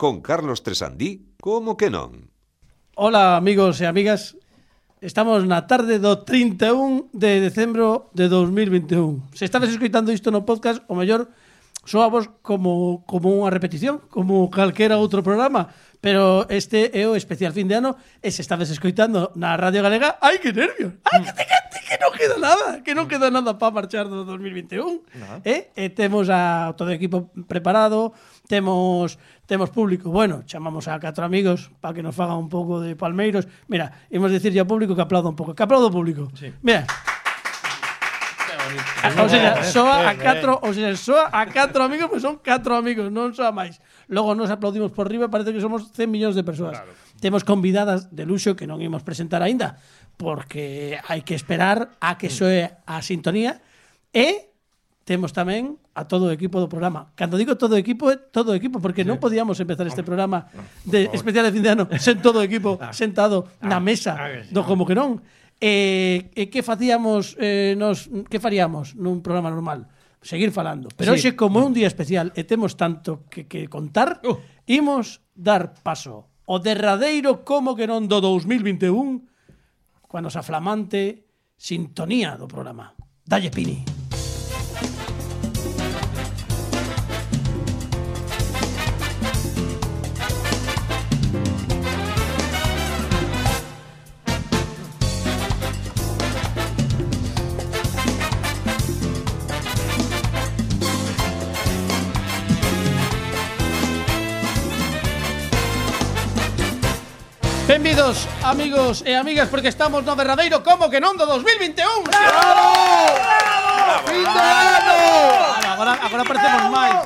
con Carlos Tresandí, como que non? Hola amigos e amigas, estamos na tarde do 31 de decembro de 2021. Se estades escoitando isto no podcast, o mellor soamos como, como unha repetición, como calquera outro programa, pero este é o especial fin de ano e se estades escoitando na Radio Galega, ai que nervios, ai que, que, que, que non queda nada, que non queda nada para marchar do 2021. No. Eh? E temos a todo o equipo preparado, temos temos público. Bueno, chamamos a catro amigos para que nos fagan un pouco de palmeiros. Mira, imos dicirlle ao público que aplauda un pouco. Que aplauda o público. Sí. Mira. A, sea, soa a catro, o sea, soa a catro amigos, pois pues son catro amigos, non soa máis. Logo nos aplaudimos por riba, parece que somos 100 millóns de persoas. Claro. Temos convidadas de luxo que non imos presentar aínda, porque hai que esperar a que soe a sintonía e temos tamén a todo o equipo do programa. Cando digo todo o equipo, é todo o equipo, porque sí. non podíamos empezar este programa de especial de fin de ano sen todo o equipo sentado na mesa do como que non. E, eh, eh, que facíamos eh, nos que faríamos nun programa normal? Seguir falando. Pero sí. hoxe como é un día especial e temos tanto que, que contar, uh. imos dar paso o derradeiro como que non do 2021 coa nosa flamante sintonía do programa. Dalle Pini. Benvidos, amigos e amigas, porque estamos no verdadeiro como que non do 2021. Bravo! Bravo! Fin de ano! Agora, agora parecemos máis.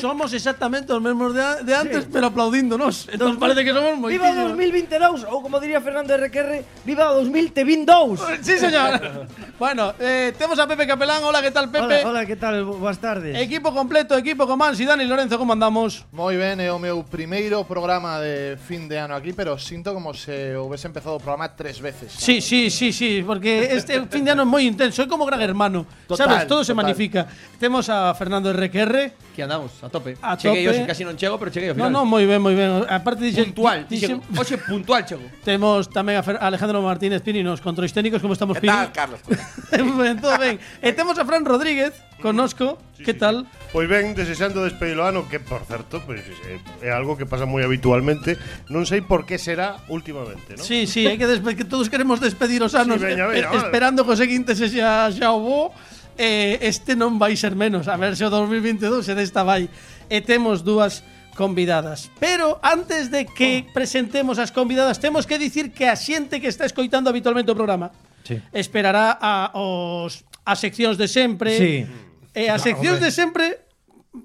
Somos exactamente os mesmos de, de antes, sí. pero aplaudíndonos. Entón parece que somos moi Viva 2022, ou como diría Fernando RQR, viva 2022. Sí, señor. bueno, eh, temos a Pepe Capelán. Hola, que tal, Pepe? Hola, hola que tal? Boas tardes. Equipo completo, equipo con Mansi, Dani Lorenzo, como andamos? Moi ben, é o meu primeiro programa de fin de ano aquí, pero sinto como se houvese empezado o programa tres veces. ¿sabes? Sí, sí, sí, sí, porque este fin de ano é moi intenso, é como gran hermano. Total, Sabes, todo se magnifica. Temos a Fernando RQR, que andamos a tope. A cheguei tope. hoxe, casi non chego, pero cheguei ao No, final. no, moi ben, moi ben. Aparte dixe puntual, dixe- chego. Hoxe puntual chego. Temos tamén a Fer- Alejandro Martínez Pini nos controis técnicos, como estamos Que Pini? tal, Carlos? ben, todo ben. E temos a Fran Rodríguez connosco. que tal? Pois ben, desexando despedir o ano Que, por certo, pois, é, é algo que pasa moi habitualmente Non sei por que será últimamente, non? Sí, sí, hai que, que todos queremos despedir os anos Sí, veña, eh, veña, vale. esperando que o seguinte se xa, xa o bo. eh, este non vai ser menos. A ver se o 2022 se desta vai. E temos dúas convidadas. Pero antes de que oh. presentemos as convidadas, temos que dicir que a xente que está escoitando habitualmente o programa sí. esperará a, os, as seccións de sempre. Sí. E as seccións de sempre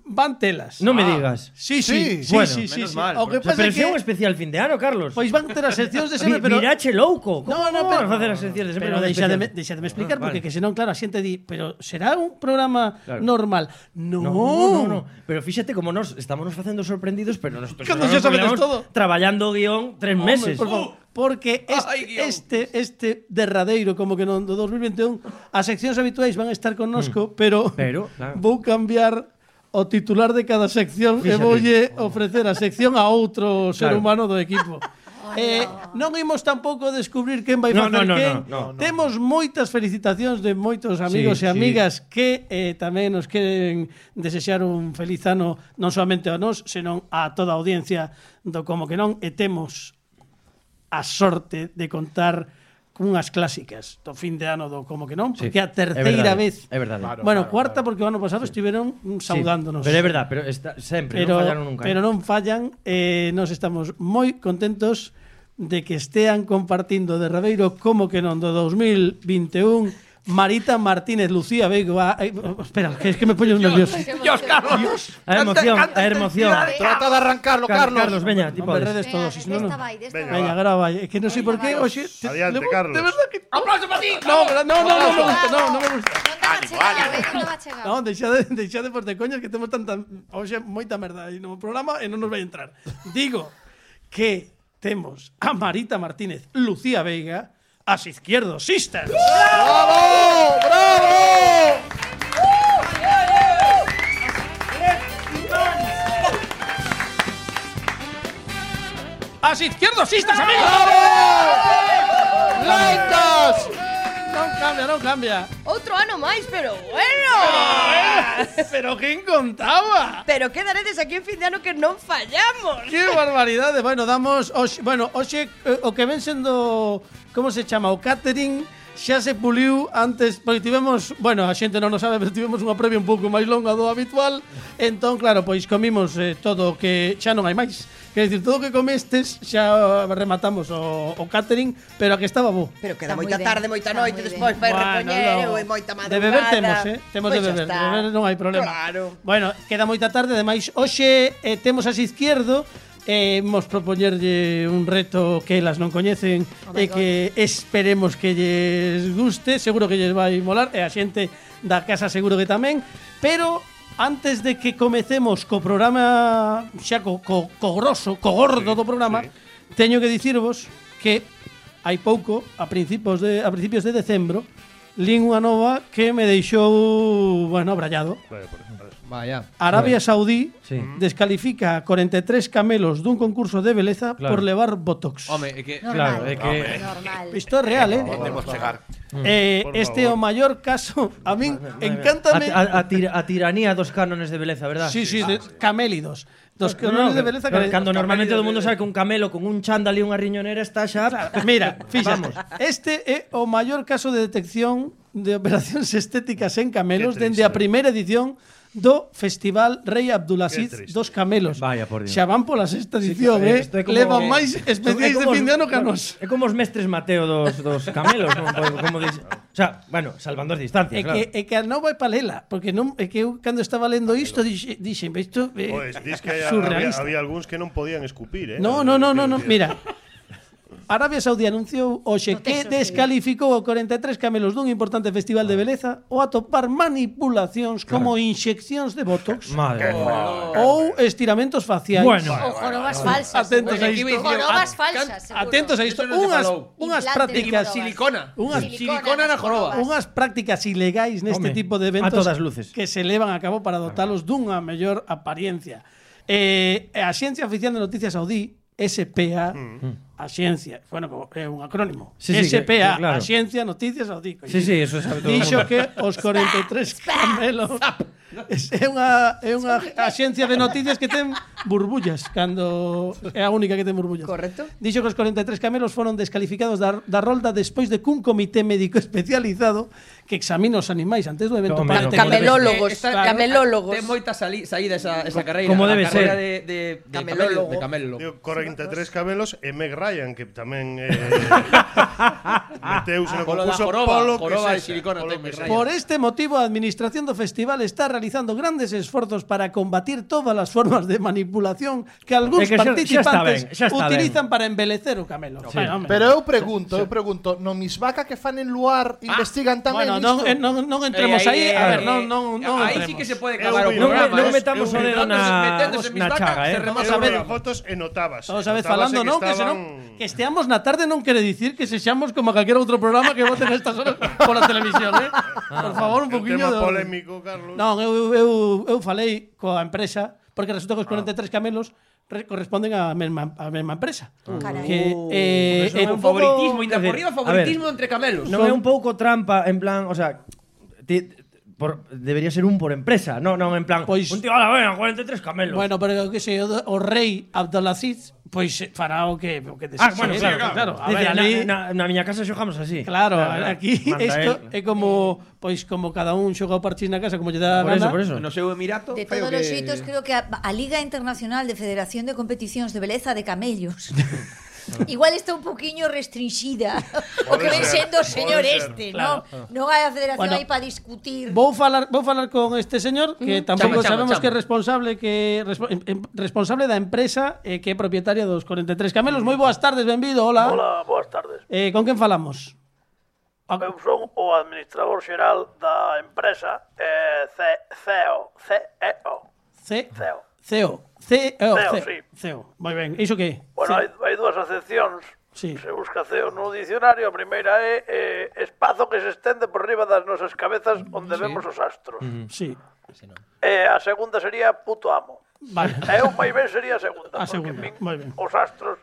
van telas. Non me ah. digas. Sí, sí, sí, bueno, sí, sí, menos sí. mal. O que pasa pero é que... un especial fin de ano, Carlos. Pois van ter as seccións de sempre, pero... Mirache louco. Como no, no, pero... facer as seccións de sempre? Pero deixademe, deixademe explicar, ah, porque vale. que senón, claro, a xente di, pero será un programa claro. normal. No. No, no, no. Pero fíxate como nos estamos nos facendo sorprendidos, pero nos... Cando xa sabedes todo. Traballando o guión tres Hombre, meses. Por favor. Uh. Porque este, Ay, este, este derradeiro como que no do 2021 as seccións habituais van a estar connosco, mm. pero, pero claro. vou cambiar o titular de cada sección Fíxate. e voulle ofrecer a sección a outro ser claro. humano do equipo. Eh, non imos tampouco descubrir quen vai no, facer no, no, quen. No, no, no, Temos moitas felicitacións de moitos amigos sí, e amigas sí. que eh, tamén nos queren desexar un feliz ano non solamente a nós, senón a toda a audiencia do Como que non e temos a sorte de contar cunhas clásicas do fin de ano do como que non, porque sí, a terceira verdade, vez. É verdade. Claro, bueno, claro, cuarta claro. porque o ano pasado sí. estiveron saudándonos. Sí, pero é verdade, pero está, sempre pero, non fallaron nunca. Pero non fallan, eh nos estamos moi contentos de que estean compartindo de Rabeiro como que non do 2021 Marita Martínez, Lucía Veigo. Ay, eh, espera, que es que me poño nervioso. Dios, Carlos. Dios. A emoción, a emoción. Trata de arrancarlo, Carlos. Carlos, veña, tipo. Me redes todos, si non. Veña, grava, é que non sei por qué, oxe. Adiante, Carlos. De verdad que aplauso para ti. Ah, no, no, no, no me gusta, no, no me gusta. Non, deixade, deixade por de coñas que temos tanta, oxe, moita merda aí no programa eh, e non nos vai entrar. Digo que temos a Marita Martínez, Lucía Veiga, as Izquierdo Sisters. ¡Bravo! ¡Bravo! ¡As Izquierdo Sisters, amigos! ¡Bravo! ¡Laitas! cambia, non cambia. Outro ano máis, pero bueno. Pero, quen contaba? Pero quedaredes aquí en fin de ano que non fallamos. Que barbaridade. Bueno, damos, oxe, bueno, oxe, eh, o que ven sendo, como se chama, o catering xa se puliu antes, porque tivemos, bueno, a xente non o sabe, pero tivemos unha previa un pouco máis longa do habitual, entón, claro, pois comimos eh, todo o que xa non hai máis. Quer dicir, todo o que comestes xa rematamos o, o catering, pero a que estaba bo. Pero queda Está moi moita ben, tarde, moita está noite, moi despois ben. para bueno, repoñer, no. e moita madrugada. De beber temos, eh? Temos pois de beber, de beber non hai problema. Claro. Bueno, queda moita tarde, ademais, hoxe eh, temos as izquierdo, eh, mos propoñerlle un reto que elas non coñecen oh e que esperemos que lles guste, seguro que lles vai molar e a xente da casa seguro que tamén, pero antes de que comecemos co programa xa co, co, co grosso, co gordo sí, do programa, sí. teño que dicirvos que hai pouco, a principios de a principios de decembro, lin unha nova que me deixou, bueno, brallado. Vale, por Vaya. Arabia Saudí sí. descalifica a 43 camelos dun concurso de beleza claro. por levar botox. Home, é que Normal. claro, é que Normal. isto é real, eh? Podemos chegar. Mm. Eh, Por este é o favor. maior caso. A min A, encántame. a- a tir- a tiranía dos cánones de beleza, verdad? Sí, sí, de, camélidos. Dos No, cánones no, de beleza que Cando normalmente todo o mundo sabe que un camelo con un chándal e unha riñonera está xa... Mira, fíjate, este é o maior caso de detección de operacións estéticas en camelos dende a primeira edición do Festival Rei Abdulaziz dos Camelos. Vaya, por Dios. Xa van pola sexta edición, sí, eh? Isto é como, Levan máis especiais de fin de ano que a nos. É como os mestres Mateo dos, dos Camelos, non? Como dice, o sea, bueno, salvando as distancias, é claro. Que, é que a nova é palela, porque non, é que eu cando estaba lendo isto dixen, dixen isto é eh, pues, dis que había, había, había algúns que non podían escupir, eh? No, no, no, no, no, mira, Arabia Saudí anunciou hoxe no que descalificou o 43 camelos dun importante festival de ah. beleza ou atopar manipulacións como inxeccións de botox Madre. ou estiramentos faciais. Bueno. Ou jorobas falsas. Atentos a isto. Jorobas falsas, seguro. Atentos a isto. Unhas, unhas prácticas... Silicona. Unhas, silicona na joroba. Unhas prácticas ilegais neste Home, tipo de eventos a todas luces. que se levan a cabo para dotalos dunha mellor apariencia. Eh, a Xencia Oficial de Noticias Saudí, SPA, mm a Ciencia, bueno, é un acrónimo. Sí, sí, SPA, que, claro. a Noticias ao Dico. Sí, sí, eso sabe todo. Dixo que os 43 camelos é unha é unha axencia de noticias que ten burbullas cando é a única que ten burbullas. Correcto. Dixo que os 43 camelos foron descalificados da, da rolda despois de que un comité médico especializado que examina os animais antes do evento Tome, parte camelólogos, está, camelólogos. Ten moita sali, saída esa, esa carreira. Como debe ser? De, de, de, camelólogo. De camelo. 43 camelos e Meg Ryan Ryan, que tamén eh, meteuse no ah, polo concurso joroba, polo que joroba sexa, silicona polo que sexa. Por este motivo, a administración do festival está realizando grandes esforzos para combatir todas as formas de manipulación que algúns é que participantes xa, xa ben, xa utilizan ben. para embelecer o camelo. Sí. Pero eu pregunto, eu pregunto, no Misvaca que fan en luar ah, investigan tamén bueno, non, eh, non, non entremos eh, aí, eh, a ver, eh, non, non, eh, non Aí sí que se pode acabar o programa. Non metamos o dedo na, na chaga, eh. Todos a vez falando, non? Que senón Mm. Que esteamos na tarde non quere dicir que sexamos como calquera outro programa que voten estas horas pola televisión, eh? Ah, por favor, un poquinho... tema de... polémico, Carlos. Non, eu, eu, eu falei coa empresa porque resulta que os ah. 43 camelos corresponden á mesma, a mesma empresa. Ah. Carai. Que, eh, é eh, un favoritismo, ainda por riba favoritismo entre camelos. Non é un pouco trampa, en plan, o sea, ti, por, debería ser un por empresa, non, non en plan, pois, un tío, ala, ben, 43 camelos. Bueno, pero que sei, o, o rei Abdelaziz, pois eh, fará o que o que desee. Ah, bueno, claro, claro. claro. A Dice, ver, ali, na, na, na miña casa xogamos así. Claro, claro aquí isto é como pois como cada un xoga o parchís na casa como lle dá a por gana. Por eso, por eso. No seu emirato, De todos que... os xeitos creo que a, a Liga Internacional de Federación de Competicións de Beleza de Camellos Igual está un poquinho restringida o que ven sendo o señor este, claro. non? Non hai a federación bueno, aí para discutir. Vou falar vou falar con este señor que tampouco chama, sabemos chama. que é responsable que respo, em, responsable da empresa eh, que é propietaria dos 43 Camelos. Moi boas tardes, benvido. Hola. Hola, boas tardes. Eh, con quen falamos? Eu son o administrador xeral da empresa eh, CEO. CEO. CEO. CEO. Ce, oh, CEO, CEO, sí. CEO. Moi ben, iso que? Bueno, hai, hai dúas acepcións. Sí. Se busca CEO no dicionario, a primeira é eh, espazo que se estende por riba das nosas cabezas onde sí. vemos os astros. Mm, sí. Eh, a segunda sería puto amo. Vale. Eu moi ben sería a segunda, a segunda. Min, ben. os astros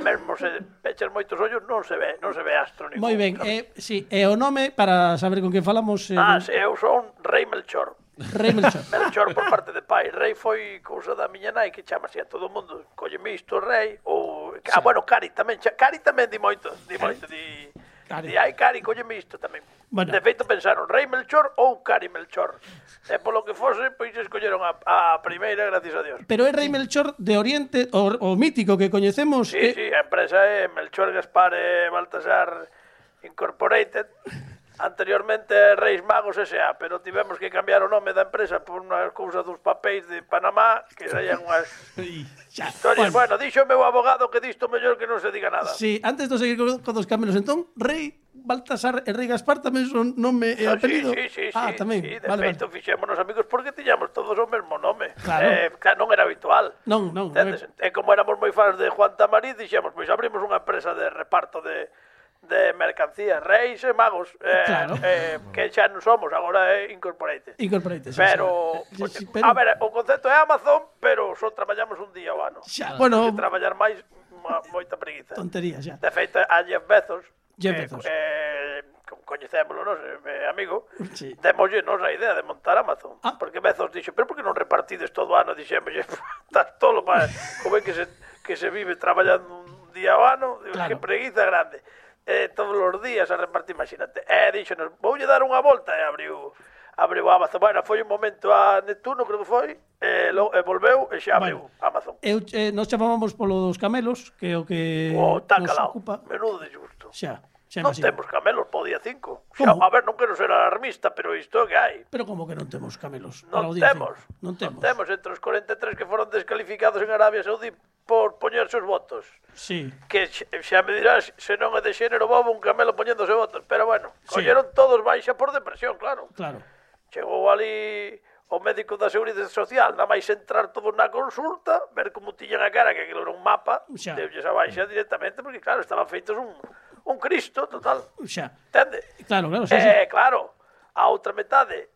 mesmo se pechas moitos ollos non se ve, non se ve astro ningún. Moi ben, eh, si, sí, e eh, o nome para saber con quen falamos eh, Ah, sí, eu son Rei Melchor. Rei Melchor. Melchor por parte de pai. Rei foi cousa da miña nai que chamase a todo o mundo. Cólleme isto, rei. Ou... Ah, sí. Ah, bueno, Cari tamén. Cari tamén di moito. Di moito, di... Cari. Di, ai, Cari, cólleme isto tamén. Bueno. De feito pensaron Rei Melchor ou Cari Melchor. E polo que fose, pois escolleron a, a primeira, gracias a Dios. Pero é Rei Melchor de Oriente, o, o mítico que coñecemos. Sí, que... sí, a empresa é Melchor Gaspar e Baltasar Incorporated. Anteriormente Reis Magos S.A., pero tivemos que cambiar o nome da empresa por unha cousa dos papéis de Panamá, que saían unhas historias. Bueno, dixo o meu abogado que disto mellor que non se diga nada. Sí, antes de seguir con, con dos cambios, entón, Rei Baltasar e Rei Gaspar tamén son nome e ah, apelido? Sí, sí, ah, sí, ah, tamén. Sí, de vale, feito, vale. fixémonos amigos porque tiñamos todos o mesmo nome. Claro. Eh, claro, non era habitual. Non, non. Entendes? E como éramos moi fans de Juan Tamariz, dixemos, pois abrimos unha empresa de reparto de de mercancías, reis e magos eh, claro. eh, que xa non somos, agora é Incorporated. Incorporated, xa, pero, xa, xa, pero, a ver, o concepto é Amazon, pero só traballamos un día ao ano. Xa, bueno, que traballar máis moita preguiza. Tontería, xa. De feito, a Jeff Bezos, Jeff Bezos. Eh, eh, coñecémolo, non eh, amigo, sí. demolle nos a idea de montar Amazon. Ah. Porque Bezos dixo, pero por que non repartides todo o ano? Dixémolle, estás tolo, para como é que se, que se vive traballando un día ao ano? Digo, claro. Que preguiza grande eh, todos os días a repartir, imagínate. E eh, díxonos, voulle dar unha volta e abriu abriu Amazon. Bueno, foi un momento a Neptuno, creo que foi, e, eh, lo, eh, e volveu e xa abriu bueno, Amazon. Eu, eh, nos chamábamos polo dos camelos, que é o que oh, nos calado. ocupa. Menudo de justo. Xa. Xa non imagino. temos camelos para o día 5. Xa, Como? a ver, non quero ser alarmista, pero isto é que hai. Pero como que non temos camelos para Non o día temos. cinco? Non temos. Temos entre os 43 que foron descalificados en Arabia Saudí por poñerse os votos. Sí. Que xa, xa me dirás se non é de xénero bobo un camelo poñéndose votos. Pero bueno, Sí. colleron todos baixa por depresión, claro. Claro. Chegou ali o médico da Seguridade Social, nada máis entrar todos na consulta, ver como tiñan a cara, que aquilo era un mapa, Xa. deulles a baixa directamente, porque claro, estaban feitos un, un Cristo total. Xa. Entende? Claro, claro, xa, xa. Eh, claro, a outra metade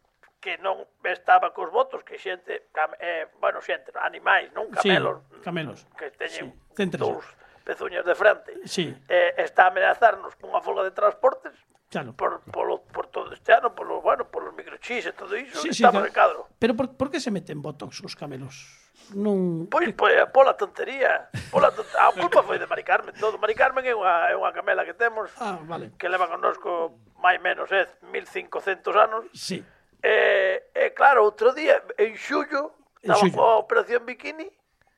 que non estaba cos votos, que xente, cam, eh, bueno, xente, animais, non camelos, sí, camelos. que teñen sí, dous pezuñas de frente, sí. eh, está a amenazarnos cunha folga de transportes, Claro. Por, polo, por todo este ano, por los, bueno, por los microchips e todo iso, sí, sí, estamos claro. en cadro. Pero por, por que se meten botox os camelos? non... Pois, pois pola tontería. Pola tontería. A culpa foi de Mari Carmen, todo. Mari Carmen é unha, é unha camela que temos ah, vale. que leva connosco máis menos eh, é 1500 anos. Sí. E, e claro, outro día, en xullo, estaba coa operación bikini,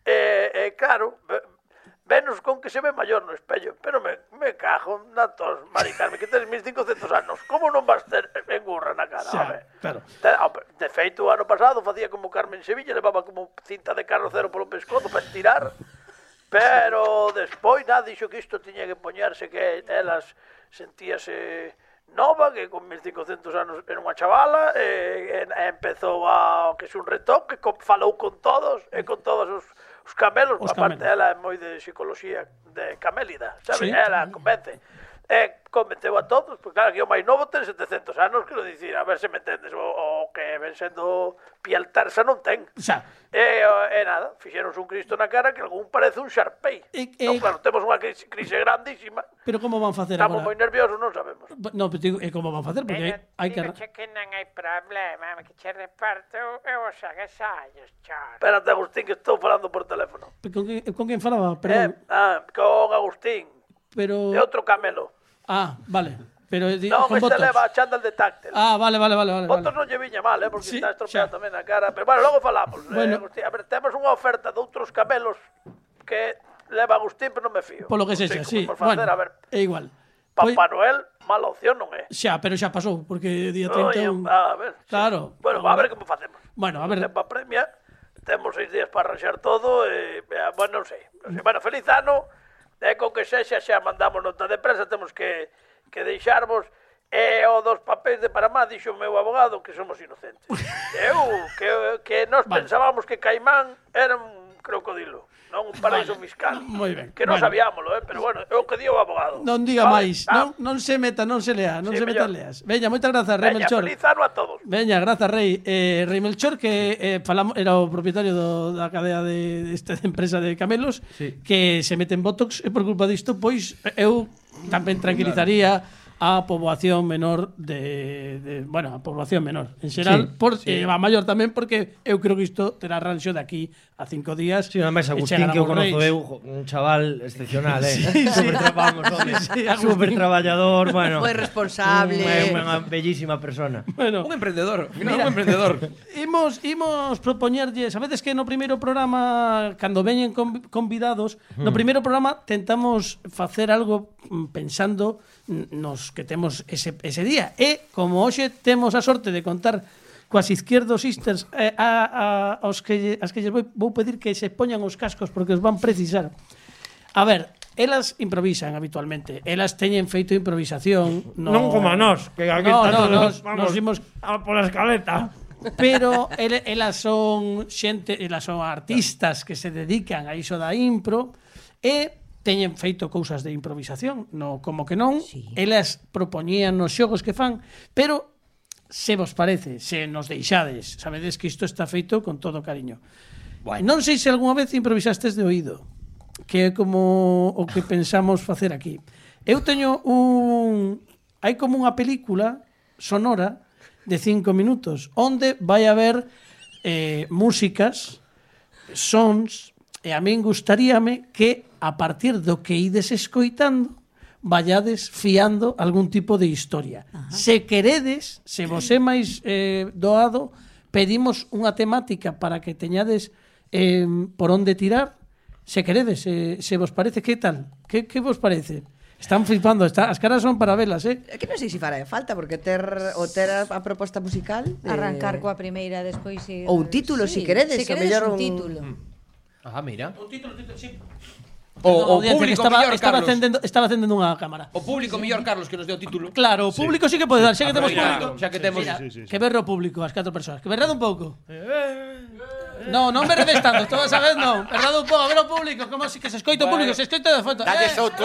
e, e claro, Venus con que se ve maior no espello. Pero me, me cajo na tos, Mari Carmen, que tens 1500 anos. Como non vas ter engurra na cara? Xa, home? Pero... Te, ah, de feito, o ano pasado facía como Carmen Sevilla, levaba como cinta de carrocero polo pescozo para estirar. Pero despois nada dixo que isto tiña que poñerse que elas sentíase nova, que con 1500 anos era unha chavala, e, e, e empezou a que é un retoque, con, falou con todos, e con todos os Os camelos, os a parte, camelos. ela é moi de psicología de camélida, sabe? Sí, ela convence eh, convenceu a todos, porque claro, que o máis novo ten 700 anos, quero dicir, a ver se me entendes, o, o que ven sendo piel tersa non ten. Xa. E, e nada, fixeronse un Cristo na cara que algún parece un Sharpei. E, e... Non, claro, temos unha crise, crise grandísima. Pero como van facer Estamos agora? Estamos moi nerviosos, non sabemos. No, pero digo, e como van facer? Porque pero, hai, hai que... Digo que non hai problema, que che reparto e vos hagas años, char. Espérate, Agustín, que estou falando por teléfono. Con, con quen falaba? Perdón. Eh, ah, con Agustín pero... De outro camelo. Ah, vale. Pero, non, con este botox. leva chándal de táctil. Ah, vale, vale, vale. vale votos vale. non lle viña mal, eh, porque sí, está estropeado tamén a cara. Pero bueno, logo falamos. Eh, bueno. Eh, Agustín, a ver, temos unha oferta de outros cabelos que leva Agustín, pero non me fío. Polo que sexa, sí. Facer, bueno, a ver, é igual. Papá. Noel, mala opción non é. Xa, pero xa pasou, porque día 31... No, a ver, claro. Sí. Bueno, a ver, como facemos. Bueno, a ver. Tempa premia, temos seis días para arranxar todo, e, eh, bueno, non sei. Non sei. Bueno, feliz ano, e con que sexa xa mandamos nota de prensa, temos que, que deixarvos e o dos papéis de Panamá dixo o meu abogado que somos inocentes. Eu, que, que nós vale. pensábamos que Caimán era un crocodilo non un paraíso vale. fiscal. Moi ben. Que non bueno. sabíamolo, eh, pero bueno, é o que di o abogado. Non diga vale. máis, ah. non, non se meta, non se lea, non sí, se meta leas. Veña, moitas grazas, Rei Melchor. Veña, feliz ano a todos. Veña, grazas, Rei. Eh, Rei Melchor, que eh, falamos, era o propietario do, da cadea de, de esta empresa de camelos, sí. que se mete en Botox e por culpa disto, pois eu tamén tranquilizaría claro a poboación menor de, de bueno, a poboación menor en xeral, sí, por sí. Eh, a maior tamén porque eu creo que isto terá ranxo de aquí a cinco días. Sí, ademais Agustín que o conozo eu, un chaval excepcional, eh. Sí, sí. Super, vamos, home, sí, sí, super traballador, bueno. Moi responsable. Eh, unha bellísima persona. Bueno, un emprendedor, final, mira, un emprendedor. imos imos propoñerlle, sabedes que no primeiro programa cando veñen convidados, hmm. no primeiro programa tentamos facer algo mm, pensando nos que temos ese ese día e como hoxe temos a sorte de contar coas izquierdo sisters eh, a, a, aos que, as que lles vou, vou pedir que se poñan os cascos porque os van precisar. A ver, elas improvisan habitualmente. Elas teñen feito improvisación. No... Non como a nós, que aquí no, no, nos, vamos nos imos... a pola escaleta. Pero el, elas son xente, elas son artistas que se dedican a iso da impro e teñen feito cousas de improvisación, no como que non, sí. elas propoñían nos xogos que fan, pero se vos parece, se nos deixades, sabedes que isto está feito con todo cariño. Bueno. Non sei se algunha vez improvisastes de oído, que é como o que pensamos facer aquí. Eu teño un... Hai como unha película sonora de cinco minutos, onde vai haber eh, músicas, sons, e a min gustaríame que a partir do que ides escoitando vallades fiando algún tipo de historia. Ajá. Se queredes, se vos é máis eh, doado, pedimos unha temática para que teñades eh, por onde tirar. Se queredes, eh, se vos parece, que tal? Que, que vos parece? Están flipando, está, as caras son para velas, eh? Que non sei se fará falta, porque ter, o ter a proposta musical... Eh... Arrancar coa primeira, despois... Ir... Ou un título, sí, se si queredes. Se queredes mellor un, un título. Ah, mira. Un título, título, sí o, o público estaba, mellor, estaba, Carlos. acendendo, estaba acendendo unha cámara. O público mellor, Carlos, que nos deu o título. Claro, o público sí, sí que pode dar, xa que ah, temos público. Xa que temos... Mira, sí, sí, sí. que berro o público, as catro persoas. Que berrade un pouco. Eh, eh, eh. No, non berredes tanto, estou a vez non. Berrade un pouco, a ver o público, como si que se escoita o público, se escoita de fondo. Dalles outro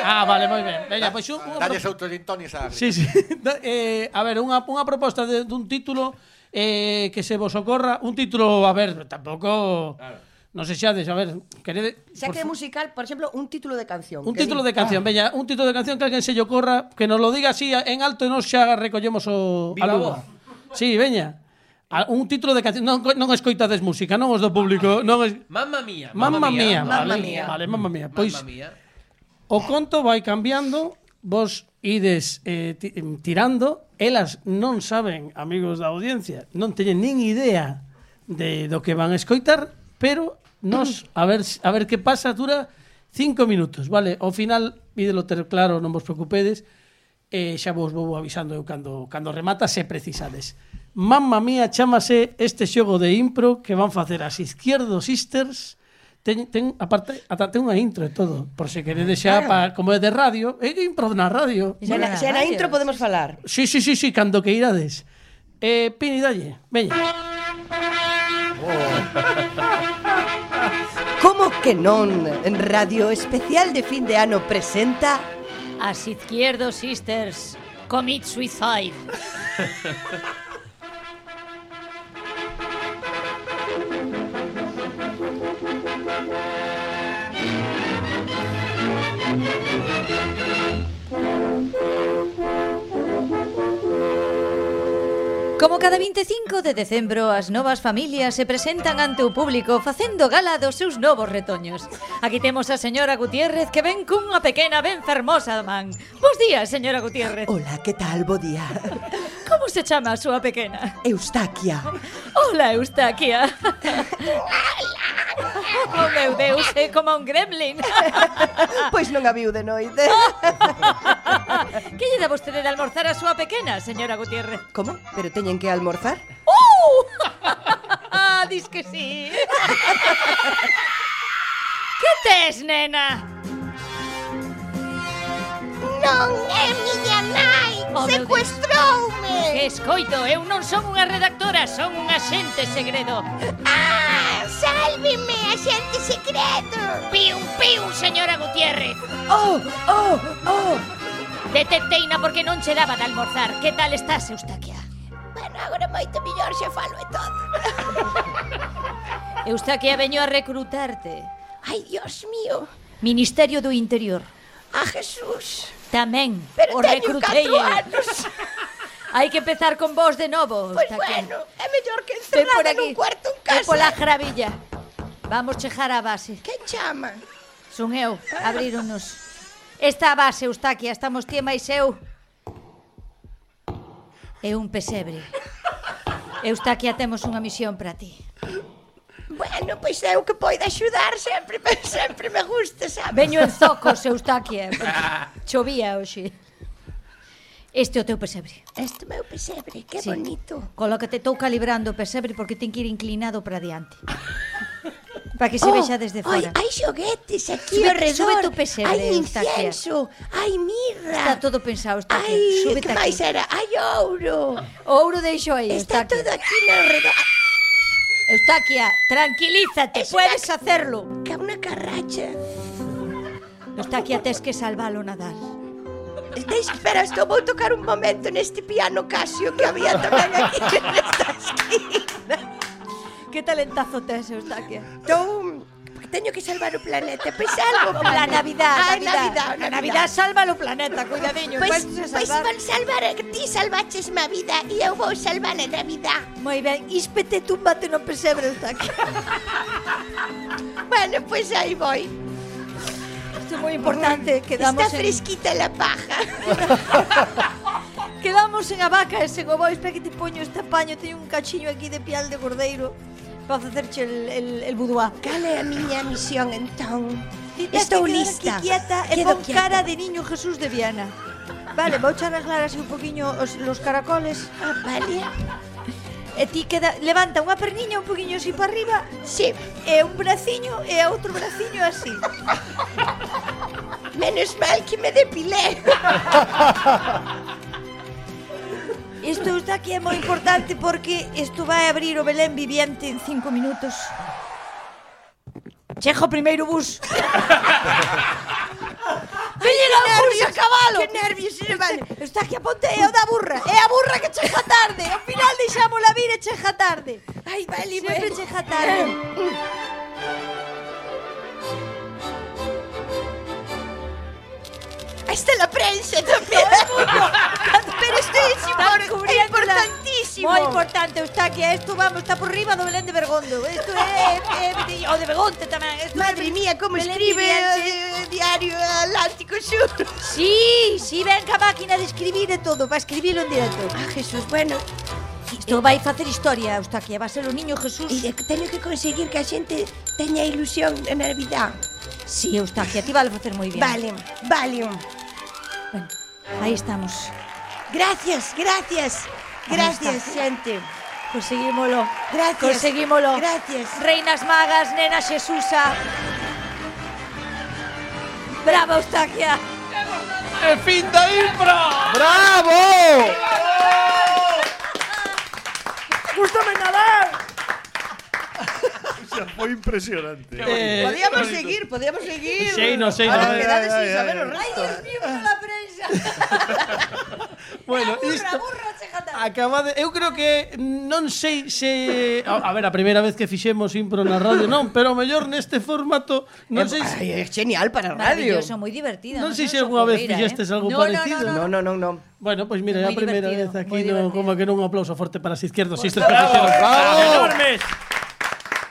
Ah, vale, moi ben. Veña, pois un... Dalles outro dintonis a Sí, sí. eh, a ver, unha, unha proposta de, dun título eh, que se vos ocorra. Un título, a ver, tampouco... Claro non sexades, a ver, querede... Xa que é musical, por exemplo, un título de canción. Un título di? de canción, ah. veña, un título de canción que alguén se lle ocorra, que nos lo diga así en alto e nos xa recollemos o... Viva a voz. Sí, veña. A, un título de canción, non, non escoitades música, non os do público, non es... Mamma mía. Mamma mía, mamma mía. Vale, mamma mía. Pois, mamma mía. o conto vai cambiando, vos ides eh, mm, tirando, elas non saben, amigos da audiencia, non teñen nin idea de do que van a escoitar, pero nos a ver a ver que pasa dura cinco minutos, vale? Ao final ídelo ter claro, non vos preocupedes. E xa vos vou avisando eu cando cando remata se precisades. Mamma mía, chámase este xogo de impro que van facer as Izquierdo Sisters. Ten, ten, aparte, ata ten unha intro e todo, por se queredes xa, claro. pa, como é de radio, é impro na radio. Xa na, xa na intro podemos falar. Sí, sí, sí, sí, cando que irades. Eh, Pini, dalle, veña. Oh. que non? En Radio Especial de Fin de Ano presenta As Izquierdo Sisters Commit Suicide. Como cada 25 de decembro, as novas familias se presentan ante o público facendo gala dos seus novos retoños. Aquí temos a señora Gutiérrez que ven cunha pequena ben fermosa man. Bos días, señora Gutiérrez. Ola, que tal? Bo día. Como se chama a súa pequena? Eustaquia. Ola, Eustaquia. Oh, meu Deus, é como un gremlin. Pois non a viu de noite. que lle dá vostede de almorzar a súa pequena, señora Gutiérrez? Como? Pero teñen que almorzar? ¡Oh! ¡Uh! Dis que sí. que tes, nena? Non é miña nai, Oh, meu Deus. Que secuestroume. escoito, eu non son unha redactora, son un axente segredo. Ah, sálveme, axente secreto. Pium, pium, señora Gutiérrez. Oh, oh, oh. Detecteina porque non che daba de almorzar. Que tal estás, Eustaquia? bueno, agora moito millor xa falo e todo. Eustaquia veño a recrutarte. Ai, Dios mío. Ministerio do Interior. A Jesús. Tamén. Pero o teño recrutei. anos. Hai que empezar con vos de novo. Pois Eustaquia. bueno, é mellor que Ven por encerrada aquí. nun cuarto en casa. casa. pola gravilla. Vamos chejar á base. Quen chama? Son eu, abríronos. Esta base, Eustaquia, estamos ti e máis eu. É un pesebre. Eustaquia, temos unha misión para ti. Bueno, pois eu que poida axudar sempre, sempre me gusta, sabes? Veño en zocos, Eustaquia, eh, chovía hoxe. Este é o teu pesebre. Este meu pesebre, que sí. bonito. Colócate, estou calibrando o pesebre porque ten que ir inclinado para diante. Para que se oh, vexa desde fora. Oi, hai xoguetes aquí sube, ao redor. Sube tu pesebre. Hai incienso, hai mirra. Está todo pensado, está ai, aquí. Sube que máis era? Hai ouro. O ouro deixo aí. Está, está todo aquí no redor. Eustaquia, tranquilízate, es puedes una... hacerlo. Que una carracha. Eustaquia, tes que salvalo, Nadal. Deixa, espera, estou vou tocar un momento neste piano Casio que había tamén aquí nesta esquina. Que talentazo tes, Eustaquia? Tou teño que salvar o planeta, pois salvo o planeta. A Navidad, a Navidad, Navidad, a Navidad salva o planeta, cuidadiño. Pois, pois van salvar, ti salvaches má vida e eu vou salvar a Navidad. Moi ben, íspete túmbate no pesebre, Eustaquia. bueno, pois aí voi. Isto é moi importante, quedamos Está en... fresquita la paja. quedamos en a vaca e sen o bois, que te poño este paño, teño un cachiño aquí de pial de gordeiro para facerche el, el, el boudoir. Cal é a miña misión, entón? Ti Estou que lista. Aquí quieta e Quedo pon quieta. cara de niño Jesús de Viana. Vale, vou arreglar así un poquinho os, los caracoles. Ah, vale. E ti queda, levanta unha perniña un poquinho así para arriba. Sí. E un braciño e outro braciño así. Menos mal que me depilé. Isto está aquí é moi importante porque isto vai abrir o Belén viviente en cinco minutos. Chejo o primeiro bus. Veñen ao bus a cabalo. Que nervios, vale. Está aquí a ponte é o da burra. É a burra que chega tarde. Ao final deixámola vir e chega tarde. Ai, vale, Sempre chega tarde. Ahí está la prensa también. Pero esto es impor importantísimo. Moi importante, está que esto vamos, está por riba do Belén de Bergondo. Isto é, é, é o de Begonte tamén. Esto Madre mía, como Belén escribe o eh, diario Atlántico Sur. Sí, sí, ven ca máquina de escribir de todo, para escribilo en directo. Ah, Jesús, bueno, Isto vai facer historia, Eustaquia, va ser o niño Jesús. E teño que conseguir que a xente teña ilusión na Navidad. Si, sí, Eustaquia, ti vale facer moi bien. Vale, vale. Bueno, aí estamos. Gracias, gracias. Gracias, xente. Conseguímolo. Gracias. Conseguímolo. Gracias. Reinas magas, nena Xesusa. Brava, Eustaquia. ¡E fin da impro! ¡Bravo! ¡Gústame nadar! sea, foi impresionante. Eh, podíamos seguir, podíamos seguir. Sí, no, sí, Ahora no. quedades sin saber os restos. Ai, Dios mío, la prensa. bueno, burra, isto burra, acabade, eu creo que non sei se a, a ver, a primeira vez que fixemos impro na radio, non, pero mellor neste formato, non sei se é genial para a radio. Maravilloso, moi divertido. Non sei se algunha vez eh. fixestes eh? algo no, parecido. No, no, no, no. Bueno, pois pues mira, a primeira vez aquí no, como que non un aplauso forte para as izquierdas, isto ¡Bravo! ¡Bravo! Enormes.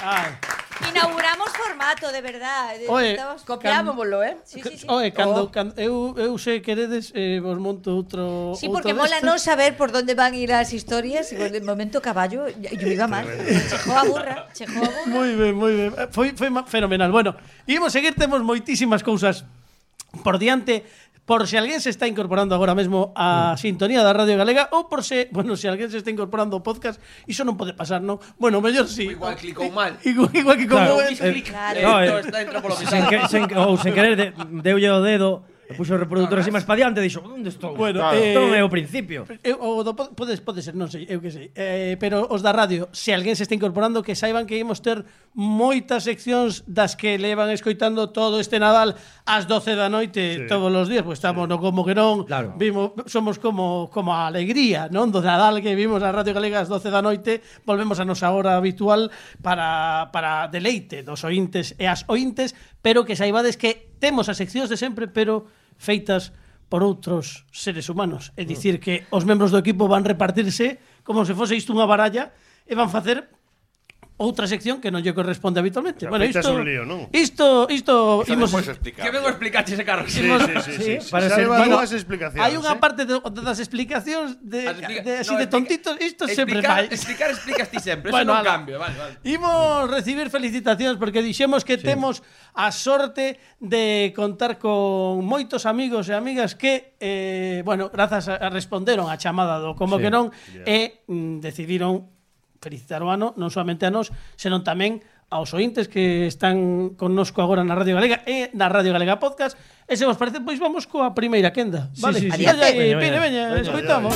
Ay. Inauguramos formato, de verdad. Eh, Oe, Estamos... Copiámoslo, eh? Sí, sí, sí. Oe, cando, oh. cando eu, eu sei queredes, eh, vos monto outro... Sí, porque mola non saber por onde van ir as historias. E de momento caballo, yo iba mal. chegou a burra, chegou a burra. Moi ben, moi ben. Foi, foi fenomenal. Bueno, imos seguir, temos moitísimas cousas por diante Por se alguén se está incorporando agora mesmo a sintonía da Radio Galega ou por se, bueno, se alguén se está incorporando ao podcast, iso non pode pasar, non? Bueno, mellor si. Igual clicou mal. Igual, igual que como Claro. eh, Fixo clic. Claro. Eh, No, eh, sen, que, sen, ou sen querer de, deulle o dedo E puxo o reproductor así máis pa diante e dixo, onde estou? Bueno, claro. eh, non é o principio. Eu, eh, o do, podes, pode ser, non sei, eu que sei. Eh, pero os da radio, se alguén se está incorporando, que saiban que imos ter moitas seccións das que levan escoitando todo este Nadal ás 12 da noite sí. todos os días, pois estamos sí. no como que non, claro. vimos, somos como como a alegría, non? Do Nadal que vimos a Radio Galega ás 12 da noite, volvemos a nosa hora habitual para, para deleite dos ointes e as ointes, pero que saibades que temos as seccións de sempre, pero feitas por outros seres humanos. É mm. dicir, que os membros do equipo van repartirse como se fose isto unha baralla e van facer outra sección que non lle corresponde habitualmente. Bueno, isto, un lío, non? Isto, isto, isto imos... Que vengo a explicarte ese carro. Sí, sí, sí, sí, sí, Parece, bueno, explicacións. Hai unha eh? parte de, das explicacións de, explica... de, así no, de tontitos, isto sempre vai. Explicar explicas ti sempre, bueno, eso non cambio. Vale, vale. Imos recibir felicitacións porque dixemos que sí. temos a sorte de contar con moitos amigos e amigas que, eh, bueno, grazas a, responderon a chamada do como sí. que non yeah. e mm, decidiron felicitar o ano non solamente a nós, senón tamén aos ointes que están connosco agora na Radio Galega e na Radio Galega Podcast. E se vos parece, pois vamos coa primeira quenda. Vale, sí, sí, sí. veña, Veña, veña, veña, escoitamos.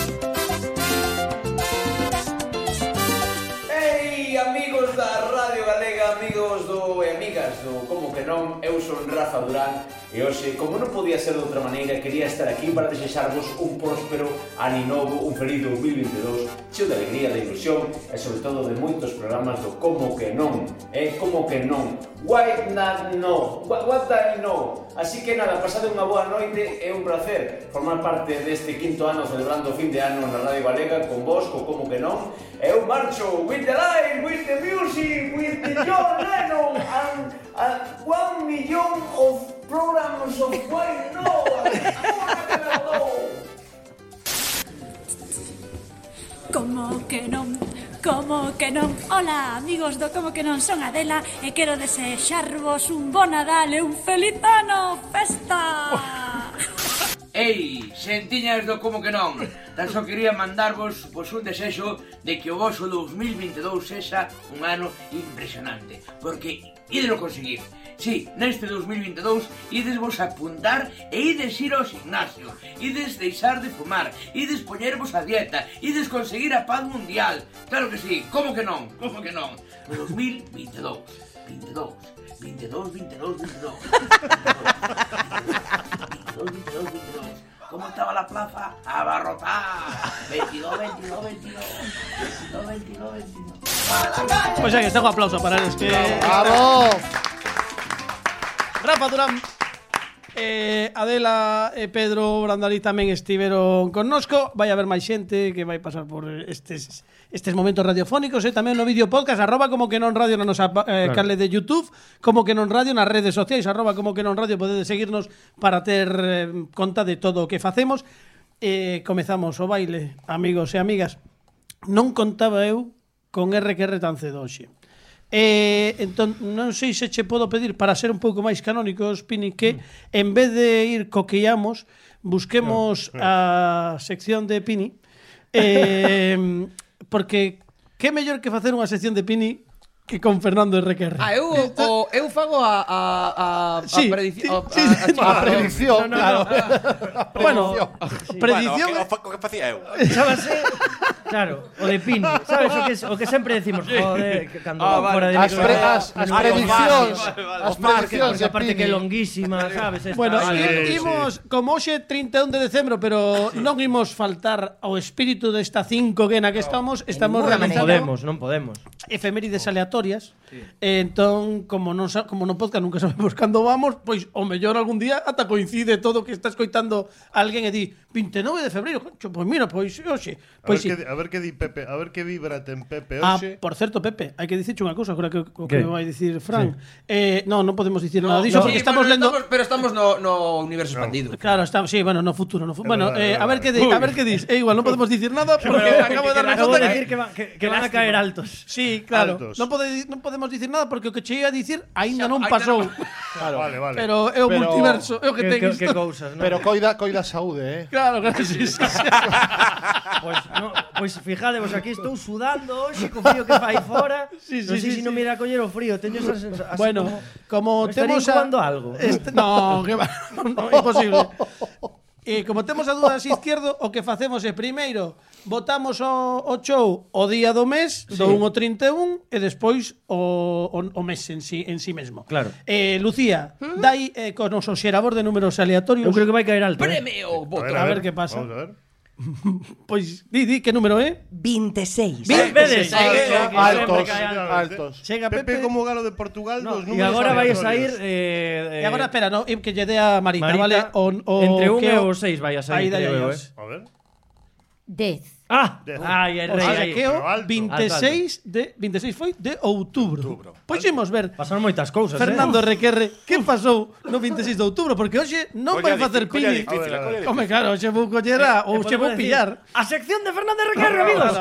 Ei, amigos da Radio Galega, amigos do e amigas do Como que non, eu son Rafa Durán E hoxe, como non podía ser de outra maneira, quería estar aquí para desexarvos un próspero ano novo, un feliz 2022, cheo de alegría, de ilusión e sobre todo de moitos programas do Como que non, e Como que non. Why not no? What, what I know? Así que nada, pasade unha boa noite, é un placer formar parte deste quinto ano celebrando o fin de ano na Radio Galega con vos, co Como que non. E eu marcho with the light, with the music, with the John Lennon and, and one million of programas of way, no, Como que non, como que non. Ola, amigos do Como que non. Son Adela E quero desexarvos un bon Nadal e un feliz ano Festa! Ei, sentiñas do Como que non. Tan só quería mandarvos vos un desexo de que o vosso 2022 sexa un ano impresionante Porque ídelo conseguir. Sí, neste 2022 ides vos apuntar e ides ir ao gimnasio Ides deixar de fumar Ides poñervos a dieta Ides conseguir a paz mundial Claro que sí, como que non, como que non No 2022 22 22, 22, 22 22, 22, 22. ¿Cómo estaba la plaza? Abarrotada. 22, 22, 22. 22, 22, 22. Pois aí está un aplauso para eles que ¡Bravo! Rafa Durán. Eh, Adela e Pedro Brandalí tamén estiveron connosco Vai haber máis xente que vai pasar por estes, estes momentos radiofónicos E eh? tamén no vídeo podcast Arroba como que non radio na nosa eh, claro. canle de Youtube Como que non radio nas redes sociais Arroba como que non radio Podedes seguirnos para ter eh, conta de todo o que facemos eh, Comezamos o baile, amigos e amigas Non contaba eu con RQR tan cedo hoxe Eh, entón, non sei se che podo pedir para ser un pouco máis canónicos, Pini, que mm. en vez de ir coqueamos, busquemos no, no. a sección de Pini. Eh, porque que mellor que facer unha sección de Pini que con Fernando RQR. Ah, eu, o, eu fago a, a, a, sí, a predición. Sí, sí, sí, a, a, a predición, no, no, claro. No, no, no. Bueno, predición... Bueno, o que, o que facía eu. Chábase Claro, o de Pini, sabes o que, o que sempre decimos, joder, que cando ah, vale. fora de as, pre, as, as predicións, vale, vale, as predicións de parte que é longuísima, sabes? Esta, bueno, vale, imos sí. como hoxe 31 de decembro, pero non imos faltar ao espírito desta 5G na que estamos, estamos realizando podemos, non podemos. Efemérides aleatorias. Sí. Eh, entón, como non como no podcast nunca sabemos cando vamos, pois o mellor algún día ata coincide todo que está escoitando alguén e di 29 de febreiro, concho, pois mira, pois hoxe, pois. Sí. Que, a ver ver que di Pepe, a ver que vibra ten Pepe ah, hoxe. Ah, por certo, Pepe, hai que dicirche unha cousa, agora que o que me vai dicir Fran. Sí. Eh, no, non podemos dicir nada diso no, porque sí, estamos lendo estamos, pero estamos no, no universo no. expandido. Claro, estamos, sí, bueno, no futuro, no futuro. Bueno, eh, a ver que di, a ver que dis. Eh, igual non podemos dicir nada porque acabo de dar conta que decir que van que, que van a caer altos. Sí, claro. Altos. Non pode non podemos dicir nada porque o que che ia dicir aínda non pasou. Claro. Vale, vale. Pero é o multiverso, é o que ten isto. Que cousas, Pero coida coida saúde, eh. Claro, claro, sí. Pois no Pois fijadevos, aquí estou sudando hoxe co frío que fai fora. Sí, sí, non sei sí, se sí. non me irá coller o frío, teño esa sensación. Bueno, como, como temos a... algo. Este... No, que va, no, imposible. E como temos a dúda así izquierdo, o que facemos é primeiro votamos o, o show o día do mes, sí. do 1 ao 31, e despois o, o, o mes en sí, en sí mesmo. Claro. Eh, Lucía, ¿Mm? dai eh, con os xerador de números aleatorios. Eu creo que vai caer alto. Eh. Premio eh. voto. A ver que pasa. Vamos a ver. Pois, di, di, que número é? 26. Vedes? Sí, Que- sí, que sí, Altos, sempre cae alto. altos. Chega Pepe, Pepe. como galo de Portugal, No, dos e números agora vai sair eh, E agora, espera, no, que lle dé a Marita, Marita, vale? O, o, entre un que e o- seis vai a sair, Aí aí, eh. A ver. 10. Ah, ai, errei, o sea, que o 26 de ah, 26 foi de outubro. Pois Poixemos ver. Pasaron moitas cousas, Fernando eh? Requerre, que pasou no 26 de outubro? Porque hoxe non vai facer pini. Home, claro, hoxe vou coller a, ou hoxe vou pillar. A sección de Fernando Requerre, amigos.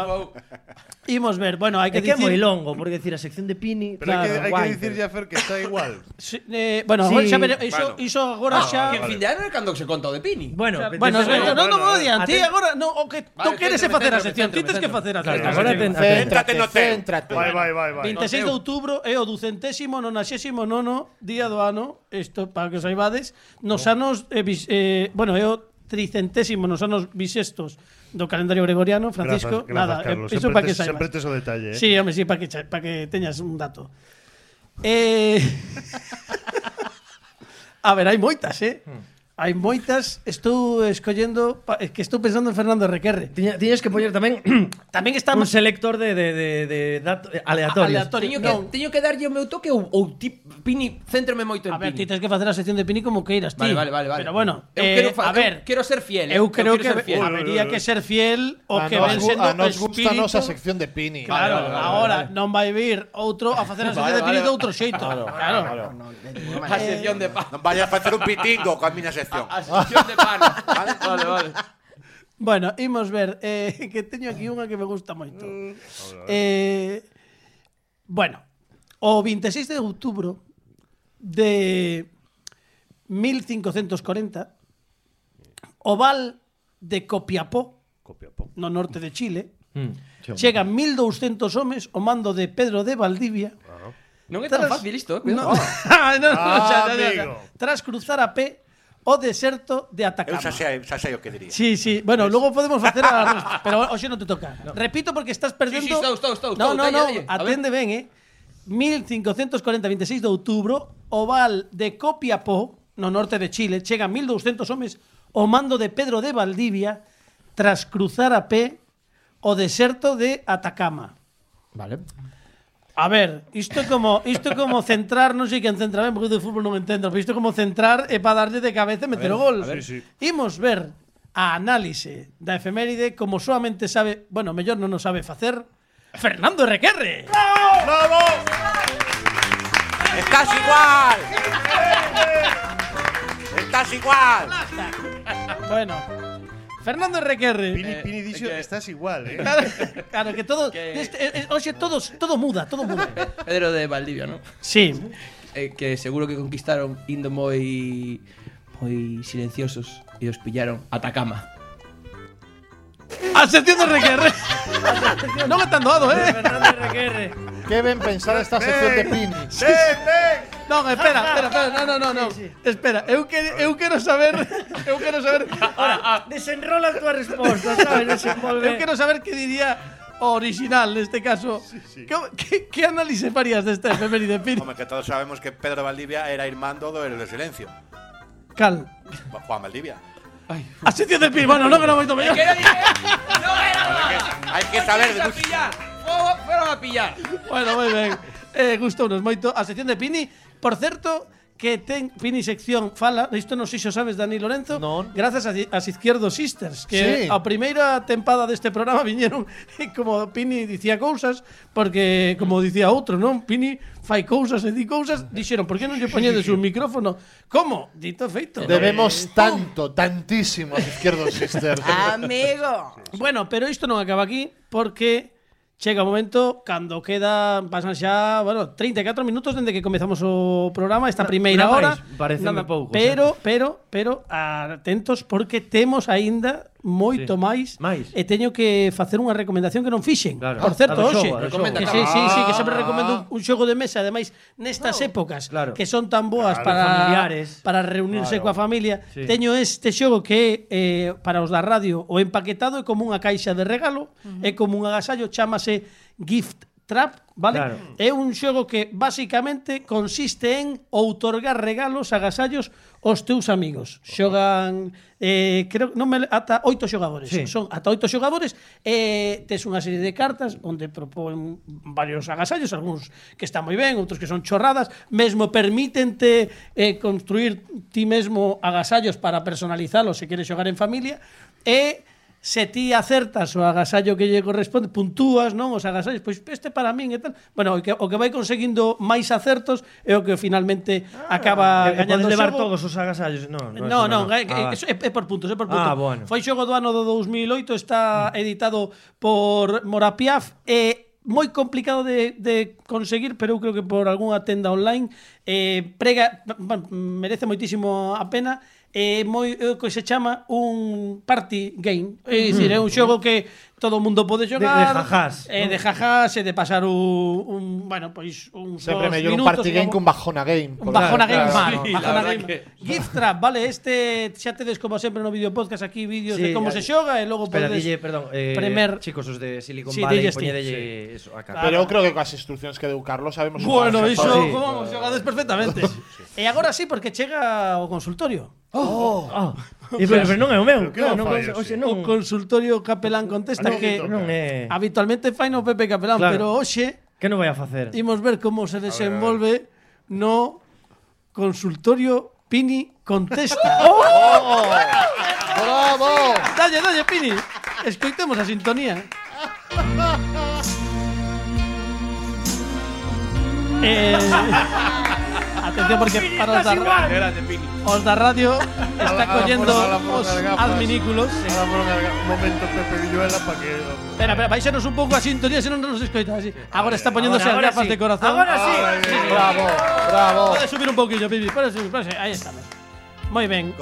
Imos ver, bueno, hai que é que dicir... é moi longo, porque decir a sección de Pini... Pero claro, hai que, hai que dicirlle a Fer que está igual. sí, eh, bueno, sí. xa vere, iso, bueno. iso agora ah, xa... Que en fin de ano é cando se conta o de Pini. Bueno, o sea, bueno, bueno, non no, no, odian, ti agora... No, o que vale, tú queres é facer a sección, ti tens que facer a sección. Agora ten, céntrate no teu. Céntrate. Vai, vai, vai, vai. 26 de outubro é o ducentésimo nonaxésimo nono día do ano, isto para que os saibades, nos oh. anos... Eh, eh, bueno, é o tricentésimo nos anos bisestos do calendario gregoriano, Francisco, grazas, grazas, nada, eh, Carlos. iso para que saibas. Sempre tes o detalle. Eh? Sí, home, sí, para que, para que teñas un dato. Eh... a ver, hai moitas, eh? Hmm. Hai moitas, estou escollendo eh, que estou pensando en Fernando Requerre. Tiña, tiñes que poñer tamén tamén está un selector de de de de datos eh, aleatorios. Ah, Aleatorio. Teño que no. teño que darlle o meu toque ou ou ti Pini, céntrome moito en a Pini. A ver, ti tens que facer a sección de Pini como queiras, ti. Vale, vale, vale, vale. Pero bueno, eu eh, quero a ver, eu quero ser fiel. Eh? Eu creo eu que fiel. habería que ser fiel o que ven sendo a nos gusta nosa sección de Pini. Claro, vale, vale, vale, agora vale. non vai vir outro a facer a sección vale, de Pini vale. de outro xeito. Claro, claro. claro. No, no, a sección de Non vai a facer un pitingo, camina sección. A, a sección de pan. vale, vale. vale. Bueno, imos ver, eh, que teño aquí unha que me gusta moito. Mm. Eh, bueno, o 26 de outubro de 1540, o val de Copiapó, Copiapó. no norte de Chile, mm. chegan 1200 homes o mando de Pedro de Valdivia. Claro. Non é tan tras, fácil isto, eh? No, no, no, ah, no, no, no, no, no, tras cruzar a pé o deserto de Atacama. Eu xa sei, xa sei o que diría. Sí, sí. Bueno, pues... luego podemos facer a... Pero hoxe non te toca. No. Repito porque estás perdendo... Sí, sí, estou, estou, estou. No, no, no, atende ben, eh. 1540, 26 de outubro, oval de Copiapó, no norte de Chile, chegan 1200 homes o mando de Pedro de Valdivia tras cruzar a pé o deserto de Atacama. Vale. A ver, isto é como isto é como centrar, non sei quen centra ben, porque de fútbol non entendo, pero isto é como centrar e para darlle de cabeza e meter o gol. a ver. Sí. Imos ver a análise da efeméride como solamente sabe, bueno, mellor non o sabe facer Fernando Requerre. ¡Bravo! Estás igual. Estás igual. Bueno, Fernando Requerre. Pini, Pini dixo, que- estás igual, eh. Claro, claro que todo Que- este, eh, eh, oxe, todo, todo muda, todo muda. Pedro de Valdivia, ¿no? Sí. Eh, que seguro que conquistaron indo moi moi silenciosos e os pillaron Atacama. A sección de Requerre. non é tan doado, eh. Que ben pensada esta sección de Pini. Non, espera, espera, espera, no, no, no, no. Espera, eu que eu quero saber, eu quero saber, Ahora, desenrola a túa resposta, sabes? Desenvolve. eu quero saber que diría o original neste caso. Que, que, que análise farías desta efeméride, Pini? Home, que todos sabemos que Pedro Valdivia era irmando do Héroe do Silencio. Cal. Juan Valdivia. A sección de Pini, bueno, non era moito mellor. Que non dije, non era Hai que saber de a música. pillar. Fueron a pillar. Bueno, moi ben. Eh, gustounos moito a sección de Pini. Por certo, que ten Pini sección fala, isto non sei se o sabes Dani Lorenzo, Non. gracias a, as Izquierdo Sisters, que Sí. a primeira tempada deste programa viñeron e como Pini dicía cousas, porque como dicía outro, non? Pini fai cousas e di cousas, dixeron, por que non lle poñedes un micrófono? Como? Dito feito. Debemos tanto, tantísimo a Izquierdo Sister. Amigo. Bueno, pero isto non acaba aquí porque Chega o momento cando queda pasan xa, bueno, 34 minutos dende que comezamos o programa esta primeira hora. Parece pouco. Pero, pero, pero atentos porque temos aínda moito sí. máis, máis e teño que facer unha recomendación que non fixen. Claro. Por certo, hoxe, que sí, sí, sí, que sempre ah. recomendo un xogo de mesa, ademais nestas oh. épocas claro. que son tan boas claro, para familiares. para reunirse claro. coa familia, sí. teño este xogo que eh, para os da radio o empaquetado é como unha caixa de regalo, uh -huh. é como un agasallo, chámase Gift Trap, vale? Claro. É un xogo que basicamente consiste en outorgar regalos agasallos aos teus amigos. Xogan eh, creo non me ata oito xogadores. Sí. Son ata oito xogadores e eh, tes unha serie de cartas onde propón varios agasallos, algúns que están moi ben, outros que son chorradas, mesmo permítente eh, construir ti mesmo agasallos para personalizalos se queres xogar en familia e se ti acertas o agasallo que lle corresponde, puntúas, non, os agasallos, pois este para min e tal. Bueno, o que, o que vai conseguindo máis acertos é o que finalmente ah, acaba que gañando levar xogo... todos os agasallos, non. Non, non, é, ah, é, é, é por puntos, é por puntos. Ah, bueno. Foi xogo do ano do 2008, está mm. editado por Morapiaf e moi complicado de, de conseguir, pero eu creo que por algunha tenda online eh, prega, merece moitísimo a pena é moi é o que se chama un party game, é dicir, é un xogo que todo o mundo pode xogar. De, de jajás. É de jajás, e de pasar un, un bueno, pois un Sempre mellor un party game que un bajona game. Un bajona game, claro. sí, bajona game. Que... Gift trap, vale, este xa tedes como sempre no vídeo podcast aquí vídeos sí, de como se xoga e logo podedes dille, perdón, eh, premer... chicos os de Silicon sí, Valley poñedelle sí. eso acá. Pero eu creo que coas instruccións que deu Carlos sabemos Bueno, iso sí, como xogades perfectamente. E agora sí porque chega o consultorio. Oh, ah. oh. E, pero, pero non é o meu. Claro, non, fallo, hoxe non. O consultorio capelán contesta non, que non é. habitualmente fai no Pepe Capelán, claro. pero hoxe que non vai a facer? Imos ver como se desenvolve no consultorio Pini contesta. oh! oh! Bravo! Dalle, dalle, Pini. Escoitemos a sintonía. eh... atención porque para os da, Grande, Pini. os da radio está Ahora ahora ponos os adminículos. Ahora por un momento Pepe Villuela para que... Espera, espera, baixanos un pouco a sintonía, senón non nos escoita así. Agora está poniéndose Ahora- as ahora gafas de corazón. Agora sí. Sí, sí, sí. Bravo, bravo. Pode subir un pouquillo, Pipi. Pode subir, pode subir. Aí estamos. Moi ben.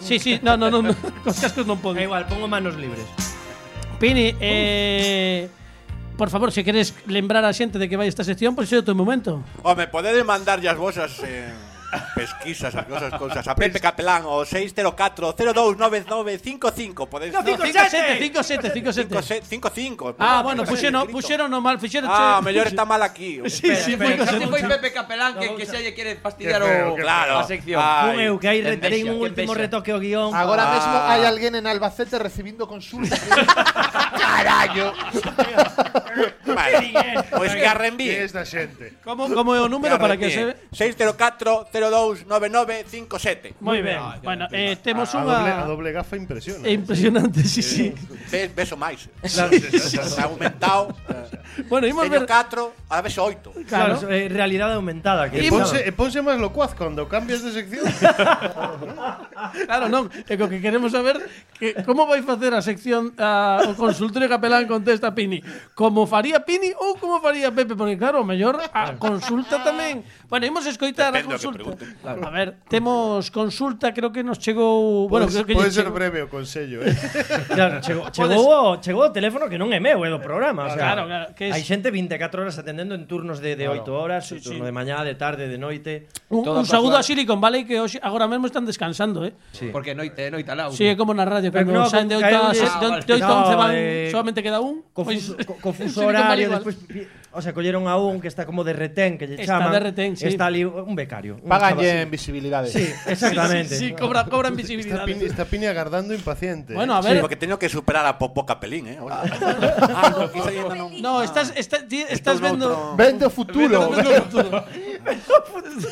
Sí, sí, no, no, no, no. Cos cascos non É pode. igual, pongo manos libres. Pini, eh, por favor, se queres lembrar a xente de que vai esta sección, pois é o teu momento. Home, podedes mandar as vosas eh, pesquisas, as vosas cousas a Pepe Capelán o 604 029955 Podedes No, 57, 57, 57. 55 Ah, bueno, puxeron, puxeron no mal, fixeron Ah, mellor está mal aquí Sí, sí, foi este foi. Pepe Capelán que, que xa lle quere fastidiar o, Claro. a sección. Ah, Un eu que aí reterei un último retoque ao guion. Agora Ah. mesmo hai alguén en Albacete recibindo consultas. carallo vale. Pois pues Garrenbí Que esta xente Como, como é o número para que se... 604-029957 Moi ben Bueno, eh, temos a, unha... A doble gafa impresiona É impresionante, sí, sí. Ves, beso máis. Claro. Se ha aumentado. Bueno, imos ver. 4, a veces 8 Claro, claro eh, realidade aumentada que E ponse, e ponse máis locuaz cando cambias de sección. Claro, non. É o que queremos saber que, Como vai facer a sección a, o consultor consultorio capelán contesta Pini. Como faría Pini ou como faría Pepe, porque claro, o mellor a consulta tamén. Bueno, imos escoitar a Depende que consulta. pregunten. A ver, temos consulta, creo que nos chegou, bueno, creo que pode ser chegou- breve o consello, eh. Claro, chegou, chegou, chegou o teléfono que non é meu, é do programa. O sea, Claro, claro, que es- Hai xente 24 horas atendendo en turnos de, de 8 horas, turno de mañá, de tarde, de noite. Un, Todo un saúdo a. Silicon Valley que hoxe agora mesmo están descansando, eh. Sí. Porque noite, noite alá. Sí, é como na radio, cando no, saen de 8 a caeulles- se- de Ah, de oito a no, 11 van, eh, solamente queda un. Confuso, Pois- co- confuso horario, despois o sea, colleron a un que está como de retén, que lle Está chaman. de retén, sí. Está ali un becario. chaval- en visibilidade. Sí, exactamente. Sí, sí, cobra, cobran Está visibilidad. Pini, está Pini agardando impaciente. Bueno, a Sí, ver. porque teño que superar a Popo Capelín, eh Ah, no, non No, estás, está- estás Estou vendo. noutro- Vende o futuro. Vendo futuro.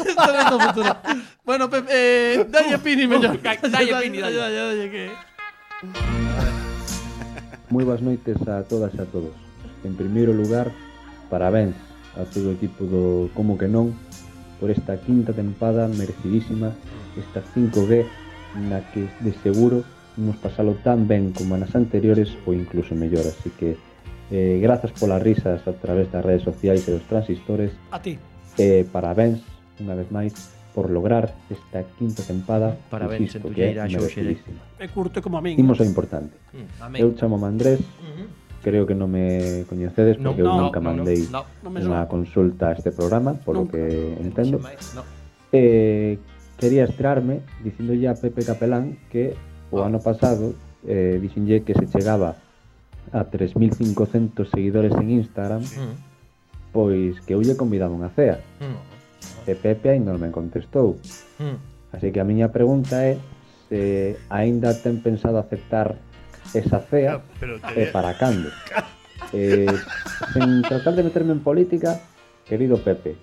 Estás vendo futuro. Bueno, Pepe, eh, dalle Pini mellor. Dalle Pini, dalle. dalle, dalle, que... Moi boas noites a todas e a todos. En primeiro lugar, parabéns a todo o equipo do Como que non por esta quinta tempada merecidísima, esta 5G na que de seguro imos pasalo tan ben como nas anteriores ou incluso mellor, así que eh, grazas polas risas a través das redes sociais e dos transistores. A ti. Eh, parabéns, unha vez máis, por lograr esta quinta tempada. Parabéns, insisto, que é É curto como a min. Imos ao importante. Mm, amén. Eu chamo Andrés, mm -hmm. creo que non me coñecedes porque no, eu nunca no, mandei no, no, no, unha consulta a este programa, por nunca. que entendo. No. Eh, quería estrarme dicindolle a Pepe Capelán que o ano pasado eh, dixenlle que se chegaba a 3.500 seguidores en Instagram, sí. pois que eu lle convidaba unha cea. Mm e Pepe ainda non me contestou. Mm. Así que a miña pregunta é se aínda ten pensado aceptar esa cea pero, e para cando. eh, sen tratar de meterme en política, querido Pepe,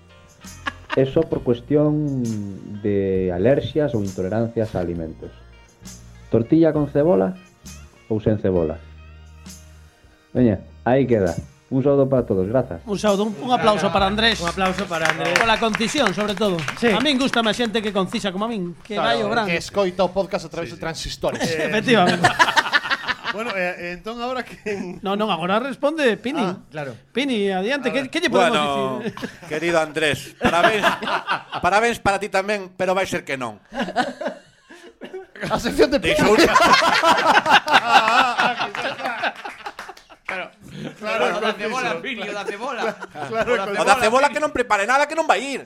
é só por cuestión de alerxias ou intolerancias a alimentos. Tortilla con cebola ou sen cebola? Veña, aí queda. Un saúdo para todos, grazas. Un saúdo, un, un aplauso para Andrés. Un aplauso para Andrés. Pola concisión, sobre todo. Sí. A min gusta a xente que concisa como a min, que claro, vai o gran. Que escoita o podcast a través sí, sí. de transistores. Eh, Efectivamente. bueno, eh, eh entón agora que No, non, agora responde Pini. Ah, claro. Pini, adiante, que que lle podemos bueno, dicir? Querido Andrés, parabéns. parabéns para ti tamén, pero vai ser que non. A sección de Deixou... ah, ah, ah, Claro, claro, o da cebola, Filio, da cebola. Claro, o da cebola que non prepare nada que non vai ir.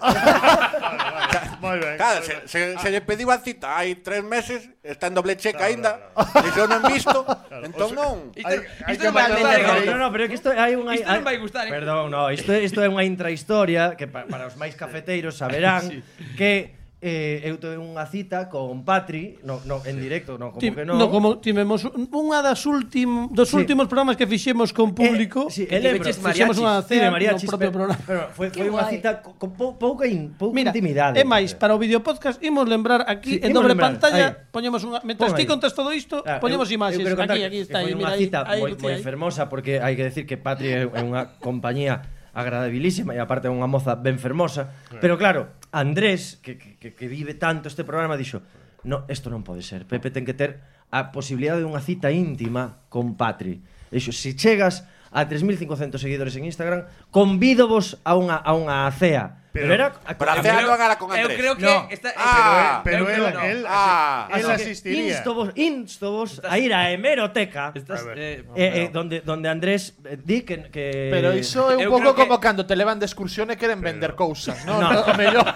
Moi ben. Claro, se, se, se lle pediu a cita hai tres meses, está en doble checa claro, aínda, claro. e se non visto, claro, entón non. Isto non vai gustar. Eh. No, no, pero que isto hai unha Isto non vai gustar. Eh. Perdón, no, isto isto é unha intrahistoria que para os máis cafeteiros saberán que eh, eu tuve unha cita con Patri, no, no, en directo, no, como Ti, que non. No, como tivemos unha das últim, dos sí. últimos programas que fixemos con eh, público. Eh, sí, que lembro, fixemos unha cena no propio programa. Pero, pero foi, foi unha cita con pou, pouca, in, pouca Mira, intimidade. É máis, para o videopodcast imos lembrar aquí sí, en doble lembrar, pantalla, aí. poñemos unha, mentre ti contas todo isto, ah, poñemos eu, imaxes. Eu aquí, aquí está. Foi unha cita moi fermosa porque hai que decir que Patri é unha compañía agradabilísima e aparte é unha moza ben fermosa, eh. pero claro, Andrés, que, que, que vive tanto este programa, dixo, no, isto non pode ser, Pepe ten que ter a posibilidade de unha cita íntima con Patri. Dixo, se chegas a 3.500 seguidores en Instagram, convídovos a unha a unha cea. Pero, pero era para hacer algo agora con Andrés. Eu creo que no. está, ah, pero, pero él, no. él, ah, él asistiría. Instovos, instovos a ir a hemeroteca, estás, a ver, eh, eh, eh, donde donde Andrés eh, di que, que Pero iso é un pouco como que... cando te levan de excursión e queren pero... vender cousas, non? No. no. mellor.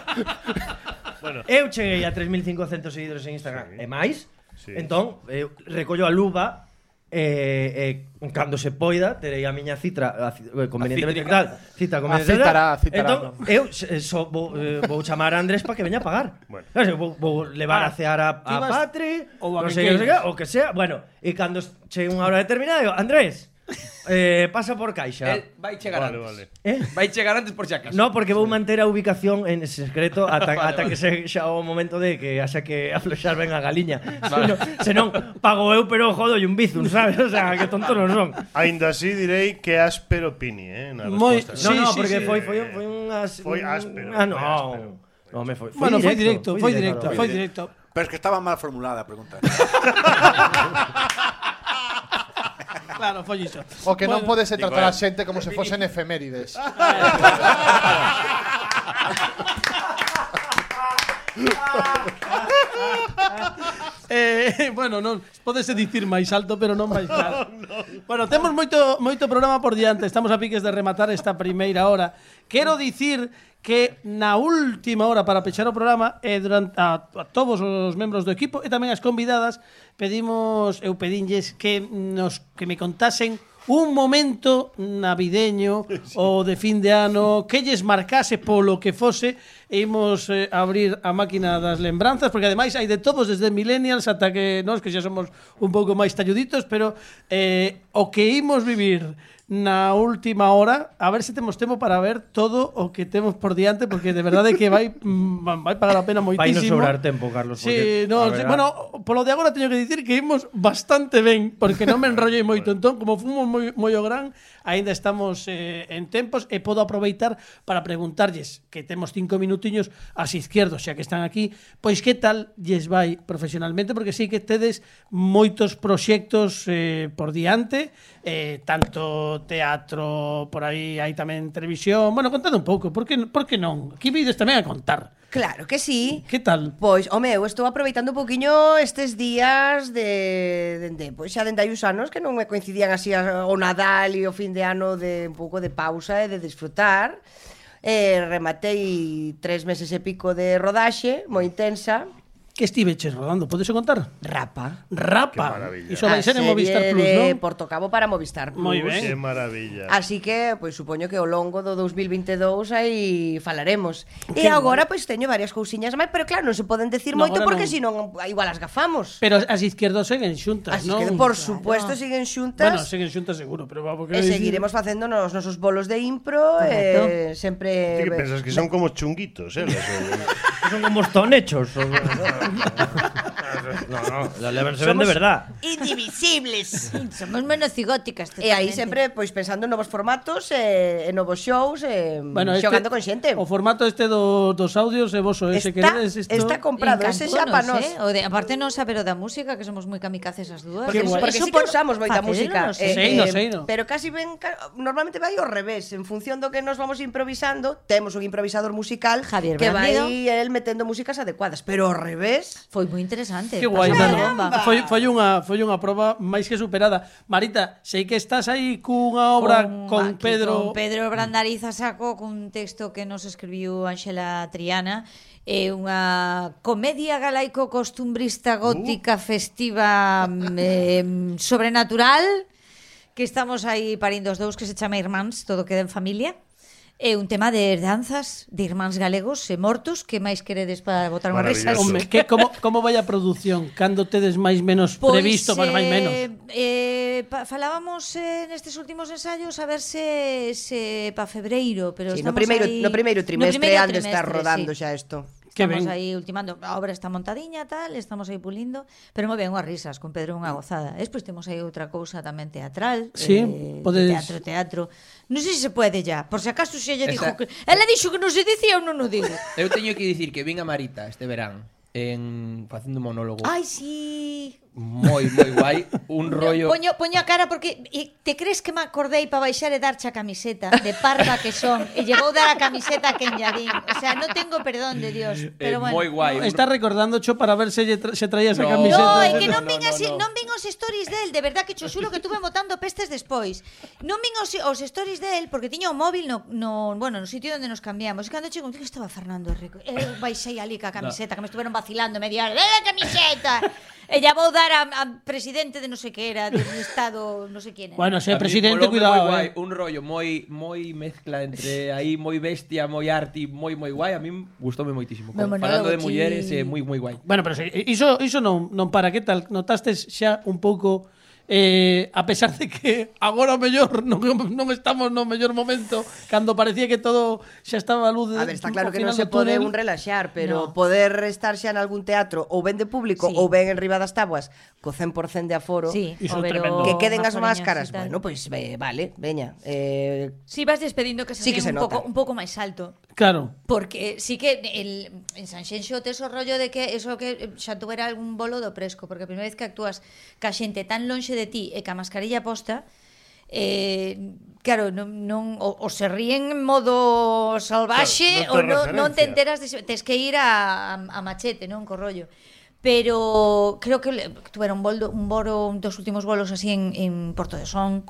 bueno. Eu cheguei a 3.500 seguidores en Instagram sí. e máis. Sí. Entón, eu eh, recollo a luva E, e cando se poida terei a miña citra a, eh, convenientemente tal, cita convenientemente Citará, citara, citara, entón, no. eu so, vou, eh, vou chamar a Andrés para que veña a pagar. Bueno. Claro, vou, vou levar ah, a cear a, a Patri ou a non sei, non sei, o que sea. Bueno, e cando chegue unha hora determinada digo, Andrés Eh, pasa por caixa. El vai chegar vale, antes. Vale. Eh? Vai chegar antes por si acaso. No, porque vou manter a ubicación en secreto ata, vale, ata vale. que se xa o momento de que haxa que afloxar ben a galiña. Vale. Senón, senón pago eu pero jodo e un bizum, sabes? O sea, que tonto non son. Ainda así direi que áspero Pini, eh, na Moi, sí, no, no, sí, porque sí, foi foi foi unhas foi áspero. Ah, no. Foi áspero. No, me foi, foi bueno, directo, foi directo, foi directo, foi directo. Foi directo. Pero es que estaba mal formulada a pregunta. Claro, follixo. O que non podes tratar a xente como se fosen efemérides. Eh, bueno, non, podese dicir máis alto, pero non máis claro. Bueno, temos moito moito programa por diante, estamos a piques de rematar esta primeira hora. Quero dicir que na última hora para pechar o programa e durante a, a todos os membros do equipo e tamén as convidadas pedimos eu pedinlles que nos que me contasen un momento navideño sí. ou de fin de ano que lles marcase polo que fose e imos eh, abrir a máquina das lembranzas porque ademais hai de todos desde millennials ata que nós que xa somos un pouco máis talluditos pero eh, o que imos vivir na última hora a ver se temos tempo para ver todo o que temos por diante porque de verdade que vai mm, vai pagar a pena moitísimo. Vai sobrar tempo, Carlos. Sí, porque, no, sí, bueno, polo de agora teño que dicir que imos bastante ben porque non me enrollei moito entón como fomos moi moi o gran aínda estamos eh, en tempos e podo aproveitar para preguntarlles que temos cinco minutiños as izquierdos, xa que están aquí, pois que tal lles vai profesionalmente, porque sei que tedes moitos proxectos eh, por diante, eh, tanto teatro, por aí hai tamén televisión, bueno, contade un pouco, por que, por que non? Aquí vides tamén a contar. Claro que sí. Que tal? Pois, home, eu estou aproveitando un poquinho estes días de, de, de pois xa dende hai uns anos que non me coincidían así o Nadal e o fin de ano de un pouco de pausa e de disfrutar. Eh, rematei tres meses e pico de rodaxe, moi intensa, que estiveches rodando, podese contar? Rapa. Rapa. Iso vai ser en Movistar Plus, non? Porto Cabo para Movistar Plus. Moi ben. Que maravilla. Así que, pois, pues, supoño que ao longo do 2022 aí falaremos. Que e agora, pois, pues, teño varias cousiñas máis, pero claro, non se poden decir no, moito porque non. senón igual as gafamos. Pero as izquierdas seguen xuntas, as non? que, por supuesto, siguen xuntas. Bueno, siguen xuntas seguro, pero vamos porque... E seguiremos facendo nos nosos bolos de impro, eh, sempre... Ti que pensas que son como chunguitos, eh? son como os tonechos. No, no, la levan se ven de Somos verdad. Indivisibles. Somos monocigóticas. E aí sempre pois pensando en novos formatos e, e novos shows e Bueno, este, xogando con xente. O formato este do, dos audios e vos o ese Está- queredes isto... está comprado, ese xa pa nós. Eh? O de, aparte non saber o da música, que somos moi kamikazes as dúas. Porque, Qué guai. porque sí que usamos moita música. non sei. Sei, no sei, no. Pero casi ven ca- normalmente vai ao revés, en función do que nos vamos improvisando, temos un improvisador musical Javier que vai Brandido. el metendo músicas adecuadas, pero ao revés. ves? Foi moi interesante. Que guai, Nano. Foi, foi, unha, foi unha proba máis que superada. Marita, sei que estás aí cunha obra con, con aquí, Pedro... Con Pedro Brandariza saco cun texto que nos escribiu Ángela Triana é unha comedia galaico-costumbrista uh. gótica uh. festiva eh, sobrenatural que estamos aí parindo os dous que se chama Irmáns, todo queda en familia. É un tema de danzas de irmáns galegos e mortos que máis queredes para botar unha risa. Home, que como como vai a produción cando tedes máis menos pois, previsto, pois eh, máis menos. Eh, pa, falábamos eh, nestes últimos ensaios a ver se se pa febreiro, pero sí, no primeiro aí... no primeiro trimestre, no primeiro trimestre ando trimestre, rodando sí. xa isto. Estamos aí ultimando, a obra está montadiña, tal, estamos aí pulindo, pero moi ben unhas risas con Pedro unha gozada. Despois temos aí outra cousa tamén teatral, sí, eh, podes... teatro, teatro. Non sei se se pode ya, por se acaso se ella dixo que... Ela dixo que non se dicía ou non o digo. Eu teño que dicir que vin a Marita este verán en facendo un monólogo. Ai, sí moi, moi guai, un rollo... Poño, poño a cara porque eh, te crees que me acordei para baixar e darche a camiseta de parva que son, e llevou dar a camiseta a quen llabín. O sea, non tengo perdón de Dios, eh, pero eh, bueno. Moi guai. No, está recordando cho para ver se, tra se traía esa no, camiseta. No, é que non vin, no, no, así, no. non vin os stories del, de verdad que cho xulo que tuve botando pestes despois. Non vin os, os stories del porque tiña o móvil no, no, bueno, no sitio onde nos cambiamos. E cando chego, que estaba Fernando Rico? Eu baixei ali ca camiseta, no. que me estuveron vacilando media hora, ¡Eh, camiseta! E ya vou dar a, a presidente de non sei que era, de un estado, non sei quién era. Bueno, se é presidente, cuidado. Moi eh. guai, eh. un rollo moi moi mezcla entre aí moi bestia, moi arte, moi moi guai, a min gustoume moitísimo. Falando de mulleres é moi moi guai. Bueno, pero iso iso non non para que tal notastes xa un pouco eh, a pesar de que agora o mellor non, non estamos no mellor momento cando parecía que todo xa estaba a luz de, A ver, está claro que non se pode túnel. un relaxar, pero no. poder estar xa en algún teatro ou ben de público sí. ou ben en riba das tabuas co 100% de aforo sí. Iso pero, que queden as máscaras, bueno, pois pues, vale, veña. Eh, si sí, vas despedindo que se, sí que se un nota. pouco un pouco máis alto. Claro. Porque sí que el, en Sanxenxo tes o rollo de que eso que eh, xa tuvera algún bolo do presco, porque a primeira vez que actúas ca xente tan lonxe de de ti e ca mascarilla posta, eh, claro, non, non o, o se ríen en modo salvaxe claro, non ou non, non te enteras, de, tes que ir a, a, a machete, non, co rollo. Pero creo que le, un, boldo, un boro, un dos últimos bolos así en, en Porto de Son,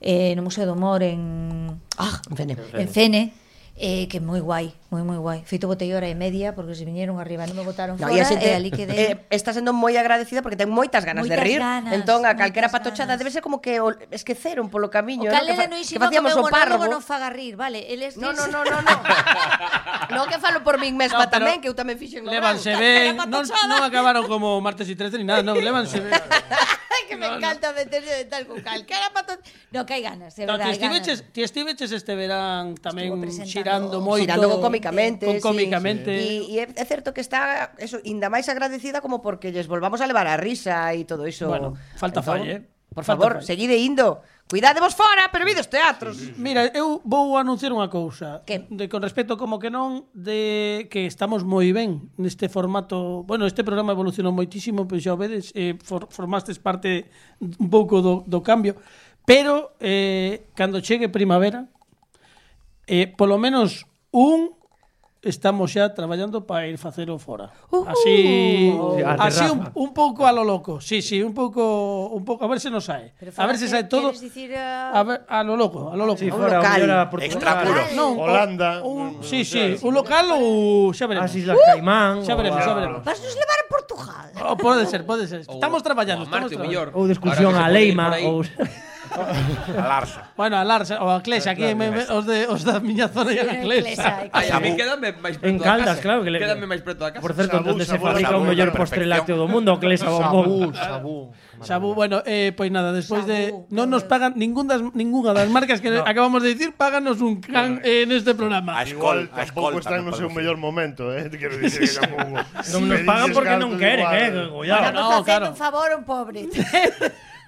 eh, no Museo do Mor, en, ah, en Fene. En Fene Eh, que moi guai, moi moi guai. Feito botei hora e media porque se viñeron arriba, non me botaron no, fora, xente, e eh, ali quedei. Eh, está sendo moi agradecida porque ten moitas ganas moitas de rir. Ganas, entón a calquera patochada ganas. debe ser como que o, esqueceron polo camiño, o no? que, fa, no que facíamos o parvo. Non faga rir, vale? Eles no, no, no, no, no. no que falo por min mesma no, tamén, que eu tamén fixen. Levanse ben, non, non acabaron como martes e 13 ni nada, non, levanse ben. que me encanta no. meterse de tal con calquera patón. No, que hai ganas, é no, verdade. Ti estiveches, ti estiveches este verán tamén xirando moito. Xirando con cómicamente. Con cómicamente. E sí, sí. é certo que está eso, inda máis agradecida como porque lles volvamos a levar a risa e todo iso. Bueno, falta entón, falle. Eh? Por favor, Falta seguide indo. Cuidadevos fora, pero vidos teatros. Sí, sí, sí. Mira, eu vou anunciar unha cousa. Que? De, con respecto como que non, de que estamos moi ben neste formato... Bueno, este programa evolucionou moitísimo, pois xa o vedes, eh, for, formastes parte un pouco do, do cambio. Pero, eh, cando chegue primavera, eh, polo menos un estamos xa traballando para ir facelo fora. Uh, así uh, así un, un pouco a lo loco. Sí, sí, un pouco un pouco a ver se nos sae. A ver se sae todo. Dicir, uh... A ver a lo loco, a lo loco. Si sí, fora local. Portugal, extra puro. Ah, no, Holanda. Un, sí, sí, un local ou xa veremos. As Islas Caimán. Xa veremos, xa veremos. Vas nos levar a Portugal. Oh, pode ser, pode ser. Estamos traballando, estamos traballando. Ou discusión a Leima ou a Larsa. Bueno, a Larsa, ou a Clexa, aquí me, me, os, de, os da miña zona e a Clexa. Ai, a mí quédame máis preto En da Caldas, casa. claro. Que le... Quédame máis preto da casa. Por certo, Sabú, onde se sabú, fabrica o sabú, mellor postre perfección. lácteo do mundo, Clesa, Bombón. Sabú, sabú. Sabú, bueno, eh, pois nada, despois de non nos pagan ningún das ninguna das marcas que no. acabamos de dicir, páganos un can eh, neste programa. A escol, a escolta, están no seu mellor momento, eh? Quero dicir que tampouco. Non nos pagan porque non queren, eh? Cuidado. Estamos no, facendo un favor a un pobre.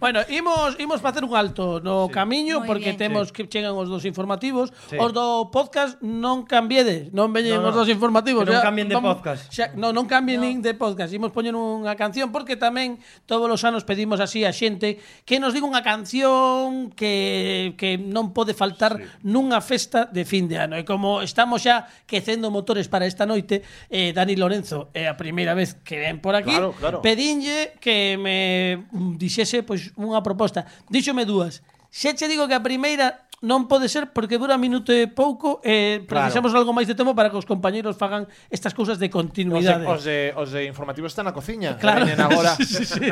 Bueno, imos, imos facer un alto no sí. camiño porque bien. temos sí. que chegan os dos informativos. Sí. Os do podcast non cambiedes, non veñen no, no. os dos informativos. Que non cambien de vamos, podcast. Xa, non, non cambien no. nin de podcast. Imos poñer unha canción porque tamén todos os anos pedimos así a xente que nos diga unha canción que, que non pode faltar sí. nunha festa de fin de ano. E como estamos xa quecendo motores para esta noite, eh, Dani Lorenzo é eh, a primeira vez que ven por aquí, claro, claro. pedinlle que me dixese pois, unha proposta. Díxome dúas. Se che digo que a primeira non pode ser porque dura minuto e pouco e eh, precisamos claro. algo máis de tempo para que os compañeiros fagan estas cousas de continuidade. Os de, os de, os de informativos están na cociña. Claro. Agora. sí, sí, sí.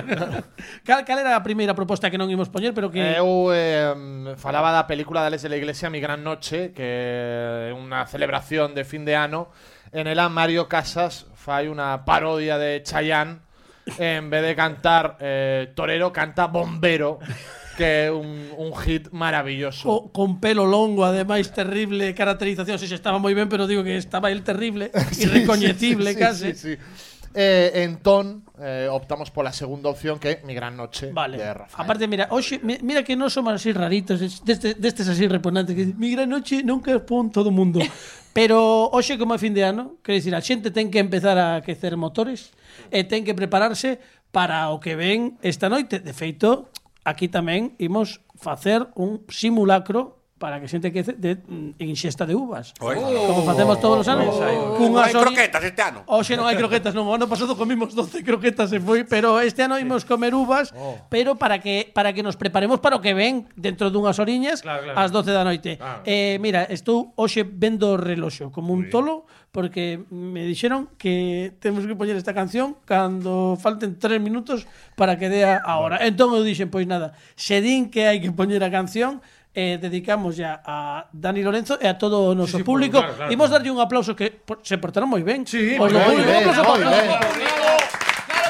cal, cal era a primeira proposta que non imos poñer, pero que... Eu eh, falaba da película de Alex de la Iglesia Mi Gran Noche, que é unha celebración de fin de ano. En ela Mario Casas fai unha parodia de Chayanne En vez de cantar eh, Torero, canta Bombero Que un, un hit maravilloso co, con pelo longo, ademais terrible caracterización, si se estaba moi ben, pero digo que estaba el terrible, irrecoñecible sí, casi. sí, sí. Eh, entón, eh, optamos pola segunda opción que é Mi Gran Noche vale. de Rafael. Aparte, mira, hoxe, mi, mira que non somos así raritos, destes, destes así reponentes, que Mi Gran Noche nunca pon todo o mundo. Pero hoxe como é fin de ano, quer dicir, a xente ten que empezar a aquecer motores e ten que prepararse para o que ven esta noite. De feito, aquí tamén imos facer un simulacro para que xente que de, en inxesta de uvas. Oh, como facemos todos os anos. Oh, oh, non hai croquetas este ano. Hoxe non hai croquetas, non. O ano pasado comimos 12 croquetas e foi, pero este ano imos comer uvas, oh. pero para que para que nos preparemos para o que ven dentro dunhas oriñas claro, claro. ás 12 da noite. Ah. Eh, mira, estou hoxe vendo o reloxo como un tolo porque me dixeron que temos que poñer esta canción cando falten 3 minutos para que dea a hora. Entón eu dixen, pois nada, se din que hai que poñer a canción, eh, dedicamos ya a Dani Lorenzo e a todo o noso sí, sí, público. Claro, claro, Imos darlle un aplauso que por, se portaron moi ben. Sí, os do público, ben, un aplauso moi ben.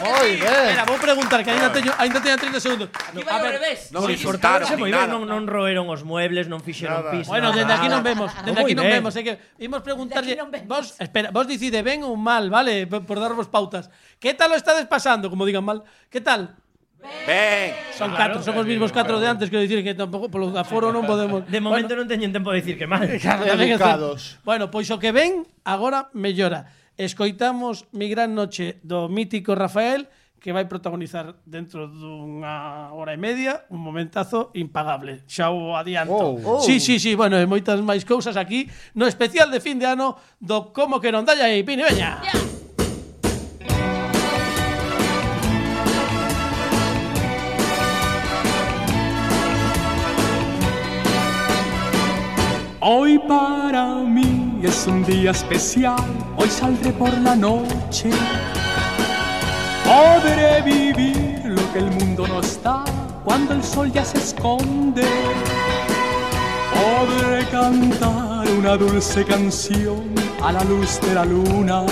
Moi ben. Espera, vou preguntar que ainda teño ainda teño 30 segundos. No, a ver, non sí, cortaron, moi ben, non, non roeron os muebles, non fixeron pis. Bueno, dende aquí non vemos, dende aquí non vemos, é que imos preguntarlle vos, espera, vos dicide ben ou mal, vale, por darvos pautas. Que tal o estades pasando, como digan mal? Que tal? Ben. Son claro, catro, son os mismos catro de antes, quero dicir que tampouco polo aforo non podemos. De momento bueno, non teñen tempo de dicir que mal. Dedicados. Bueno, pois o que ven agora mellora. Escoitamos Mi gran noche do mítico Rafael que vai protagonizar dentro dunha hora e media un momentazo impagable. Xa o adianto. Oh, oh. Sí, sí, sí, bueno, e moitas máis cousas aquí no especial de fin de ano do Como que non dalla e Pini, veña. Hoy para mí es un día especial, hoy saldré por la noche. Podré vivir lo que el mundo no está cuando el sol ya se esconde. Podré cantar una dulce canción a la luz de la luna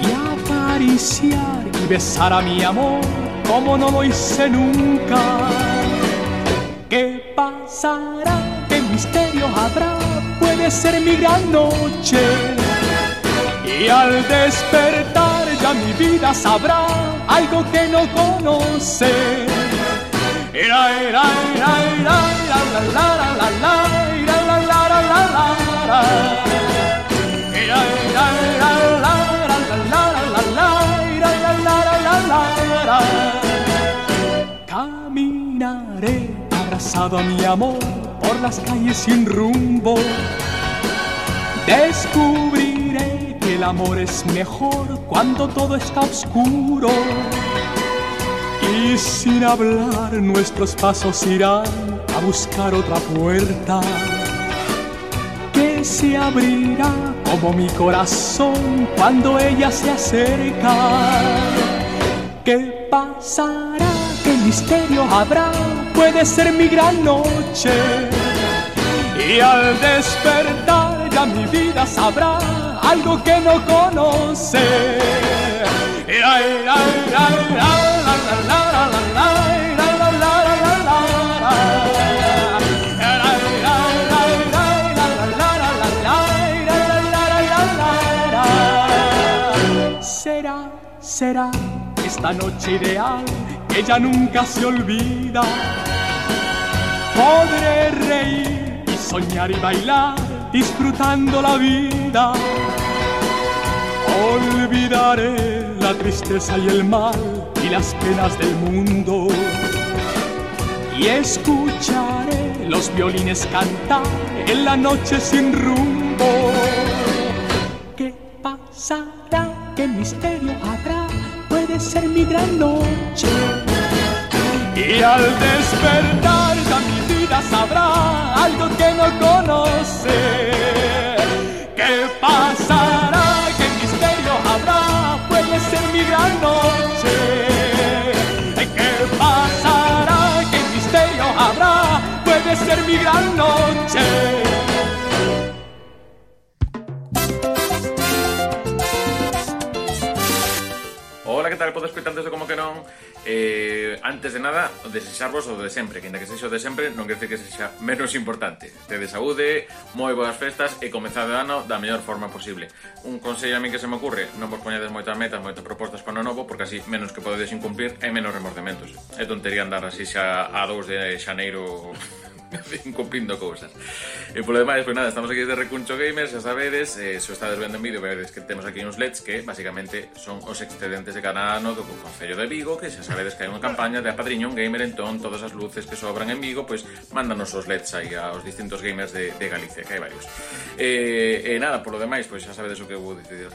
y acariciar y besar a mi amor como no lo hice nunca. ¿Qué pasará? misterio habrá, puede ser mi gran noche. Y al despertar ya mi vida sabrá algo que no conoce. alá, la, alá, la la, alá, la Caminaré a mi amor por las calles sin rumbo. Descubriré que el amor es mejor cuando todo está oscuro. Y sin hablar nuestros pasos irán a buscar otra puerta que se abrirá como mi corazón cuando ella se acerca. ¿Qué pasará? ¿Qué misterio habrá? puede ser mi gran noche. Y al despertar ya mi vida sabrá algo que no conoce. Será, será esta noche ideal ya nunca se olvida. Podré reír y soñar y bailar disfrutando la vida. Olvidaré la tristeza y el mal y las penas del mundo. Y escucharé los violines cantar en la noche sin rumbo. ¿Qué pasará? ¿Qué misterio habrá? Ser mi gran noche. Y al despertar ya mi vida sabrá algo que no conoce. ¿Qué pasará? tal podes escoitantes de como que non eh, Antes de nada, desexarvos o de sempre Que ainda que sexa o de sempre, non quer que sexa menos importante. Tede saúde, moi boas festas e comezade o ano da mellor forma posible. Un consello a min que se me ocurre Non vos poñades moitas metas, moitas propostas para o novo Porque así menos que podedes incumplir e menos remordementos. É tontería andar así xa a 2 de xaneiro en cumprindo cousas. E polo demais, pois nada, estamos aquí de Recuncho Gamers, xa sabedes, eh, se o estades vendo en vídeo, veredes que temos aquí uns LEDs que basicamente son os excedentes de cada ano do Concello de Vigo, que xa sabedes que hai unha campaña de apadriño un gamer, entón todas as luces que sobran en Vigo, pois mándanos os LEDs aí aos distintos gamers de, de Galicia, que hai varios. Eh, e eh, eh, nada, polo demais, pois xa sabedes o que vou decidir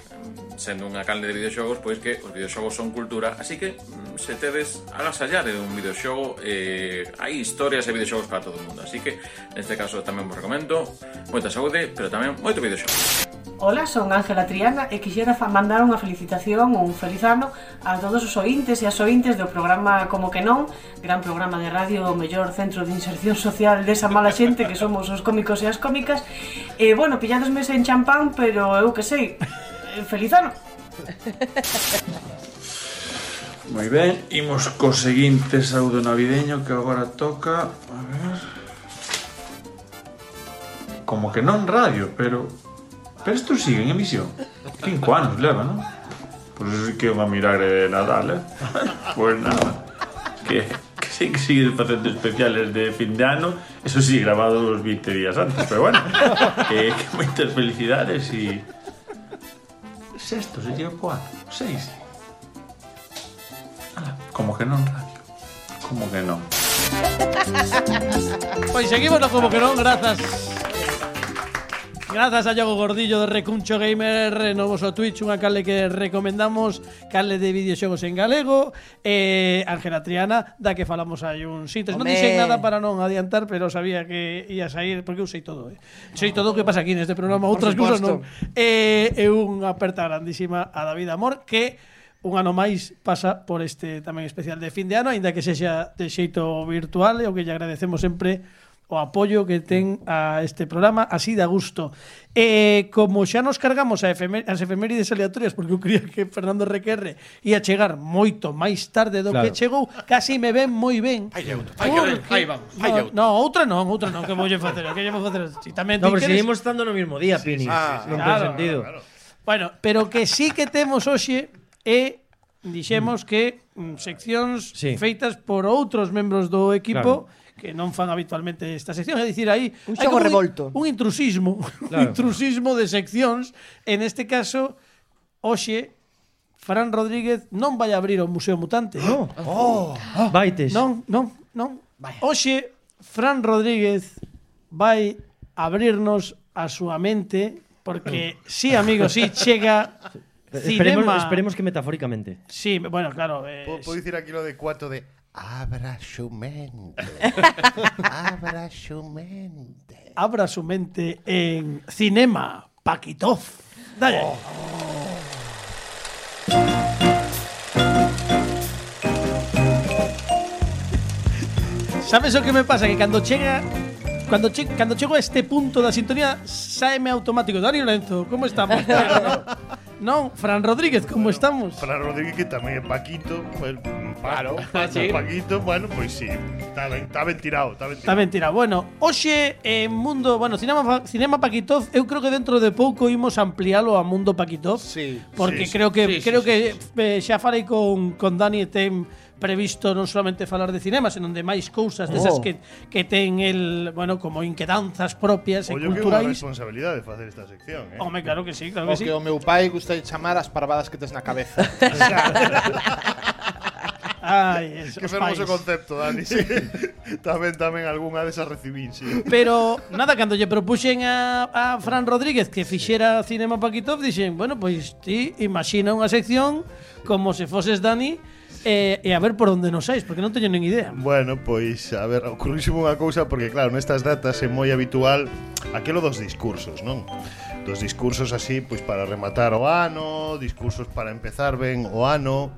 sendo unha canle de videoxogos, pois que os videoxogos son cultura, así que mm, se tedes agasallade un videoxogo, eh, hai historias e videoxogos para todo o mundo. Así que, neste caso, tamén vos recomendo moita saúde, pero tamén moito videoxogo. Ola, son Ángela Triana e quixera mandar unha felicitación ou un feliz ano a todos os ointes e as ointes do programa Como que non, gran programa de radio, o mellor centro de inserción social desa mala xente que somos os cómicos e as cómicas. E, bueno, pilladosme en champán, pero eu que sei, eh, feliz ano. Moi ben, imos co seguinte saúdo navideño que agora toca, a ver... Como que non radio, pero... Pero isto sigue en emisión. Cinco anos leva, non? Pois sí que é unha milagre de Nadal, eh? Pois nada. Que, que sí que sigue facendo especiales de fin de ano Eso sí, grabados 20 días antes Pero bueno, que, que moitas felicidades e... Sexto, se llega po ano Seis Como que non radio Como que non Pois seguimos no como que non, grazas. Grazas a Iago Gordillo de Recuncho Gamer eh, no vosso Twitch, unha cale que recomendamos, cale de videoxogos en galego, e eh, Ángela Triana, da que falamos hai un sites. Non dixen nada para non adiantar, pero sabía que ia sair, porque eu sei todo, eh. Sei todo o que pasa aquí neste programa, outras cousas non. Eh, e unha aperta grandísima a David Amor, que un ano máis pasa por este tamén especial de fin de ano, aínda que sexa de xeito virtual, e o que lle agradecemos sempre o apoio que ten a este programa así da gusto. E como xa nos cargamos a efemé as efemérides aleatorias porque eu creía que Fernando Requerre ia chegar moito máis tarde do claro. que chegou, casi me ven moi ben. Fai outra, fai porque... van, fai. No, no, outra non, outra non, que voulle facer, que lle vou facer. Si tamén no, pero queres... seguimos estando no mesmo día, Pini. Sí, sí, ah, non claro, ten sentido. Claro, claro. Bueno, pero que sí que temos hoxe é dixemos mm. que mm, seccións sí. feitas por outros membros do equipo claro que non fan habitualmente esta sección, é dicir, aí un xogo revolto. Un, un intrusismo, claro. un intrusismo de seccións, en este caso hoxe Fran Rodríguez non vai abrir o Museo Mutante. No. Oh. Vaites. Non, non, non. Hoxe Fran Rodríguez vai abrirnos a súa mente porque sí, amigo, sí chega cinema. Esperemos, esperemos que metafóricamente. Sí, bueno, claro. Eh, Puedo dicir aquí lo de cuatro de abra su mente. abra su mente. abra su mente en Cinema Paquitov. Dale. Sabes o que me pasa? Que cando chega Cando, che, cando chego a este punto da sintonía Sáeme automático Dani Lorenzo, como estamos? non, Fran Rodríguez, como estamos? Fran Rodríguez que tamén é Paquito, pues, Claro, sí. Paquito, bueno, pois pues sí, está ben, está ben tirado, está ben Está tirado. mentira. Bueno, hoxe en Mundo, bueno, Cinema, Cinema Paquitov, eu creo que dentro de pouco imos ampliálo a Mundo Paquitov. Sí. Porque Sí, creo que sí, sí, creo sí, que eh, xa falei con con Dani e ten previsto non solamente falar de cinema, senón de máis cousas desas oh. que, que ten el, bueno, como inquedanzas propias Ollo e culturais. Ollo que responsabilidade de facer esta sección, eh? Home, claro que sí, claro que o sí. Que o meu pai gusta chamar as parvadas que tes na cabeza. Ai, que fermoso pais. concepto, Dani. Sí. tamén tamén algunha desas recibín, sí. Pero nada, cando lle propuxen a, a Fran Rodríguez que fixera sí. Cinema Paquitov, dixen, bueno, pois pues, ti imagina unha sección como se foses Dani e, e a ver por onde nos sais, porque non teño nin idea. Bueno, pois, a ver, ocurrísimo unha cousa, porque claro, nestas datas é moi habitual aquilo dos discursos, non? Dos discursos así, pois para rematar o ano, discursos para empezar ben o ano,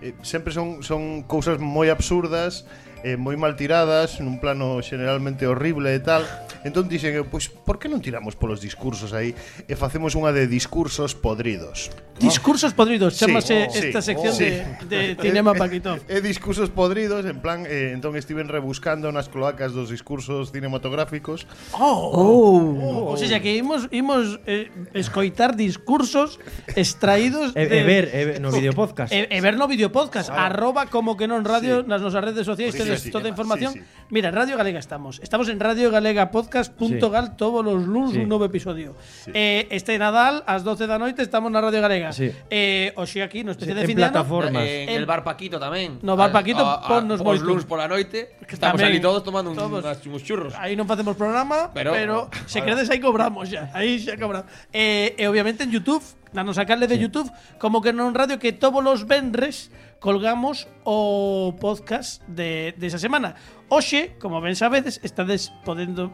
eh, sempre son, son cousas moi absurdas eh, moi mal tiradas, nun plano generalmente horrible e tal. Entón dixen, eh, pois, por que non tiramos polos discursos aí e facemos unha de discursos podridos? Discursos podridos, chamase sí, esta sección sí. de, de Cinema Paquitov. E, discursos podridos, en plan, eh, entón estiven rebuscando nas cloacas dos discursos cinematográficos. Oh! oh. oh. O sea, que imos, imos eh, escoitar discursos extraídos de... E, e ver, e, no videopodcast. E, e ver no videopodcast, claro. arroba como que non radio sí. nas nosas redes sociais. Pues sí. toda a información Sí, sí. mira, en Radio Galega estamos estamos en Radio Galega Podcast.gal todos os luns Sí. un novo episodio eh, este Nadal ás 12 da noite estamos na Radio Galega Sí. eh, hoxe aquí no especial Sí, de en fin de ano plataformas. En el bar Paquito tamén. No bar Paquito, A- a- ponnos Os moito. luns pola noite, que estamos Tamén. ali todos tomando un, Todos. unas- uns churros. Aí non facemos programa, pero, Pero- se queredes aí cobramos xa. Aí xa cobramos. Eh, e obviamente en YouTube, na nosa canle de YouTube, como que non radio que todos os venres colgamos o podcast de, de esa semana. Hoxe, como ben sabedes, estades podendo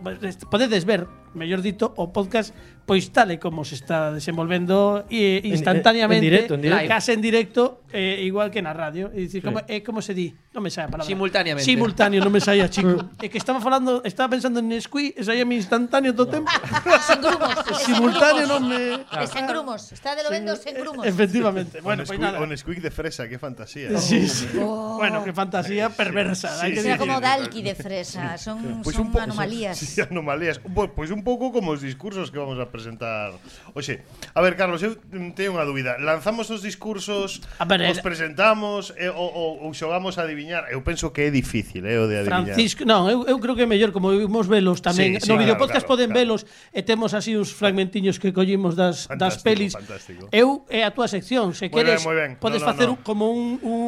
podedes ver, mellor dito, o podcast pois tal e como se está desenvolvendo e En- instantáneamente, en directo, en directo. case en directo, eh, igual que na radio. E dicir, Sí. como, eh, como se di? Non me sae a palabra. Simultáneamente. Simultáneo, non me saía, chico. é que estaba falando, estaba pensando en Nesquí, e saía mi instantáneo todo o tempo. Sen grumos. Simultáneo non me... Sen grumos. Está de lo vendo sen grumos. Efectivamente. Bueno, un pois Nesquik- nada. un Nesquik de fresa, qué fantasía. Sí, sí. Oh. Bueno, qué fantasía perversa. Sí, hai que sí, Sea decir. como Alqui de fresa, son, pois son un anomalías. Sí, anomalías. Pois, pues un pouco como os discursos que vamos a presentar. Oxe, a ver, Carlos, eu teño unha dúbida. Lanzamos os discursos, a ver, os eh, presentamos eh, ou, ou xogamos a adiviñar? Eu penso que é difícil, eh, o de adiviñar. Francisco, non, eu, eu creo que é mellor como vimos velos tamén. Sí, sí, no claro, videopodcast claro, poden claro. velos e temos así uns fragmentiños que collimos das, fantástico, das pelis. Fantástico. Eu é a túa sección, se moi queres, ben, ben. podes no, no, facer no. como un, un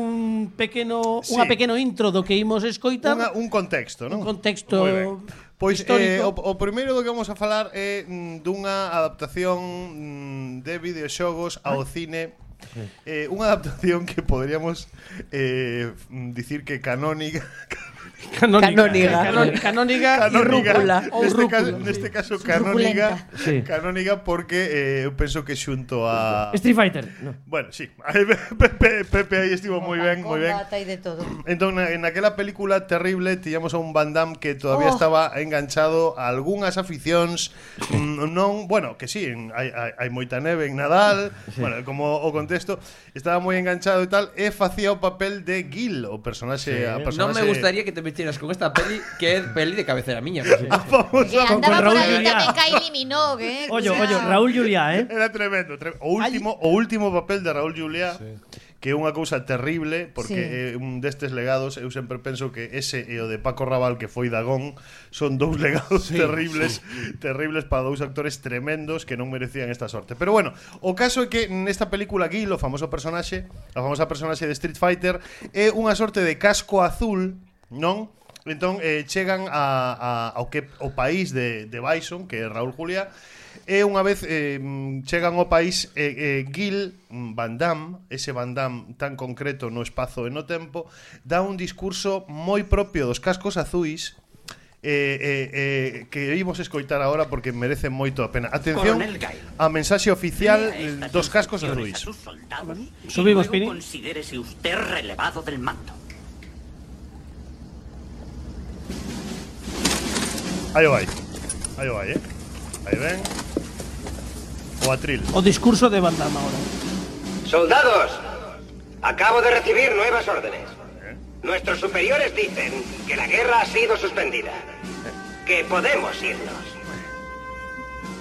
pequeno, sí. unha pequeno intro do que imos escoitar. Unha, un contexto, non? Un contexto Pois eh, o, o primeiro do que vamos a falar é mm, dunha adaptación mm, de videoxogos ao cine. Eh, unha adaptación que poderíamos eh, mm, dicir que canónica Canónica. Canónica. Canóniga. canónica, canónica rúcula. Neste caso, neste caso canónica, sí. canónica porque eh, eu penso que xunto a Street Fighter. No. Bueno, sí. Pepe, Pepe aí estivo moi ben, moi ben. de todo. Entón, na, en aquela película terrible tiñamos a un Van Damme que todavía oh. estaba enganchado a algunhas aficións mm, non, bueno, que sí, hai, hai, hai moita neve en Nadal, sí. bueno, como o contexto, estaba moi enganchado e tal, e facía o papel de Gil, o personaxe, sí. a personaxe. Non me gustaría que te metiras con esta peli que é peli de cabecera miña. Pues, Que ah, andaba por Raúl aí Juliá. tamén Kylie Minogue, eh. Ollo, oye, Raúl Juliá, eh. Era tremendo, tremendo. O último, o último papel de Raúl Juliá. Sí que é unha cousa terrible porque sí. é un destes legados eu sempre penso que ese e o de Paco Raval que foi Dagón son dous legados sí, terribles sí. terribles para dous actores tremendos que non merecían esta sorte pero bueno o caso é que nesta película Gil o famoso personaxe a famosa personaxe de Street Fighter é unha sorte de casco azul non? Entón, eh, chegan a, a, ao que o país de, de Bison, que é Raúl Julia, e unha vez eh, chegan ao país eh, eh, Gil Van Damme, ese Van Damme tan concreto no espazo e no tempo, dá un discurso moi propio dos cascos azuis, eh, eh, eh, que imos escoitar agora porque merece moito a pena. Atención a mensaxe oficial dos cascos azuis. Subimos, Pini. Considérese usted relevado del mando. Aí vai. Aí vai, eh. Aí ven. O atril. O discurso de Van Damme ahora. Soldados, acabo de recibir nuevas órdenes. Nuestros superiores dicen que la guerra ha sido suspendida. Que podemos irnos.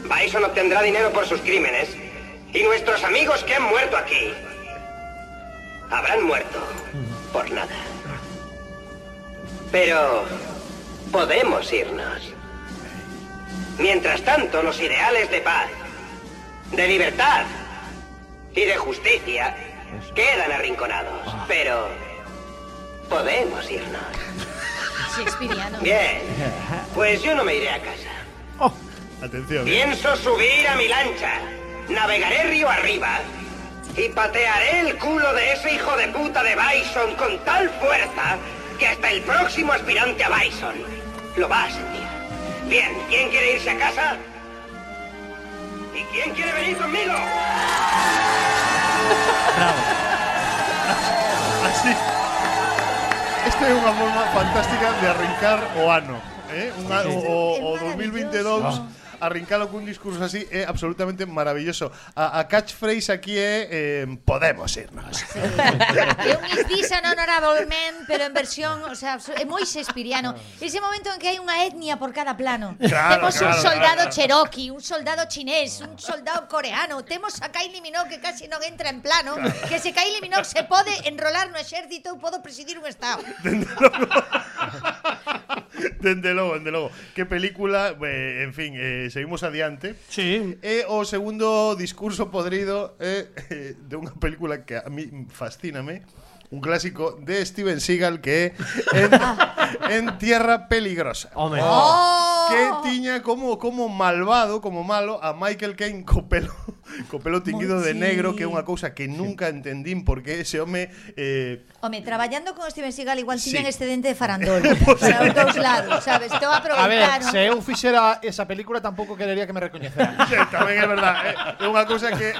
Bison obtendrá dinero por sus crímenes y nuestros amigos que han muerto aquí habrán muerto por nada. Pero podemos irnos. Mientras tanto, los ideales de paz, de libertad y de justicia quedan arrinconados. Pero podemos irnos. Shakespeareano. Bien, pues yo no me iré a casa. Atención. eh. Pienso subir a mi lancha, navegaré río arriba y patearé el culo de ese hijo de puta de Bison con tal fuerza que hasta el próximo aspirante a Bison lo va a sentir. Bien, ¿quién quiere irse a casa? ¿Y quién quiere venir conmigo? Así. Esta é unha forma fantástica de arrincar o ano, eh? O, o 2022 arrincalo cun discurso así é absolutamente maravilloso. A, a catchphrase aquí é eh, podemos irnos. Sí. Eu mis honorable honorablemente, pero en versión, o sea, é moi shakespeariano. Ese momento en que hai unha etnia por cada plano. Claro, Temos claro, un soldado claro. cherokee, un soldado chinés, un soldado coreano. Temos a Kylie Minogue que casi non entra en plano, claro. que se Kylie Minogue se pode enrolar no exército ou podo presidir un estado. Dende logo, dende logo. Que película, eh, en fin, eh, seguimos adiante. Sí. E o segundo discurso podrido é eh, de unha película que a mí fascíname, un clásico de Steven Seagal que é en, en Tierra Peligrosa. Home. Oh, oh. Que tiña como como malvado, como malo a Michael Caine co pelo co pelo tinguido de negro, que é unha cousa que nunca entendín porque ese home eh Home, traballando con Steven Seagal igual sí. tiñan este dente de farandol para os dous lados, sabes? Estou a. A ver, se eu fixera esa película tampouco querería que me recoñeceran. sí, tamén é verdade. Eh. É unha cousa que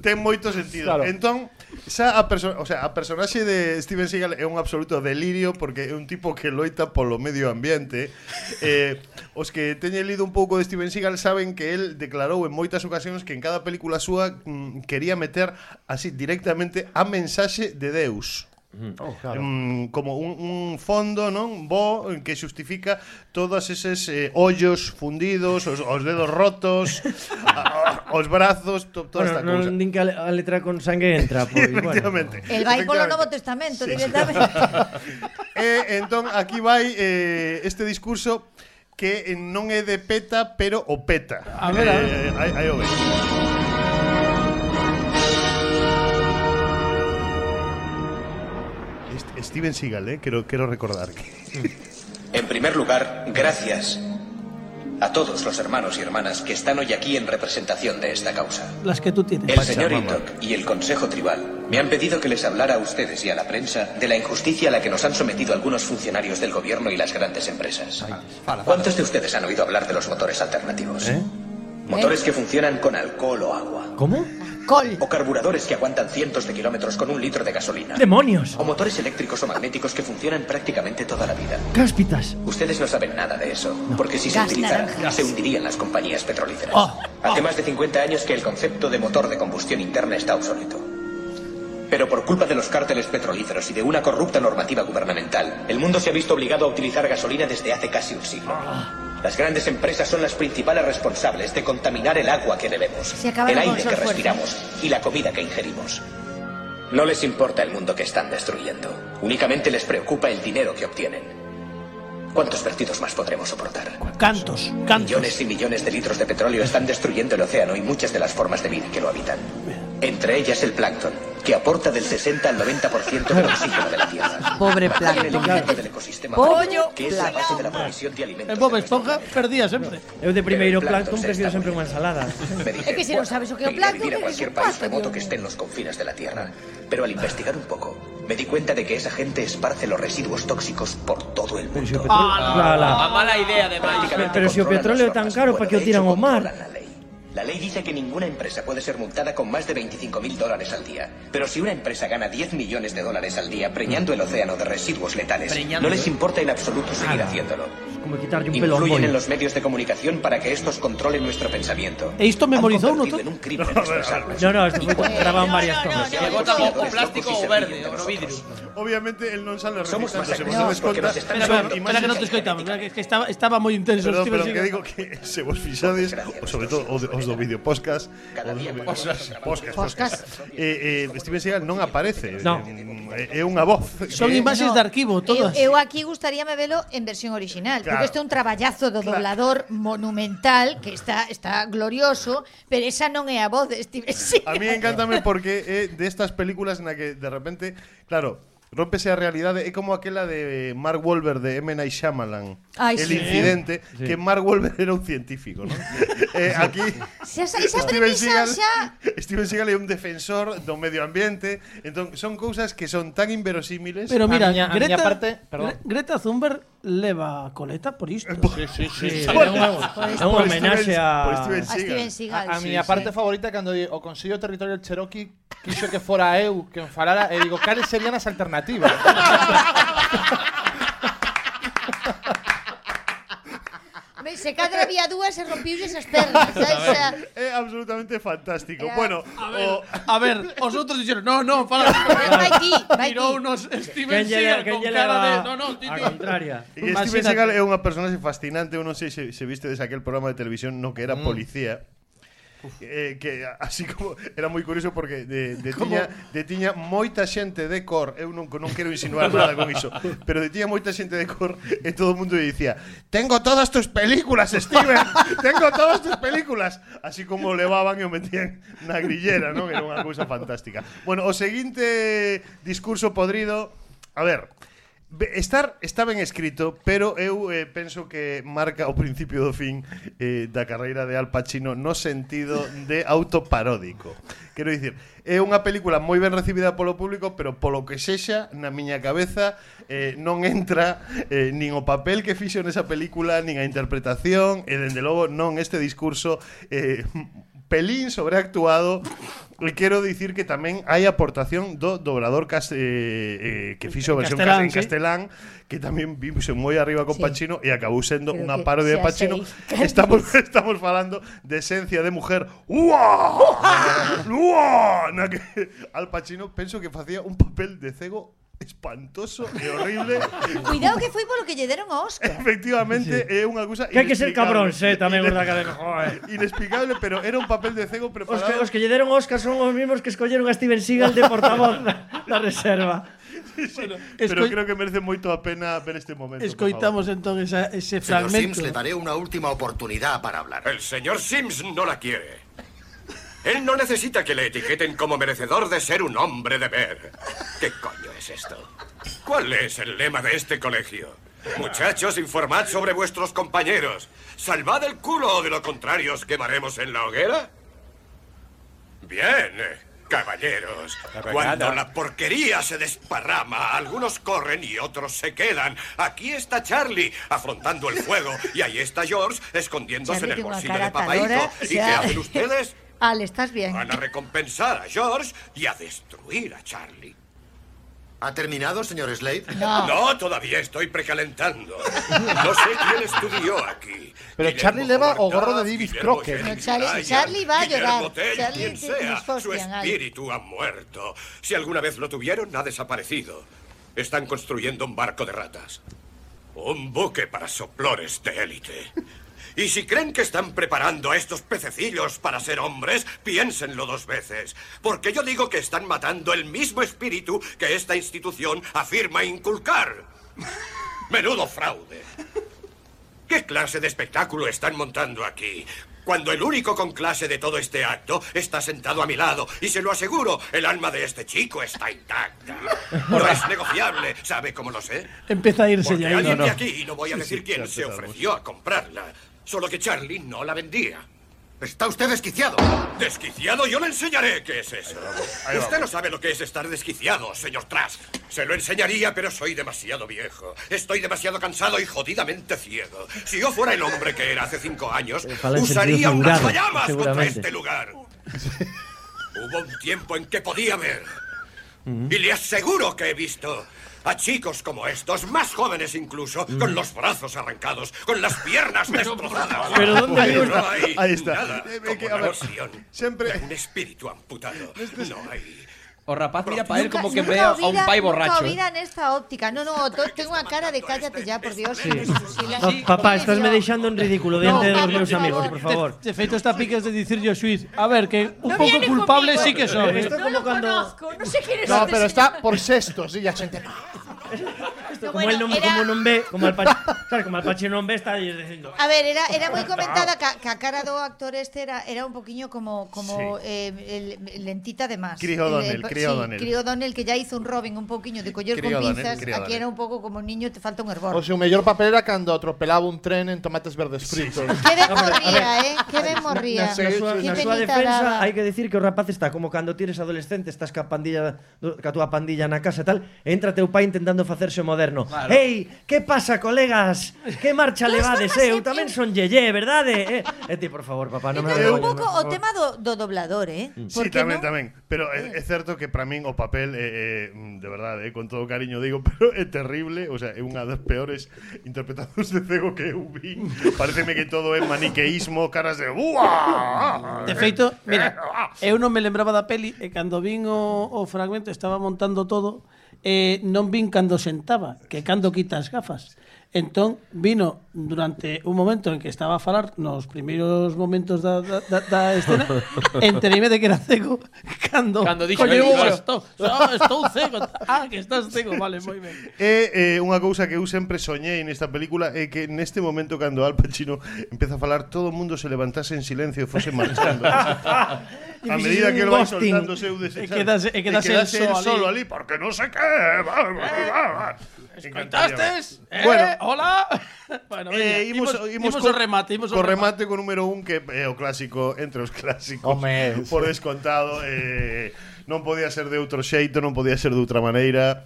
ten moito sentido. Claro. Entón, xa a persona, o sea, a personaxe de Steven Seagal é un absoluto delirio porque é un tipo que loita polo medio ambiente. Eh, os que teñen lido un pouco de Steven Seagal saben que el declarou en moitas ocasións que en cada película película súa mm, quería meter así directamente a mensaxe de Deus. Mm. Oh, claro. um, como un, un fondo non bo que xustifica todos eses eh, ollos fundidos, os, os dedos rotos, a, os brazos, to, toda bueno, esta non, cousa. Non din que a letra con sangue entra, pois, bueno. El vai polo Novo Testamento sí, directamente. Eh, entón aquí vai eh, este discurso que eh, non é de peta, pero o peta. A ver, a ver. Eh, aí, aí o ves. Est- Steven Seagal, eh, quero, quero recordar que En primer lugar, gracias a todos los hermanos y hermanas que están hoy aquí en representación de esta causa. Las que tú tienes. El señor Intok y el Consejo Tribal me han pedido que les hablara a ustedes y a la prensa de la injusticia a la que nos han sometido algunos funcionarios del gobierno y las grandes empresas. ¿Cuántos de ustedes han oído hablar de los motores alternativos? Motores que funcionan con alcohol o agua. ¿Cómo? Col. O carburadores que aguantan cientos de kilómetros con un litro de gasolina. ¡Demonios! O motores eléctricos o magnéticos que funcionan prácticamente toda la vida. Cáspitas. Ustedes no saben nada de eso, porque si se utilizaran, se hundirían las compañías petrolíferas. Oh, Hace más de 50 años que el concepto de motor de combustión interna está obsoleto. Pero por culpa de los cárteles petrolíferos y de una corrupta normativa gubernamental, el mundo se ha visto obligado a utilizar gasolina desde hace casi un siglo. Las grandes empresas son las principales responsables de contaminar el agua que bebemos, el aire que respiramos y la comida que ingerimos. No les importa el mundo que están destruyendo. Únicamente les preocupa el dinero que obtienen. ¿Cuántos vertidos más podremos soportar? Cantos, cantos. Millones y millones de litros de petróleo están destruyendo el océano y muchas de las formas de vida que lo habitan. Entre ellas el plancton, que aporta del 60 al 90% del oxígeno de la Tierra. Pobre El plancton. elemento del ecosistema Pollo que es la base de la provisión de alimentos. El Bob Esponja perdía sempre. Eu de primeiro plancton prefiro sempre unha ensalada. Me dije, É que se non sabes o que é o quería plancton, vivir a cualquier un país pato, remoto que esté en los confines de la Tierra. Pero al investigar un poco, me di cuenta de que esa gente esparce los residuos tóxicos por todo el mundo. La, la. A mala idea, además. Pero, pero se o petróleo é tan caro, para que o tiran ao mar? La ley dice que ninguna empresa puede ser multada con más de 25 mil dólares al día. Pero si una empresa gana 10 millones de dólares al día preñando el océano de residuos letales, Preñando. no les importa en absoluto seguir haciéndolo. como quitarlle un pelo Influyen en los medios de comunicación para que estos controlen nuestro pensamiento. ¿E isto memorizou no todo? En un crimen no, no, esto grabado en varias cosas. o plástico o verde, o no vidrio. Obviamente el non sale Somos más activos porque nos están... Espera que non te escoitamos, que estaba, estaba moi intenso. Perdón, pero que digo que se vos fixades, sobre todo os do vídeo podcast, podcast, podcast, eh, eh, Steven Seagal non aparece. No. Eh, é unha voz. Son imaxes de arquivo eh, todas. Eu, eu aquí gustaríame velo en versión original. Claro. Claro. Porque este é un traballazo do doblador claro. monumental que está está glorioso, pero esa non é a voz de Steven Seagal. A mí encántame porque é destas de películas na que de repente, claro, rompese a realidade é como aquela de Mark Wahlberg de M. Night Shyamalan Ay, el sí. incidente sí. que Mark Wahlberg era un científico ¿no? eh, aquí xa, esa, esa Steven, Seagal, xa... Steven Seagal é un defensor do medio ambiente entón, son cousas que son tan inverosímiles pero mira, a miña, Greta, a miña parte, perdón. Greta Thunberg leva a coleta por isto. Eh, sí, sí, sí. sí. Por, é unha homenaxe a, a Steven Seagal. A, a miña sí, parte sí. favorita cando o Consello Territorial Cherokee quixo que fora eu quen falara e digo, cales serían as alternativas? Se cadra había dúas e rompiulles as pernas, sabes? É eh, absolutamente fantástico. Era- eh, Bueno, A ver, o, a ver, os outros dixeron, no, no, fala. Vai ti, vai ti. Tirounos Steven Quen lle, Seagal quen con lle cara de... leva No, no, ti, a ti. contraria? E Steven Seagal é unha personaxe fascinante, eu non sei se, se viste aquel programa de televisión no que era mm. policía, eh, que así como era moi curioso porque de, de tiña de tiña moita xente de cor, eu non non quero insinuar nada con iso, pero de tiña moita xente de cor e todo o mundo lle dicía, "Tengo todas tus películas, Steven. Tengo todas tus películas." Así como levaban e o metían na grillera, non? Era unha cousa fantástica. Bueno, o seguinte discurso podrido, a ver, Estar está ben escrito, pero eu eh, penso que marca o principio do fin eh, da carreira de Al Pacino no sentido de autoparódico. Quero dicir, é unha película moi ben recibida polo público, pero polo que sexa, na miña cabeza, eh, non entra eh, nin o papel que fixo nesa película, nin a interpretación, e dende logo non este discurso eh, pelín sobreactuado E quero dicir que tamén hai aportación do dobrador cas, eh, eh, que fixo a versión castelán, en castelán, sí. que tamén vimos moi arriba con sí. Pacino e acabou sendo Creo unha parodia de Pacino. Seis. Estamos estamos falando de esencia de mujer. ¡Uah! ¡Uah! ¡Uah! Na que Al Pacino penso que facía un papel de cego espantoso e horrible. Cuidado que foi polo que lle deron o Oscar. Efectivamente, é unha cousa Que hai que ser cabrón, inexplicable. sé, tamén, verdad, que de- joder. Inexplicable, pero era un papel de cego Os preparado. que, os que lle deron son os mismos que escolleron a Steven Seagal de portavoz da, da reserva. pero escoi- creo que merece moito a pena ver este momento. Escoitamos entón esa, ese Señor fragmento. Sims, le daré una última oportunidad para hablar. El señor Sims no la quiere. Él no necesita que le etiqueten como merecedor de ser un hombre de ver. ¿Qué coño es esto? ¿Cuál es el lema de este colegio? Muchachos, informad sobre vuestros compañeros. Salvad el culo o de lo contrario os quemaremos en la hoguera. Bien, eh, caballeros. Cuando la porquería se desparrama, algunos corren y otros se quedan. Aquí está Charlie afrontando el fuego y ahí está George escondiéndose Charlie en el bolsillo de tan papaíto. lora, o ¿Y qué hacen ustedes? Ale, ¿estás bien? Van a recompensar a George y a destruir a Charlie. ¿Ha terminado, señor Slade? No, todavía estoy precalentando. No sé quién estudió aquí. Pero Guillermo Charlie leva o gorro de David Crocker. No, Charlie- Ryan, Charlie va a Guillermo llorar. Tell, Charlie quien sea, su espíritu ha muerto. Si alguna vez lo tuvieron, ha desaparecido. Están construyendo un barco de ratas. Un buque para soplores de élite. Y si creen que están preparando a estos pececillos para ser hombres, piénsenlo dos veces. Porque yo digo que están matando el mismo espíritu que esta institución afirma inculcar. Menudo fraude. ¿Qué clase de espectáculo están montando aquí? Cuando el único con clase de todo este acto está sentado a mi lado. Y se lo aseguro, el alma de este chico está intacta. No es negociable. ¿Sabe cómo lo sé? Empieza a irse Porque ya. ahí. alguien No, de no. aquí, y no voy a Sí, decir sí, quién, se ofreció a comprarla. Solo que Charlie no la vendía. Está usted desquiciado. ¿Desquiciado? Yo le enseñaré qué es eso. ahí Usted vamos. no sabe lo que es estar desquiciado, señor Trask. Se lo enseñaría, pero soy demasiado viejo. Estoy demasiado cansado y jodidamente ciego. Si yo fuera el hombre que era hace cinco años, usaría unas llamas contra este lugar. Hubo un tiempo en que podía ver. Y le aseguro que he visto a chicos como estos, más jóvenes incluso, con los brazos arrancados, con las piernas destrozadas. pero ¿dónde hay Ahí está. nada Eh, como que, a la ver, visión siempre- de un espíritu amputado. No hay. O rapaz mira para él como que ve a un pai borracho. o ¿eh? vida nesta óptica. No, no, tengo unha cara de cállate ya, por Dios. Sí. No, papá, estás me deixando en ridículo diante de los meus amigos, por favor. De, de feito, esta piques de dicir yo Suiz. A ver, que un No viene culpable conmigo. sí que son. ¿eh? Esto No lo conozco, no sé quién es No, este pero está por sextos y ya gente. Pero como bueno, el non, era... como non ve, como al Pachi, sabes, como al Pachi non ve, está dicindo. A ver, era era moi comentada que, que a cara do actor este era era un poquiño como como sí. eh, el, lentita de más. Chris eh, O'Donnell, Chris Donel. Sí, Chris O'Donnell que ya hizo un Robin un poquiño de coller con pinzas, aquí era un pouco como un niño te falta un hervor. O seu mellor papel era cando atropelaba un tren en tomates verdes fritos. Sí. Que ben morría, eh? Que ben morría. Na, na, na, na súa defensa hai que decir que o rapaz está como cando tires adolescente, estás ca pandilla ca túa pandilla na casa e tal, entra teu pai intentando facerse moderno goberno. Claro. Ei, que pasa, colegas? Que marcha Todos levades? Eh? Eu tamén son yeye, verdade? Eh, eh ti, por favor, papá, non me un pouco o tema do, do doblador, eh? Sí, tamén, no? tamén. Pero é, é eh. certo que para min o papel é, é de verdade, eh, con todo cariño digo, pero é terrible, o sea, é unha das peores interpretacións de cego que eu vi. Pareceme que todo é maniqueísmo, caras de ¡Uah! De feito, mira, ah. eu non me lembraba da peli e cando vin o, o fragmento estaba montando todo eh, non vin cando sentaba, que cando quita as gafas. Entón, vino durante un momento en que estaba a falar nos primeiros momentos da, da, da, da escena, enteríme de que era cego cando... Cando dixo, Coño, no, estou, no, estou cego. Ah, que estás cego, vale, moi ben. E eh, unha cousa que eu sempre soñei nesta película é que neste momento cando Al Pacino empeza a falar, todo o mundo se levantase en silencio e fose marchando. a medida que el vai soltando seu desechado. E quedase, e quedase, e quedase el solo, el solo ali. ali, porque non sei que... Va, va, va, va. Escoitastes? Eh, bueno, hola. bueno, eh, imos, imos, imos co, remate, imos co remate. remate co número un que é eh, o clásico entre os clásicos. Home, por descontado, eh, non podía ser de outro xeito, non podía ser de outra maneira.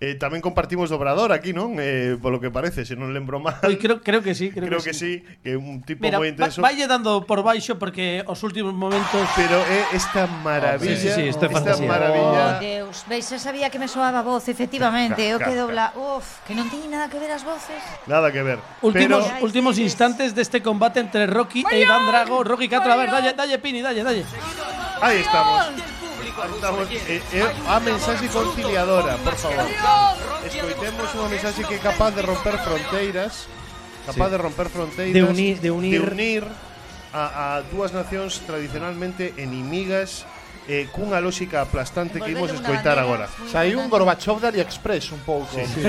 Eh, tamén compartimos dobrador aquí, non? Eh, polo que parece, se non lembro mal creo, creo que sí, creo, creo que sí, que é un tipo Mira, va, intenso valle dando por baixo porque os últimos momentos pero é esta maravilla Sí, sí, sí, isto é esta fantasía. Oh, maravilla Deus, veis, xa sabía que me soaba voz, efectivamente, Ca- o que ca- dobla. Uf, que non teñe nada que ver as voces. nada que ver Últimos, pero últimos instantes deste combate entre Rocky e Iván Drago. Rocky Castro, a ver, dalle, dalle Pini, dalle, dalle. aí estamos Estamos, eh, eh, a mensaxe conciliadora, por favor. Escoitemos unha mensaxe que é capaz de romper fronteiras, capaz Sí. de romper fronteiras, De unir- de unir- de unir a, a dúas nacións tradicionalmente enimigas eh, cunha lógica aplastante que imos escoitar agora. Saiu un. Gorbachov de AliExpress un pouco. Sí, sí.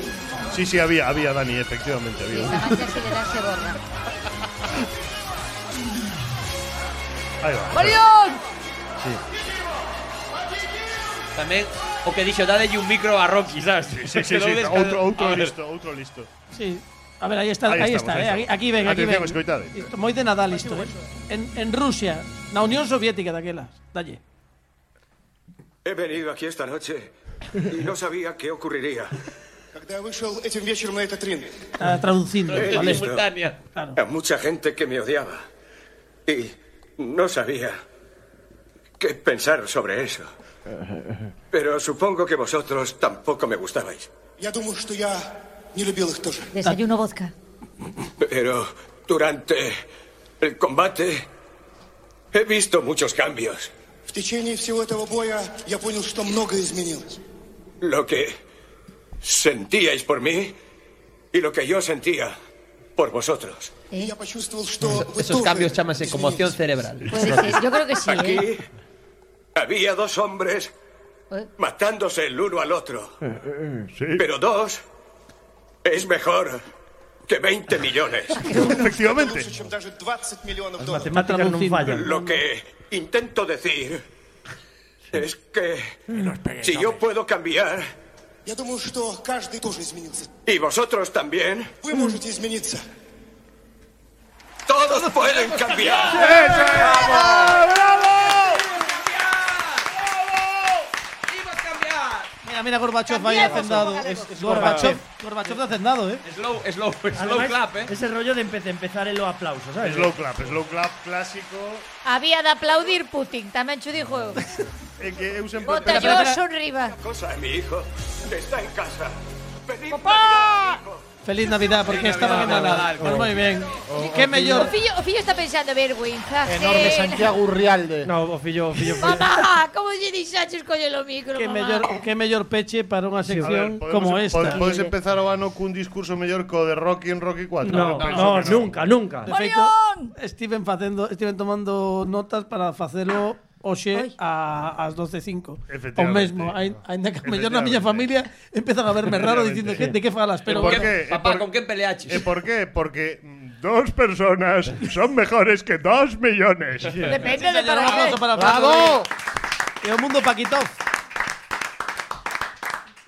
sí, sí, había, había Dani, efectivamente, había. Aí va. ¡Marión! Tamén o que dixo, dadelle un micro a Rocky, sabes? Sí, sí, Que sí, non sí, des- outro, outro A ver. listo, outro listo. Sí. A ver, aí está, Ahí aí, estamos, está, ahí eh, aquí, estamos. aquí ven, aquí Atención, ven. escoitade. Isto, moi de Nadal isto, eh. En, en Rusia, na Unión Soviética daquela. Dalle. He venido aquí esta noche y no sabía qué ocurriría. Когда я вышел этим вечером на этот ринг, Está traducindo, He vale. visto Claro. a mucha gente que me odiaba y no sabía qué pensar sobre eso. Pero supongo que vosotros tampoco me gustabais. Desayuno vodka. Pero durante el combate he visto muchos cambios. Lo que sentíais por mí y lo que yo sentía por vosotros. ¿Eh? Esos cambios chámase conmoción cerebral. Pues, yo creo que sí. ¿eh? Aquí había dos hombres ¿Eh? matándose el uno al otro. Pero dos es mejor que 20 millones. Efectivamente. Lo que intento decir es que si yo puedo cambiar y vosotros también. Todos pueden cambiar. Mira, mira Gorbachev ahí hacendado. Es, es Gorbachev, Gorbachev de hacendado, ¿eh? Slow, slow, slow Ademais, clap, eh. Ese rollo de empe- empezar el aplauso, ¿sabes? Slow clap, slow clap clásico. Había de aplaudir Putin, tamén cho dixo eu. É que Bota penso- yo son riba. Cosa de mi hijo está en casa. ¡Feliz ¡Papá! Feliz Navidad, porque Feliz estaban Navidad, en Nadal. Pues moi Qué O, que mellor... O fillo, o fillo está pensando, ver, güey, Enorme Santiago Urrialde. No, o fillo, o fillo... Mamá, como lle dixaches collelo o micro, que mellor, ¿Qué mellor peche para unha sección sí, ver, como esta. Podes empezar o ano cun discurso mellor co de Rocky en Rocky 4? No, no, no, no. nunca, nunca. De feito, estiven facendo, estiven tomando notas para facelo hoxe a, ás 12.05. O mesmo, ain- aínda que a mellor na miña familia empezan a verme raro dicindo que, de que falas, pero por qué? Papá, ¿con qué peleaches? ¿Y por qué? Porque dos personas son mejores que dos millones. Depende de para para ¡Bravo! E o mundo Paquitov.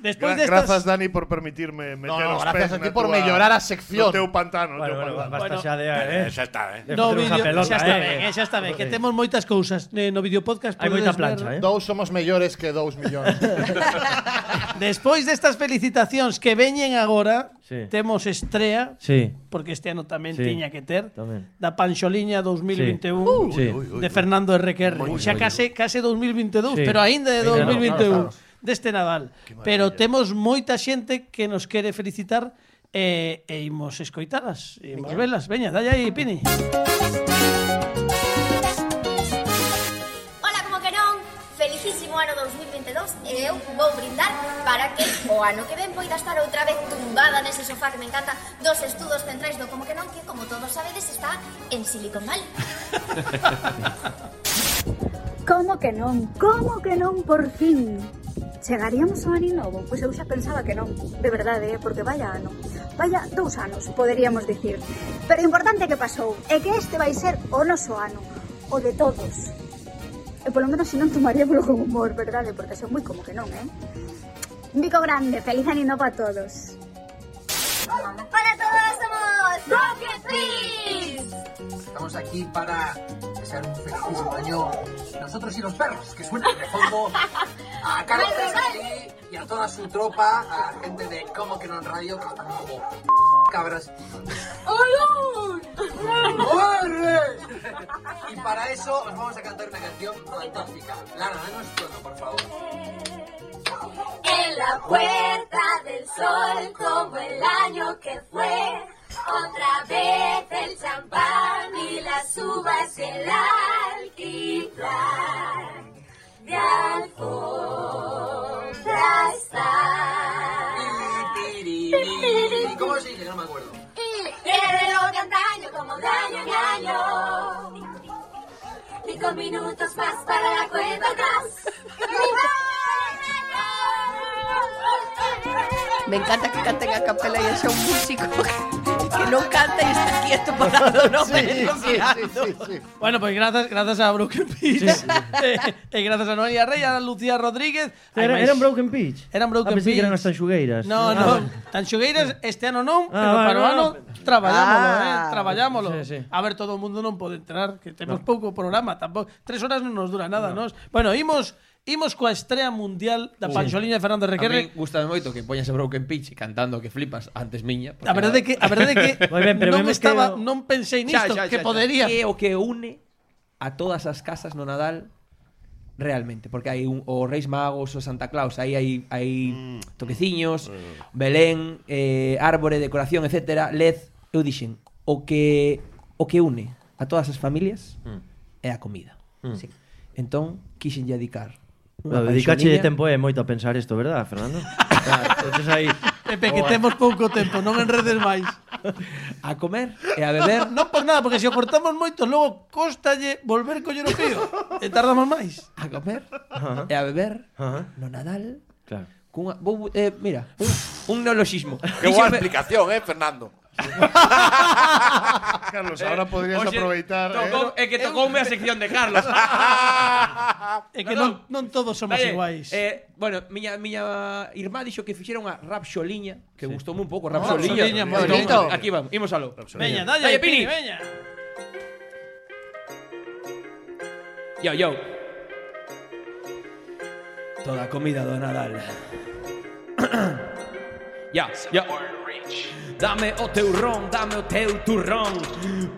despois Gra destas... Grazas, Dani, por permitirme meter no, no, os pés a ti por mellorar a sección. No teu pantano. Bueno, teu bueno, pantano. Bueno, basta xa de... Eh, eh xa está, eh. No vídeo, pelota, xa está eh, ben, eh, xa está ben. Que temos moitas cousas eh, no videopodcast. Hai moita plancha, ver... eh. ¿eh? Dous somos mellores que dous millóns. despois destas felicitacións que veñen agora, sí. temos estrea, sí. porque este ano tamén sí. tiña que ter, tamén. da Panxoliña 2021 sí. Uh, sí. de Fernando R.K.R. Xa case, case 2022, sí. pero aínda de 2021. Claro, claro, claro deste Nadal. Pero temos moita xente que nos quere felicitar e, e imos escoitalas. E imos velas. Veña, dai aí, Pini. Hola, como que non? Felicísimo ano 2022 e eu vou brindar para que o ano que ven poida estar outra vez tumbada nese sofá que me encanta dos estudos centrais do como que non que, como todos sabedes, está en Silicon Valley. Como que non? Como que non por fin? Chegaríamos ao ano novo? Pois eu xa pensaba que non, de verdade, ¿eh? porque vaya ano. Vaya dous anos, poderíamos dicir. Pero o importante que pasou é que este vai ser o noso ano, o de todos. E polo menos se non tomaría con humor, verdade? Porque son moi como que non, eh? Un bico grande, feliz ano novo a todos. Hola a todos, somos Rocket Free! Estamos aquí para desear un felicísimo año. Nosotros y los perros que suenan de fondo. A Carlos aquí y a toda su tropa, a la gente de Como que no en radio, que están como cabras. ¡Corre! Y para eso os vamos a cantar una canción fantástica. Lara, danos tono, por favor. En la puerta del sol como el año que fue. Otra vez el champán y las uvas y el alquitrán. De alfombra está. ¿Y cómo sigue? No me acuerdo. Y el reloj de antaño como de año en año. Cinco minutos más para la cuenta atrás. Me encanta que canten a capela e xa un músico que non canta e está quieto parado, non? Sí, sí, mirando. Bueno, pues grazas, grazas a Broken Pitch. e, e grazas a Noelia Rey, a Lucía Rodríguez. Era, eran Broken Pitch. Eran Broken ah, pensei que eran as tanxugueiras. No, Ah, no, vale. tan xogueiras este ano non, Ah, pero para o no, ano no. Ah. eh. Sí, sí. A ver, todo o mundo non pode entrar, que temos pouco programa, tampouco. Tres horas non nos dura nada, nos. Bueno, imos Imos coa estrela mundial da Panxolina sí. Fernando Requerre. A mí gustame moito que poñase Broken Pitch cantando que flipas antes miña. A verdade que a verdade que ben, pero non estaba, que... non pensei nisto xa, xa, xa, que podería. Que o que une a todas as casas no Nadal realmente, porque hai un, o Reis Magos, o Santa Claus, aí hai, hai mm. toqueciños. Mm. Belén, eh, árbore, decoración, etc. Led, eu dixen, o que o que une a todas as familias mm. é a comida. Mm. Sí. Entón, quixen dedicar Dedicache de tempo é moito a pensar isto, verdad, Fernando? entonces aí... Pepe, que temos pouco tempo, non enredes máis. A comer e a beber, non por nada, porque se o cortamos moito, logo costalle volver coller o fío. E tardamos máis. A comer uh -huh. e a beber uh -huh. no Nadal. Claro. Cunha, vou, eh, mira, un, un neologismo. Que boa explicación, eh, Fernando. Carlos, ahora podrías Oxe, aproveitar, tocou, eh. Que tocoume a sección de Carlos. É que non, non todos somos Dalle, iguais. Eh, bueno, miña miña irmá dixo que fixeron a Rapxoliña, que gustoume un pouco Ah, Rapxoliña. Bonito. Aquí vamos, imos aló. Veña, dalle, Pini. Pini, veña. Yo, yo. Toda comida do Nadal. ya, ya. Dame o teu ron, dame o teu turrón.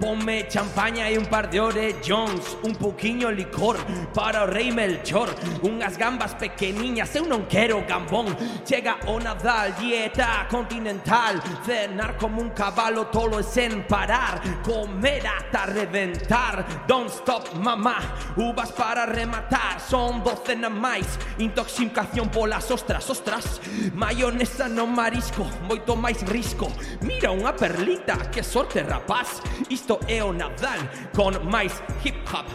Ponme champaña e un par de orellóns Un pouquiño licor para o rei Melchor. Unhas gambas pequeniñas, eu non quero gambón. Chega o Nadal, dieta continental. Cenar como un cabalo tolo e sen parar. Comer ata reventar. Don't stop mamá, uvas para rematar. Son docena máis Intoxicación polas ostras, ostras. Maionesa no marisco, moito máis es risco. Mira unha perlita, que sorte rapaz. Isto é o Nadal con máis hip hop.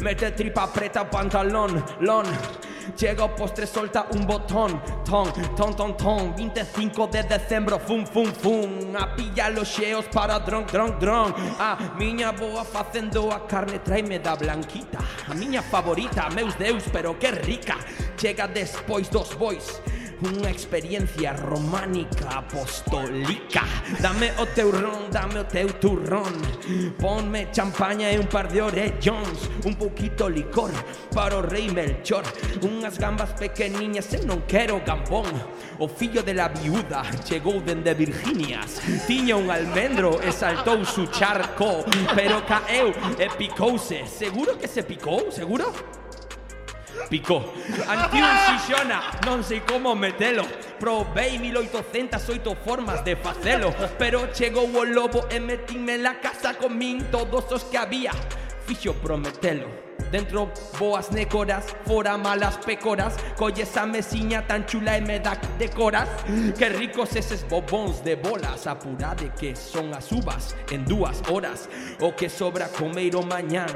Mete tripa preta pantalón, lon. Chega o postre, solta un botón. Ton, ton, ton, ton. 25 de decembro, fum, fum, fum. A pilla los xeos para dron, dron, dron. A miña boa facendo a carne Traime da blanquita. A miña favorita, meus deus, pero que rica. Chega despois dos bois. Unha experiencia románica apostólica. Dame o teu ron, dame o teu turrón. Ponme champaña e un par de orellóns Un pouquito licor para o rei Melchor. Unhas gambas pequeniñas, eu non quero gambón. O fillo de la viuda chegou dende Virginias Tiña un almendro e saltou su charco. Pero caeu e Seguro que se picou? Seguro? picó. Antiun xixona, non sei como metelo. Probei 1808 formas de facelo, pero chegou o lobo e metime na casa con min todos os que había. Fixo prometelo. Dentro boas nécoras, fora malas pecoras Colle esa mesiña tan chula e me da decoras. Que ricos eses bobóns de bolas Apurade que son as uvas en dúas horas. O que sobra comeiro mañán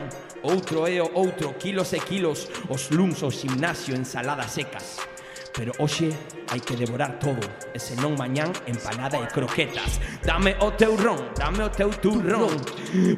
Outro e o outro, kilos e kilos. Os luns ao gimnasio, ensaladas secas. Pero hoxe hai que devorar todo. E senón mañán empanada e croquetas. Dame o teu ron, dame o teu turrón.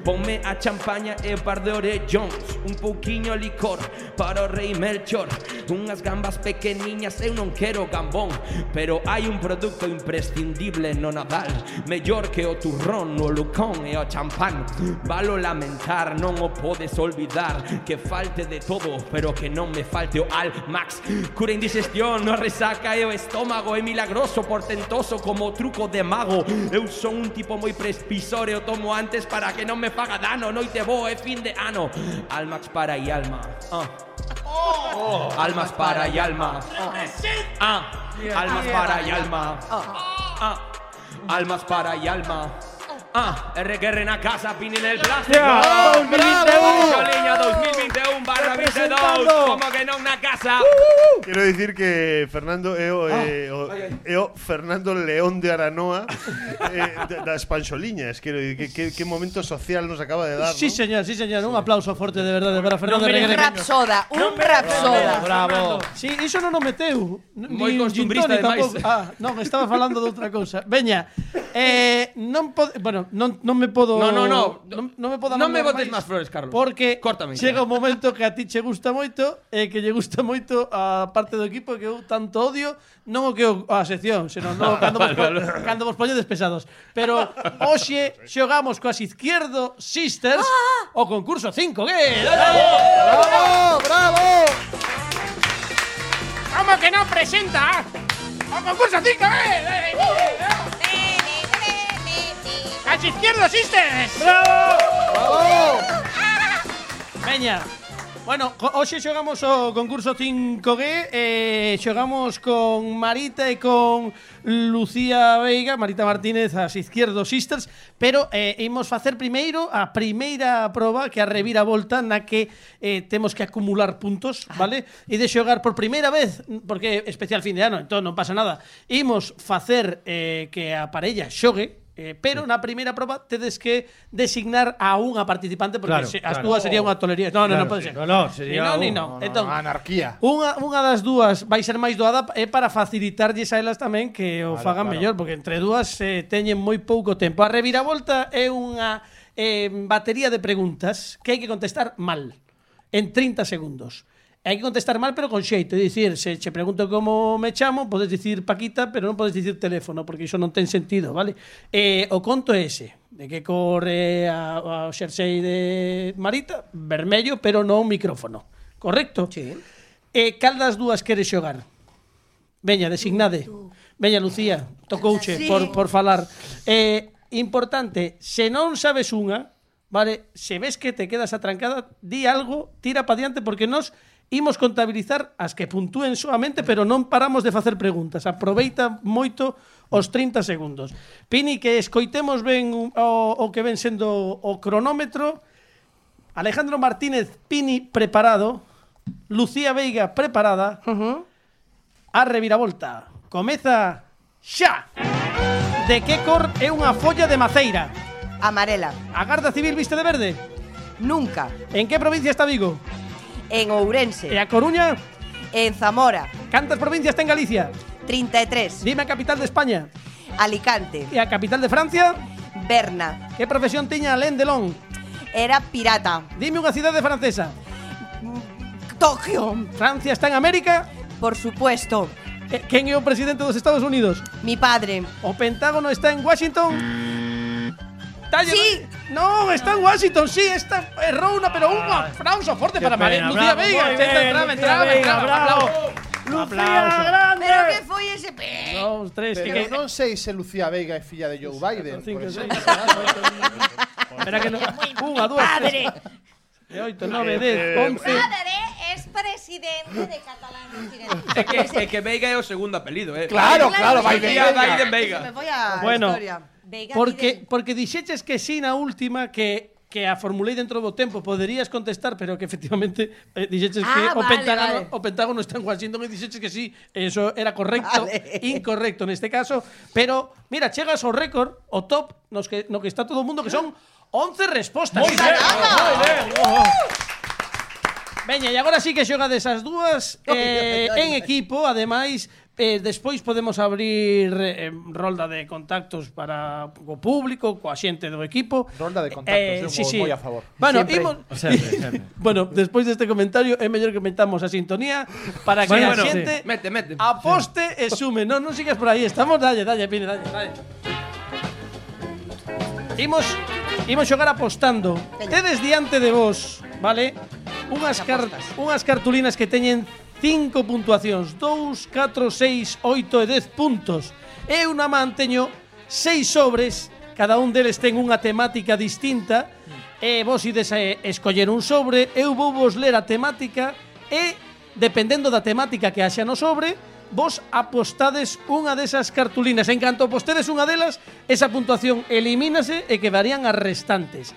Ponme a champaña e par de orellóns Un pouquiño licor para o rei Melchor. Unhas gambas pequeniñas, eu non quero gambón. Pero hai un produto imprescindible no Nadal. Mellor que o turrón, o lucón e o champán. Valo lamentar, non o podes olvidar Que falte de todo, pero que non me falte o Almax Cura indigestión, no resaca e o estómago É milagroso, portentoso como truco de mago. Eu son un tipo moi prespisor e o tomo antes para que non me faga dano Noite boa e fin de ano. Almax para e alma. Ah. Almas para e alma. Ah. Almas para e alma. Ah. Almas para e alma Ah, reguerren na casa, Pini nel plástico. Yeah. 2021 barra 22, como que non na casa. Uh, uh. uh. Quero dicir que Fernando é o, eh, o, ah. eh, é eh, o Fernando León de Aranoa eh, das panxoliñas. Quero dicir que, que, que momento social nos acaba de dar. Sí, ¿no? señor, sí, señor. Sí. Un aplauso forte de verdade para Fernando no, Un rapsoda, un rapsoda. Bravo. Sí, iso non o meteu. Moi costumbrista, ademais. Ah, non, estaba falando de outra cousa. Veña, eh, non pode... Bueno, Non, non me podo No, no, no. Non, non me podo Non me botes máis flores, Carlos. Porque Córtame, chega un momento que a ti che gusta moito e que lle gusta moito a parte do equipo que eu tanto odio, non o que o, a sección, senón no, cando vos, cando vos poñedes pesados. Pero hoxe xogamos coas izquierdo Sisters ah! o concurso 5G. Bravo, bravo. ¿Cómo que non presenta? O concurso 5G. ¡Las izquierdo, Sisters! ¡Bravo! ¡Bravo! Veña, Bueno, hoxe xogamos o concurso 5G eh, Xogamos con Marita e con Lucía Veiga Marita Martínez, as Izquierdo Sisters Pero eh, imos facer primeiro a primeira proba Que a revira volta na que eh, temos que acumular puntos vale? E de xogar por primeira vez Porque é especial fin de ano, entón non pasa nada Imos facer eh, que a parella xogue Eh, pero sí. na primeira proba tedes que designar a unha participante porque claro, se, as claro. dúas sería unha tolería. No, no, claro, non pode sí. ser. No, no, sería ni no, un, no. no, entón, no anarquía. Unha, unha das dúas vai ser máis doada é para facilitarlles a elas tamén que o vale, fagan claro. mellor, porque entre dúas eh, teñen moi pouco tempo. A reviravolta é unha eh, batería de preguntas que hai que contestar mal en 30 segundos. Hai que contestar mal, pero con xeito. É dicir, se che pregunto como me chamo, podes dicir Paquita, pero non podes dicir teléfono, porque iso non ten sentido, vale? Eh, o conto é ese, de que corre a, a xersei de Marita, vermello, pero non micrófono. Correcto? Sí. Eh, cal das dúas queres xogar? Veña, designade. Veña, Lucía, tocouche ah, sí. por, por falar. Eh, importante, se non sabes unha, vale, se ves que te quedas atrancada, di algo, tira pa diante, porque nos imos contabilizar as que puntúen soamente, pero non paramos de facer preguntas. Aproveita moito os 30 segundos. Pini, que escoitemos ben o, o que ven sendo o cronómetro. Alejandro Martínez Pini preparado. Lucía Veiga preparada. Uh -huh. A reviravolta. Comeza xa. De que cor é unha folla de maceira? Amarela. A Garda Civil viste de verde? Nunca. En que provincia está Vigo? En Ourense. E a Coruña? En Zamora. Cantas provincias ten Galicia? 33. Dime a capital de España. Alicante. E a capital de Francia? Berna. Que profesión tiña Alain Delon? Era pirata. Dime unha cidade francesa. Tokio. Francia está en América? Por supuesto. Eh, Quen é o presidente dos Estados Unidos? Mi padre. O Pentágono está en Washington? Sí. No, está en Washington, sí, está errou una, pero un aplauso fuerte Qué para María Lucía bien, entraba, Lucía entraba, entraba. Lucía grande. Pero que foi ese pe... Dos, tres, Pero que, que, non sei se Lucía Veiga é filla de Joe Biden. cinco, seis. Espera que no. Unha, dúas, Padre. tres, oito, nove, dez, once. Padre es presidente de Catalán. É que, é que Veiga é o segundo apelido, eh. Claro, claro, Biden Biden Veiga. Biden me foi a Bueno, historia. Veiga porque, porque dixeches que sí na última que que a formulei dentro do tempo poderías contestar, pero que efectivamente eh, dixeches ah, que vale, o Pentágono, vale. o Pentágono está en Washington e dixeches que sí, eso era correcto, vale. incorrecto neste caso, pero mira, chegas ao récord, o top nos que no que está todo o mundo que son 11 respostas. Moi ben, moi ben. Veña, e agora sí que xogades as dúas eh, en equipo, ademais Eh, despois podemos abrir eh, rolda de contactos para o público, coa xente do equipo. Rolda de contactos, eh, eu sí, sí. moi a favor. Bueno, siempre. imos... sempre, sempre. bueno, despois deste comentario é mellor que metamos a sintonía para que bueno, a bueno, xente sí. mete, mete. aposte sí. e sume. Non, non sigas por aí, estamos, dalle, dalle, pine, dalle, dalle. Imos, imos xogar apostando. Tedes diante de vos, vale? Unhas, car unhas cartulinas que teñen 5 puntuacións, 2, 4, 6, 8 e 10 puntos. Eu na man teño seis sobres, cada un deles ten unha temática distinta, e vos ides a escoller un sobre, eu vou vos ler a temática e, dependendo da temática que haxa no sobre, vos apostades unha desas cartulinas. En canto apostedes unha delas, esa puntuación elimínase e quedarían as restantes.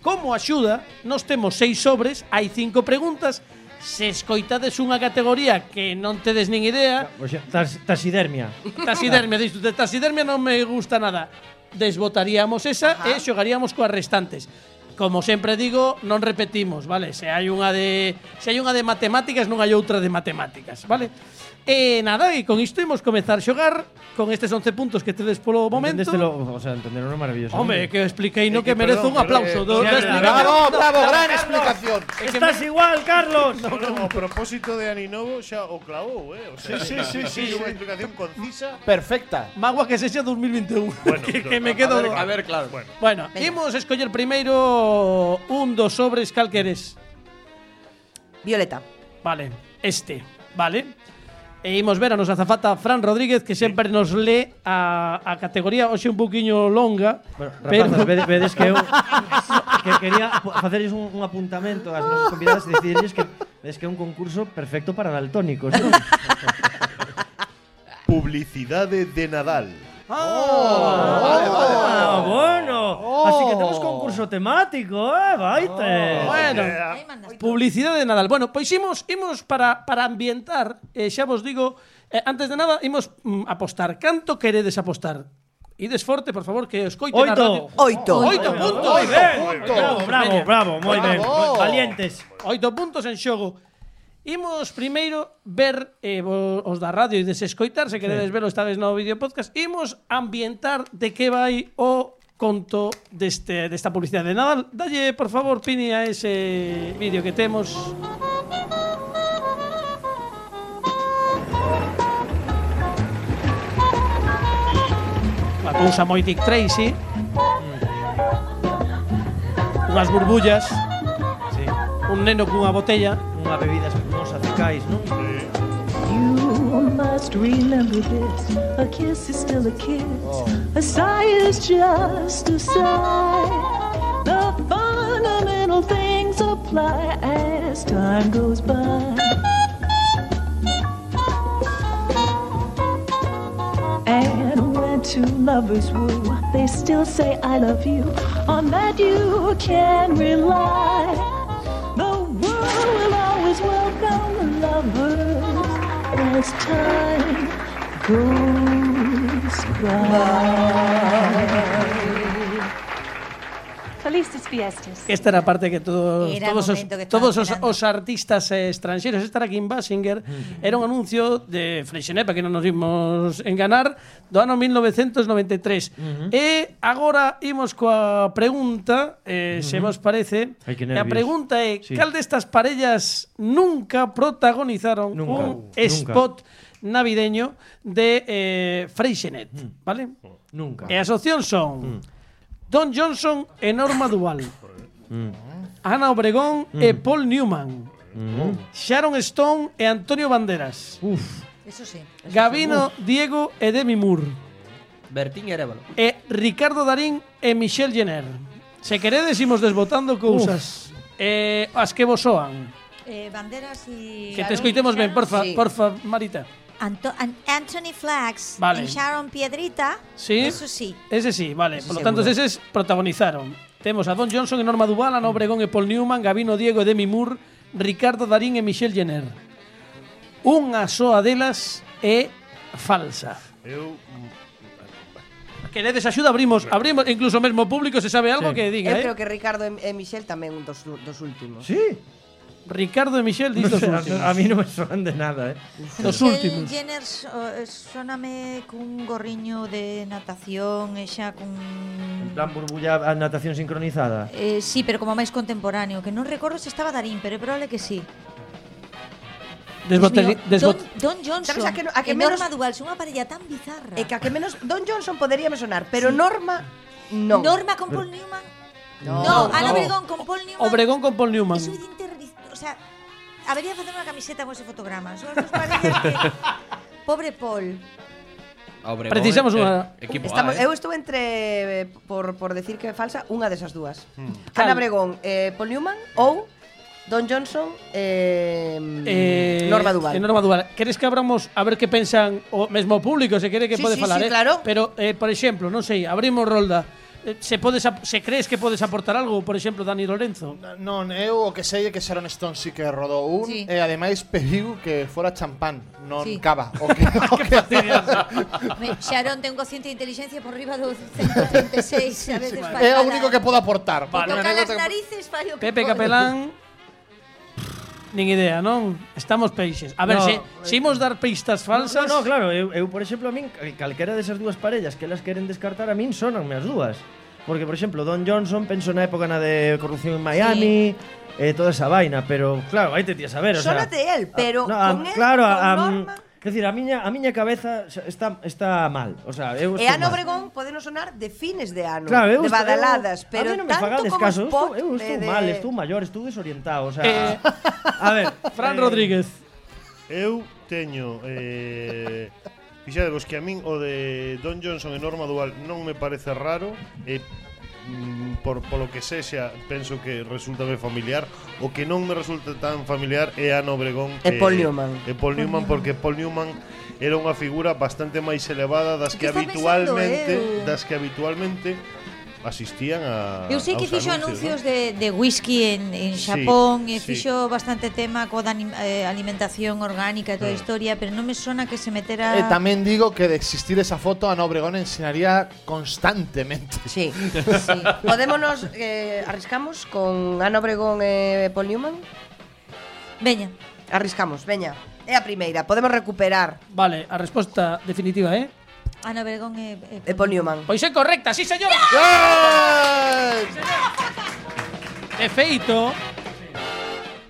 Como axuda, nos temos seis sobres, hai cinco preguntas, se escoitades unha categoría que non tedes nin idea... Oxe, tas, tasidermia. Tasidermia, disto, de tasidermia non me gusta nada. Desbotaríamos esa Ajá. e xogaríamos coas restantes. Como sempre digo, non repetimos, vale? Se hai unha de se hai unha de matemáticas, non hai outra de matemáticas, vale? E nada, e con isto imos comezar a xogar con estes 11 puntos que tedes polo momento. Entendestelo, o sea, entenderon é maravilloso. Home, que expliquei no Eh, que que merezo un aplauso. do, eh, da explicación. Bravo, bravo, gran Carlos. explicación. Estás igual, Carlos. No, o propósito de Aninovo xa o clavou, eh? O sea, Sí, sí, sí, sí, Unha explicación concisa. Perfecta. Magua que sexa 2021. Bueno, que, me a quedo A ver, claro. Bueno, Bueno, imos escoller primeiro un dos sobres calqueres. Violeta. Vale, este, vale. E imos ver a nosa azafata Fran Rodríguez que sempre nos lee a, a categoría hoxe un poquinho longa Bueno, pero rapazas, vedes, vedes que eu que quería facerlles un, un apuntamento ás nosas convidadas e dicirlles que vedes que é un concurso perfecto para daltónicos, non? publicidade de Nadal. Vale, vale, Ah, bueno. Así que temos concurso temático, eh, vaite. Bueno, Ahí mandas. publicidade de Nadal. Bueno, pois imos, imos para, para ambientar, eh, xa vos digo, eh, antes de nada, imos mm, apostar. Canto queredes apostar? Ides forte, por favor, que escoiten a Oito. radio. Oito. Oito puntos. Oito. Bravo, bravo, Veña. bravo, moi ben. Bravo. Valientes. Oito puntos en xogo. Imos primeiro ver eh, os da radio e desescoitar, se queredes sí. verlo esta vez no vídeo podcast, imos ambientar de que vai o conto deste, desta publicidade. Nada, dalle, por favor, Pini, a ese vídeo que temos. Batouse moi Dick Tracy. Mm. Unhas burbullas. Sí. Un neno cunha botella. Unha bebida espumosa de cais, non? You must remember this. A kiss is still a kiss. Oh. A sigh is just a sigh. The fundamental things apply as time goes by. And when two lovers woo, they still say I love you. On that you can rely. The world will always welcome lovers as time goes by. solistas fiestas. Esta era a parte que todos era todos os, que todos os, os artistas eh, estranxeiros estar aquí en Basinger mm. era un anuncio de Freixenet, para que non nos imos enganar, do ano 1993. Mm -hmm. E agora imos coa pregunta, eh, mm -hmm. se vos parece, a pregunta é, sí. cal destas parellas nunca protagonizaron nunca, un uh, spot nunca navideño de eh, Freixenet, mm. vale? Nunca. E as opcións son... Mm. Don Johnson e Norma Duval. Mm. Ana Obregón mm. e Paul Newman. Mm. Sharon Stone e Antonio Banderas. Uf. Eso sí. eso Gabino, Diego e Demi Moore. Bertín e Arevalo. E Ricardo Darín e Michelle Jenner. Se queredes imos desbotando cousas. Eh, as que vos soan. Eh, banderas e Que te escoitemos ben, porfa, sí. porfa, Marita. Anto Anthony Flax vale. e Sharon Piedrita. Sí. Eso sí. Ese sí, vale. Ese Por lo seguro. tanto, eses protagonizaron. Temos a Don Johnson e Norma Duval, Ana Obregón e Paul Newman, Gabino Diego e Demi Moore, Ricardo Darín e Michelle Jenner. Unha soa delas é falsa. Eu queredes axuda, abrimos, abrimos, incluso mesmo o público se sabe algo sí. que diga, Eu eh? creo que Ricardo e, e Michel tamén un dos, dos últimos. Sí. Ricardo e Michelle No dis dos sé, a- últimos. a mí non me sonan de nada, eh. Michelle últimos. Jenner so- eh, sóname cun gorriño de natación e xa cun... En plan burbulla a natación sincronizada. Eh, sí, pero como máis contemporáneo, que non recordo se estaba Darín, pero é probable que sí. Desboteli- desbot- Don, Don Johnson Sabes a que no- a que e menos- Norma Duval son unha parella tan bizarra. E que a que menos Don Johnson podería me sonar, pero Norma non. Norma con Paul Newman. No, No, Ana no. Obregón con Paul Newman. Obregón con Paul Newman. Eso é de o sea, habería facer unha camiseta con ese fotograma. Son as dos parellas que... Pobre Paul. Ah, Obre, Precisamos eh, unha equipo Estamos, A, eh. Eu estou entre eh, por, por decir que é falsa unha desas dúas. Hmm. Ana Bregón, eh, Paul Newman ou Don Johnson eh, eh, Norma Duval. Eh, Norma Duval. Queres que abramos a ver que pensan o mesmo público se quere que sí, pode sí, falar, sí, eh? claro. Pero eh, por exemplo, non sei, abrimos rolda se podes se crees que podes aportar algo, por exemplo, Dani Lorenzo? Non, eu o que sei é que Sharon Stone sí que rodou un sí. e ademais pediu que fora champán, non sí. cava. O que, o que... Sharon ten un cociente de inteligencia por riba do 136, a veces sí, É o único que podo aportar. Vale. Toca as narices, fai o que Pepe Capelán Nin idea, non? Estamos peixes. A ver, no, se, eh, se imos dar pistas falsas... No, no, no claro, eu, eu, por exemplo, a min, calquera desas dúas parellas que elas queren descartar, a min sonanme as dúas. Porque, por exemplo, Don Johnson penso na época na de corrupción en Miami, sí. eh, toda esa vaina, pero claro, aí te tías a ver, o sea, Sónate él, pero a, no, a, con claro, él, con a, Norma... Quer decir, a miña, a miña cabeza está, está mal. O sea, eu e Ano Obregón podenos sonar de fines de ano, claro, eu de badaladas, eu, pero a non me tanto como caso, spot eu estou, eu estou de... mal, estou maior, estou desorientado, o sea, eh. a ver, Fran eh, Rodríguez. Eu teño eh, Fixadevos que a min o de Don Johnson e Norma Dual non me parece raro e mm, por polo que sexa penso que resulta me familiar o que non me resulta tan familiar é Ana Obregón e, e Paul Newman. e Paul Newman porque Paul Newman era unha figura bastante máis elevada das que, que habitualmente pensando, das que habitualmente asistían a Eu sei que fixo anuncios, anuncios ¿no? de, de whisky en, en Xapón sí, e fixo sí. bastante tema co da eh, alimentación orgánica e toda a historia, pero non me sona que se metera E tamén digo que de existir esa foto a Nobregón ensinaría constantemente. Sí. sí. Podémonos eh, arriscamos con Ana Obregón e Paul Newman? Veña. Arriscamos, veña. É a primeira, podemos recuperar. Vale, a resposta definitiva eh? Ana Obregón e, e, e Newman. Pois é correcta, sí, señora. Yeah! De feito,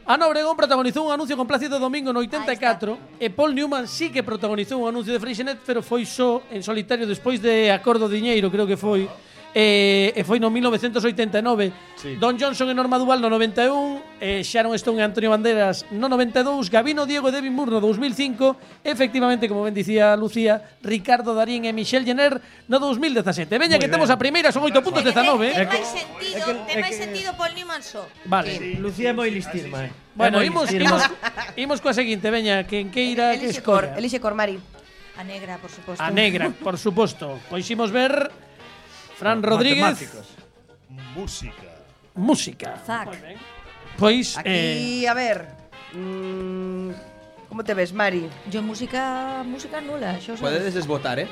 Ana Obregón protagonizou un anuncio con Plácido Domingo no 84 e Paul Newman sí que protagonizou un anuncio de Freixenet, pero foi só en solitario despois de Acordo Diñeiro, creo que foi eh, e foi no 1989. Sí. Don Johnson e Norma Duval no 91, eh, Sharon Stone e Antonio Banderas no 92, Gabino Diego e Devin Moore no 2005, efectivamente, como ben dicía Lucía, Ricardo Darín e Michelle Jenner no 2017. Veña que ben. temos a primeira, son 8 puntos 19. É que, sentido, ten máis sentido Paul Newman só. Vale. Sí, Lucía é moi listirma, eh. Bueno, imos, imos, imos coa seguinte, veña, que en queira que escolla. Elixe Cormari. A negra, por suposto. A negra, por suposto. Pois imos ver Fran Rodríguez. Música. Música. Zac. Pois Aquí, eh... a ver. Mm, como te ves, Mari? Yo música música nula, xo Podedes desbotar, eh?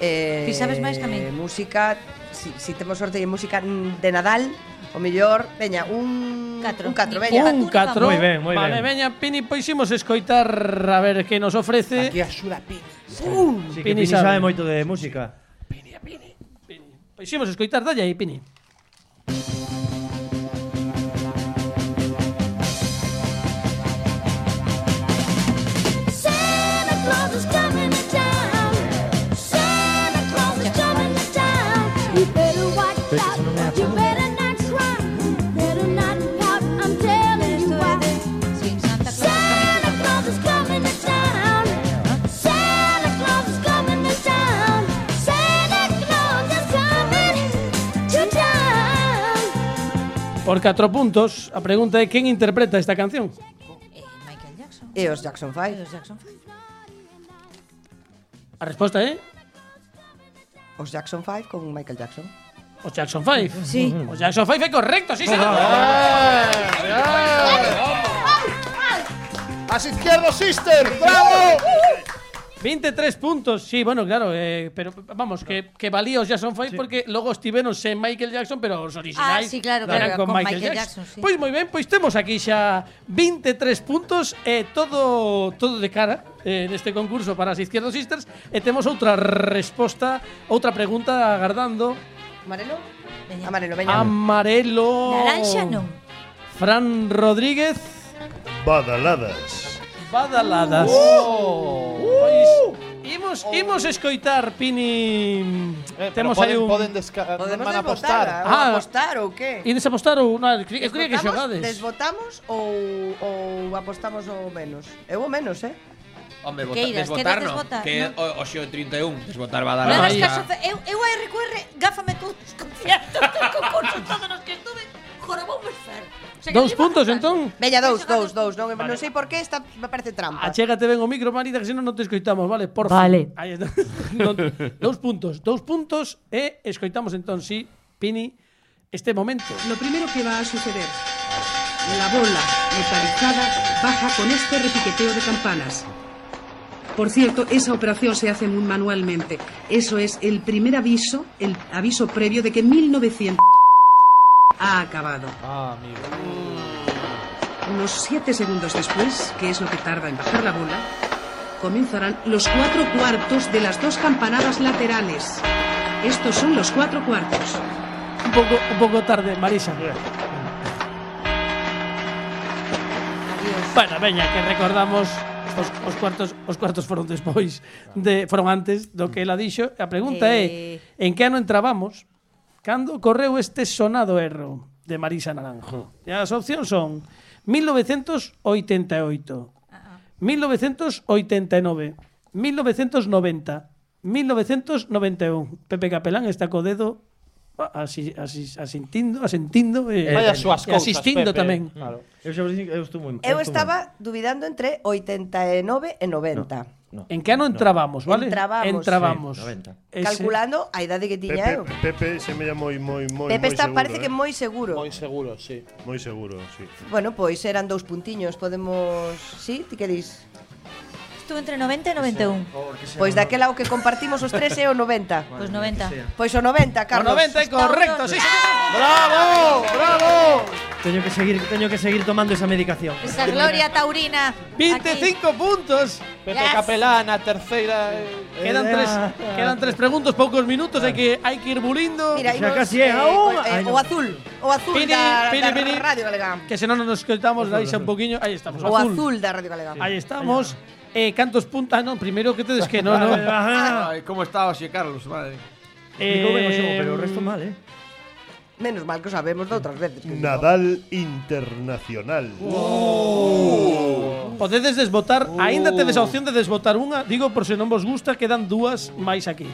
Eh, Ti sabes máis que a min. Música, si, si temos sorte de música de Nadal, o mellor, veña, un Catro. un 4, veña. Un 4. Moi ben, moi vale, ben. Veña, Pini, pois imos escoitar a ver que nos ofrece. Aquí axuda Pini. Sí, uh, sí, Pini, Pini sabe. sabe moito de música. Pois ximos escoitar, dalle aí, Pini. Pini. Por 4 puntos, a pregunta é quién interpreta esta canción? Eh, Michael Jackson. Jackson 5. Jackson 5. A resposta é? ¿eh? Os Jackson 5 con Michael Jackson. Os Jackson 5? Sí. Os Jackson 5 é correcto, sí, señor. 23 puntos, sí, bueno, claro, eh, pero vamos, que, que valía os Jackson 5 porque logo estiveron sen Michael Jackson, pero os originais Ah, sí, claro, eran claro, con, con Michael, Michael Jackson. Jackson, sí. Pois moi ben, pois temos aquí xa 23 puntos e todo todo de cara eh, neste concurso para as Izquierdos Sisters e temos outra resposta, outra pregunta agardando. Amarelo? Veña. Amarelo, veña. Amarelo. Naranxa non. Fran Rodríguez, Badaladas. badaladas. Uh, oh. uh, pois imos imos escoitar Pini eh, Temos aí un poden desca... Podemos van apostar. Votar, ah, apostar ou que? Ides apostar ou non, eu creía que xogades. Desvotamos ou ou apostamos o menos. Eu o menos, eh? Hombre, vota, Queiras, desvotar, que desvotar no, que no. o, o 31, desvotar va dar a caso, eu, eu a RQR gáfame todos os conciertos, todos os concursos, todos os que estuve, jorobou me fer. Dous a puntos entón. Veña, dous, dous, dous. Non, non sei por que esta me parece trampa. Achégate ben o micro, Marita, que senón non te escoitamos, vale? Por Vale. Aí está. Non- dous puntos, dous puntos e escoitamos entón, sí, Pini, este momento. Lo primero que va a suceder, la bola metalizada baja con este repiqueteo de campanas. Por cierto, esa operación se hace muy manualmente. Eso es el primer aviso, el aviso previo de que 1900 ha acabado. Ah, amigo. Mm. Unos siete segundos después, que es lo que tarda en bajar la bola, comenzarán los cuatro cuartos de las dos campanadas laterales. Estos son los cuatro cuartos. Un poco, un poco tarde, Marisa. Bueno, veña, que recordamos os, os cuartos os cuartos foron despois de foron antes do que ela dixo. A pregunta eh... é en que ano entrábamos? Cando correu este sonado erro de Marisa Naranjo? E as opcións son 1988, 1989, 1990, 1991. Pepe Capelán está co dedo ah, así, así, asentindo, asentindo e, eh, Vaya eh, súas cousas, asistindo Pepe. tamén. Claro. Eu, xa, eu, estou moi, eu, eu estaba dubidando entre 89 e 90. No. No, en que ano entrábamos, no. vale? Entrábamos. Entrábamos. Sí, 90. Ese... Calculando a idade que tiña eu. Pepe, Pepe se me moi moi moi Pepe moi está seguro, parece eh? que moi seguro. Moi seguro, sí. Moi seguro, sí. Bueno, pois eran dous puntiños, podemos, sí, ti que dis? Estuve entre 90 e 91. Pois daquela o que compartimos os tres é o 90. Pois 90. Pois o 90, Carlos. 90 é correcto, sí, ¡Bravo! ¡Bravo! Teño que seguir, teño que seguir tomando esa medicación. Esa gloria taurina. 25 puntos. Pepe Yes. Capelana, terceira. eh, Quedan tres, quedan tres preguntas, poucos minutos, hai que hai que ir bulindo. Mira, Xa casi é a eh, unha. eh, o azul, o azul Pini, da, pini, da pini. Radio Galega. Que se non nos escoitamos, aí xa un poquinho, aí estamos. O azul da Radio Galega. Aí estamos. Eh, cantos puntos? Ah, non, primeiro que tedes que no, no. Ay, ¿Cómo está Oxie Carlos? Madre. Eh, pero o resto mal, eh. Menos mal que o sabemos de outras veces. que Nadal Internacional. Podedes desvotar, aínda tedes a opción de desvotar unha, digo por se non vos gusta, quedan dúas máis aquí.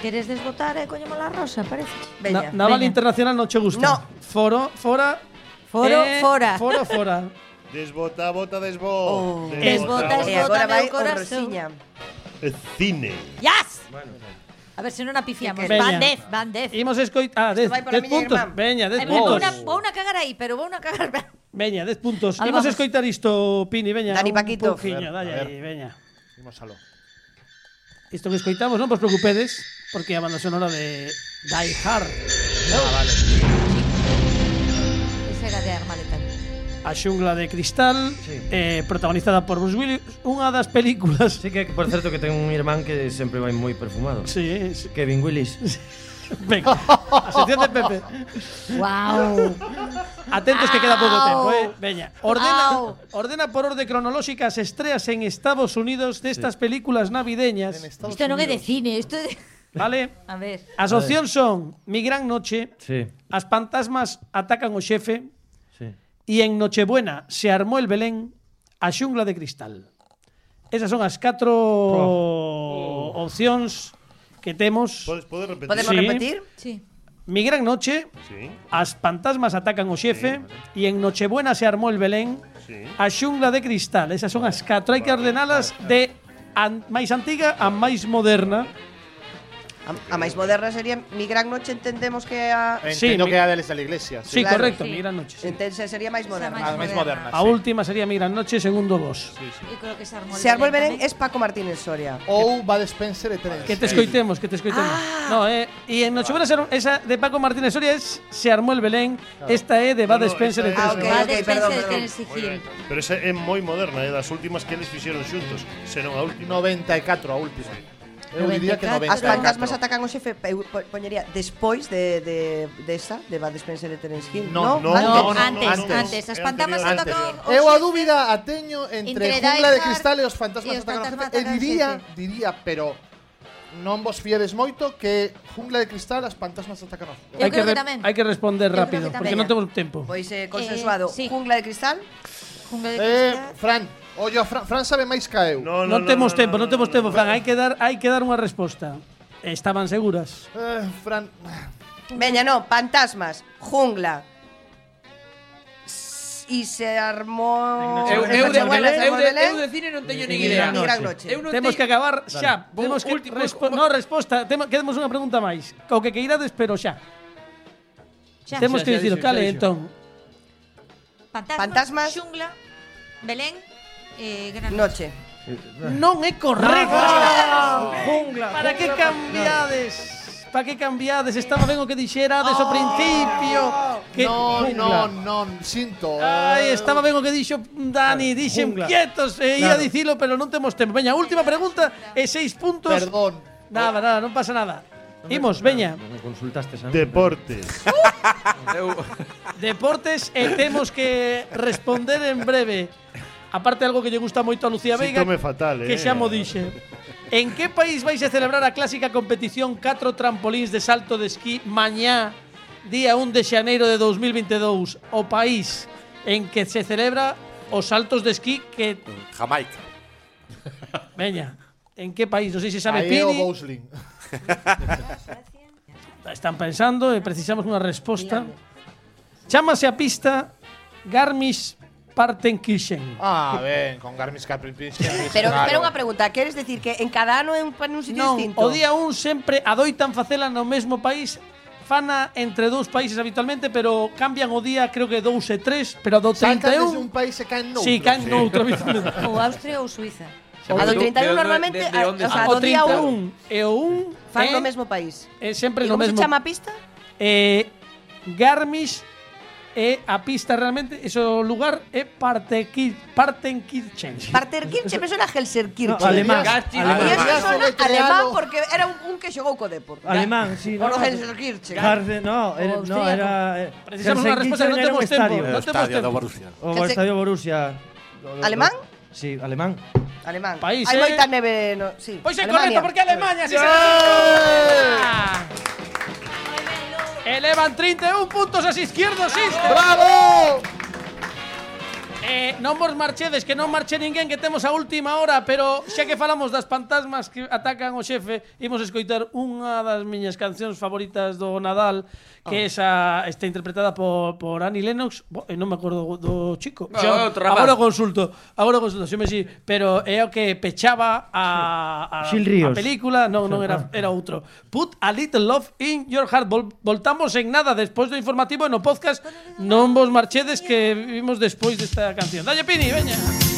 Queres desbotar e coñemos la rosa, parece? Na, Naval Internacional non che gusta. No. Foro, fora. Foro, eh, fora. Foro, fora. Desbota, bota, desbo. Oh. Desbota, desbota, vai meu o corazón. Rosiña. Eh, Cine. Yes! A ver se non apifiamos. Veña. Van dez, van dez. Imos escoitar. Ah, 10 vai pola miña puntos. Veña, 10 Ai, vou puntos. una, vou una cagar aí, pero vou una cagar. Veña, 10 puntos. Algo Imos escoitar isto, Pini, veña. Dani un Paquito. A ver, dalle a aí, veña. Imos aló. Isto que escoitamos, non vos preocupedes, porque é a banda sonora de Die Hard. Ah, vale. Esa era de arma letal. A xungla de cristal sí. eh, Protagonizada por Bruce Willis Unha das películas Sí que, por certo, que ten un irmán que sempre vai moi perfumado sí, sí. Kevin Willis sí. Venga, a sección de Pepe Wow Atentos que queda pouco tempo, eh Veña, ordena, Au. ordena por orde cronolóxica as estreas en Estados Unidos destas sí. películas navideñas Isto non é de cine, isto é de... Vale? A ver. As opcións son Mi gran noche, sí. As fantasmas atacan o xefe, E en Nochebuena se armou el Belén a xungla de cristal. Esas son as catro oh. opcións que temos. Podes, podes repetir? Podemos sí. repetir? Sí. Mi gran noche, sí. as fantasmas atacan o xefe sí, e en Nochebuena se armou el Belén sí. a xungla de cristal. Esas son as catro, hai que ordenalas de an, máis antiga a máis moderna. Vale A, a máis moderna sería Mi Gran Noche, entendemos que a... Sí, Entiendo mi- que a deles da iglesia. Sí, Claro. correcto, Sí. Mi Gran Noche. sí. Entonces sería máis moderna. máis A máis moderna. moderna. A sí. última sería Mi Gran Noche, segundo vos. Eu creo que se armou Se Belén es Paco Martínez Soria. Ou Bad Spencer e Terence. Que te escoitemos, que te escoitemos. Ah. No, eh, y en Nochebuena se esa de Paco Martínez Soria es Se armó el Belén. Esta é de Bad No, no, Spencer e esa é- Ah, ok, ok, perdón, e perdón. Moi. Pero esa é moi moderna, é das últimas que eles fixeron xuntos, senón a última. 94 a última. Eu diría que 94. As fantasmas atacan o xefe, eu po- poñería despois de, de, desa, de Bad Spencer e Terence Hill. No, no, antes. no, no, Antes, antes, antes. As fantasmas atacan o Eu a xefe. dúbida a teño entre, Entre Jungla de Cristal e os fantasmas e os atacan o fantasmas jefe. E atacan diría, xefe. diría, pero non vos fiedes moito que Jungla de Cristal as fantasmas atacan o jefe. Eu creo que re- tamén. hai que responder Eu creo que rápido, tamén. porque non temos tempo. Pois eh, eh consensuado, Eh, sí. jungla de cristal. Jungla de Eh, Cristal. Fran, Ollo, Fran, Fran sabe máis que eu. No, non temos tempo, non temos tempo, Fran, hai que dar hai que dar unha resposta. Estaban seguras. Eh, Fran, Veña, no, fantasmas, jungla. E se armou... Eu, eu, de, eu, de, eu de cine non teño nin idea. Gran noche. Eu non Temos que acabar xa. Temos que último, respo no, resposta. Temo, quedemos unha pregunta máis. O que queirades, pero xa. Xa. Temos que dicir, cale, entón. Fantasmas, Fantasmas, xungla, Belén, eh, Gran Noche. Non é correcto. Jungla. Para que cambiades? Para que cambiades? Estaba ben o que dixerades ao principio. Que Non, non, non, sinto. Eh. Ai, estaba ben o que dixo Dani, dixen Jungla. quietos, e ia Claro. dicilo, pero non temos tempo. Veña, última pregunta e seis puntos. Perdón. Nada, nada, non pasa nada. Imos, veña. Non me consultaste a. Deportes. Deportes e temos que responder en breve Aparte algo que lle gusta moito a Lucía Veiga, Sítome fatal, eh? que xa eh. mo dixe. En que país vais a celebrar a clásica competición 4 trampolins de salto de esquí mañá, día 1 de xaneiro de 2022, o país en que se celebra os saltos de esquí que Jamaica. Veña, en que país? Non sei se sabe Aí é o Pini. Están pensando e precisamos unha resposta. Chámase a pista Garmisch Partenkirchen. Ah, ben, con Garmisch Partenkirchen. Pero claro. unha pregunta, queres decir que en cada ano é un, un sitio non, distinto? o día un sempre adoitan facela no mesmo país fana entre dous países habitualmente, pero cambian o día, creo que dous e tres, pero do 31... Saltan un país e caen noutro. Sí, caen noutro habitualmente. ou Austria ou Suiza. O a do 31 normalmente, de, de, o sea, do día 1 e o 1 fan no mesmo país. É sempre no mesmo. Como se chama a pista? Eh, Garmisch é a pista realmente, ese lugar é Partenkir- Partenkirchen. Parterkirche me suena a Helserkirche. No, alemán, Y alemán. eso me suena Alemán. porque era un, un que xogou co Depor. Alemán, sí. O no no, Helserkirche. Garde, no, era, no, era. eh, Precisamos unha resposta, non era temos tempo. estadio. Non El temos estadio tempo. do Borussia. O Helsi- estadio Borussia. Alemán? Sí, alemán. Alemán. País, Hai eh. moita neve, no, sí. Pois é correcto, porque Alemania sí, se Elevan 31 puntos as izquierdos Siste. Bravo! Eh, non vos marchedes, que non marche ninguén que temos a última hora, pero xa que falamos das fantasmas que atacan o xefe, imos escoitar unha das miñas cancións favoritas do Nadal, que oh. esa está interpretada por, por Annie Lennox, Bo, eh, non me acordo do chico. No, Xa, agora consulto, agora consulto, sempre si, pero é o que pechaba a a, a película, non, non era ah. era outro. Put a little love in your heart. Vol, voltamos en nada despois do informativo e no podcast. Non vos marchedes que vimos despois desta canción. Dalle Pini, veña.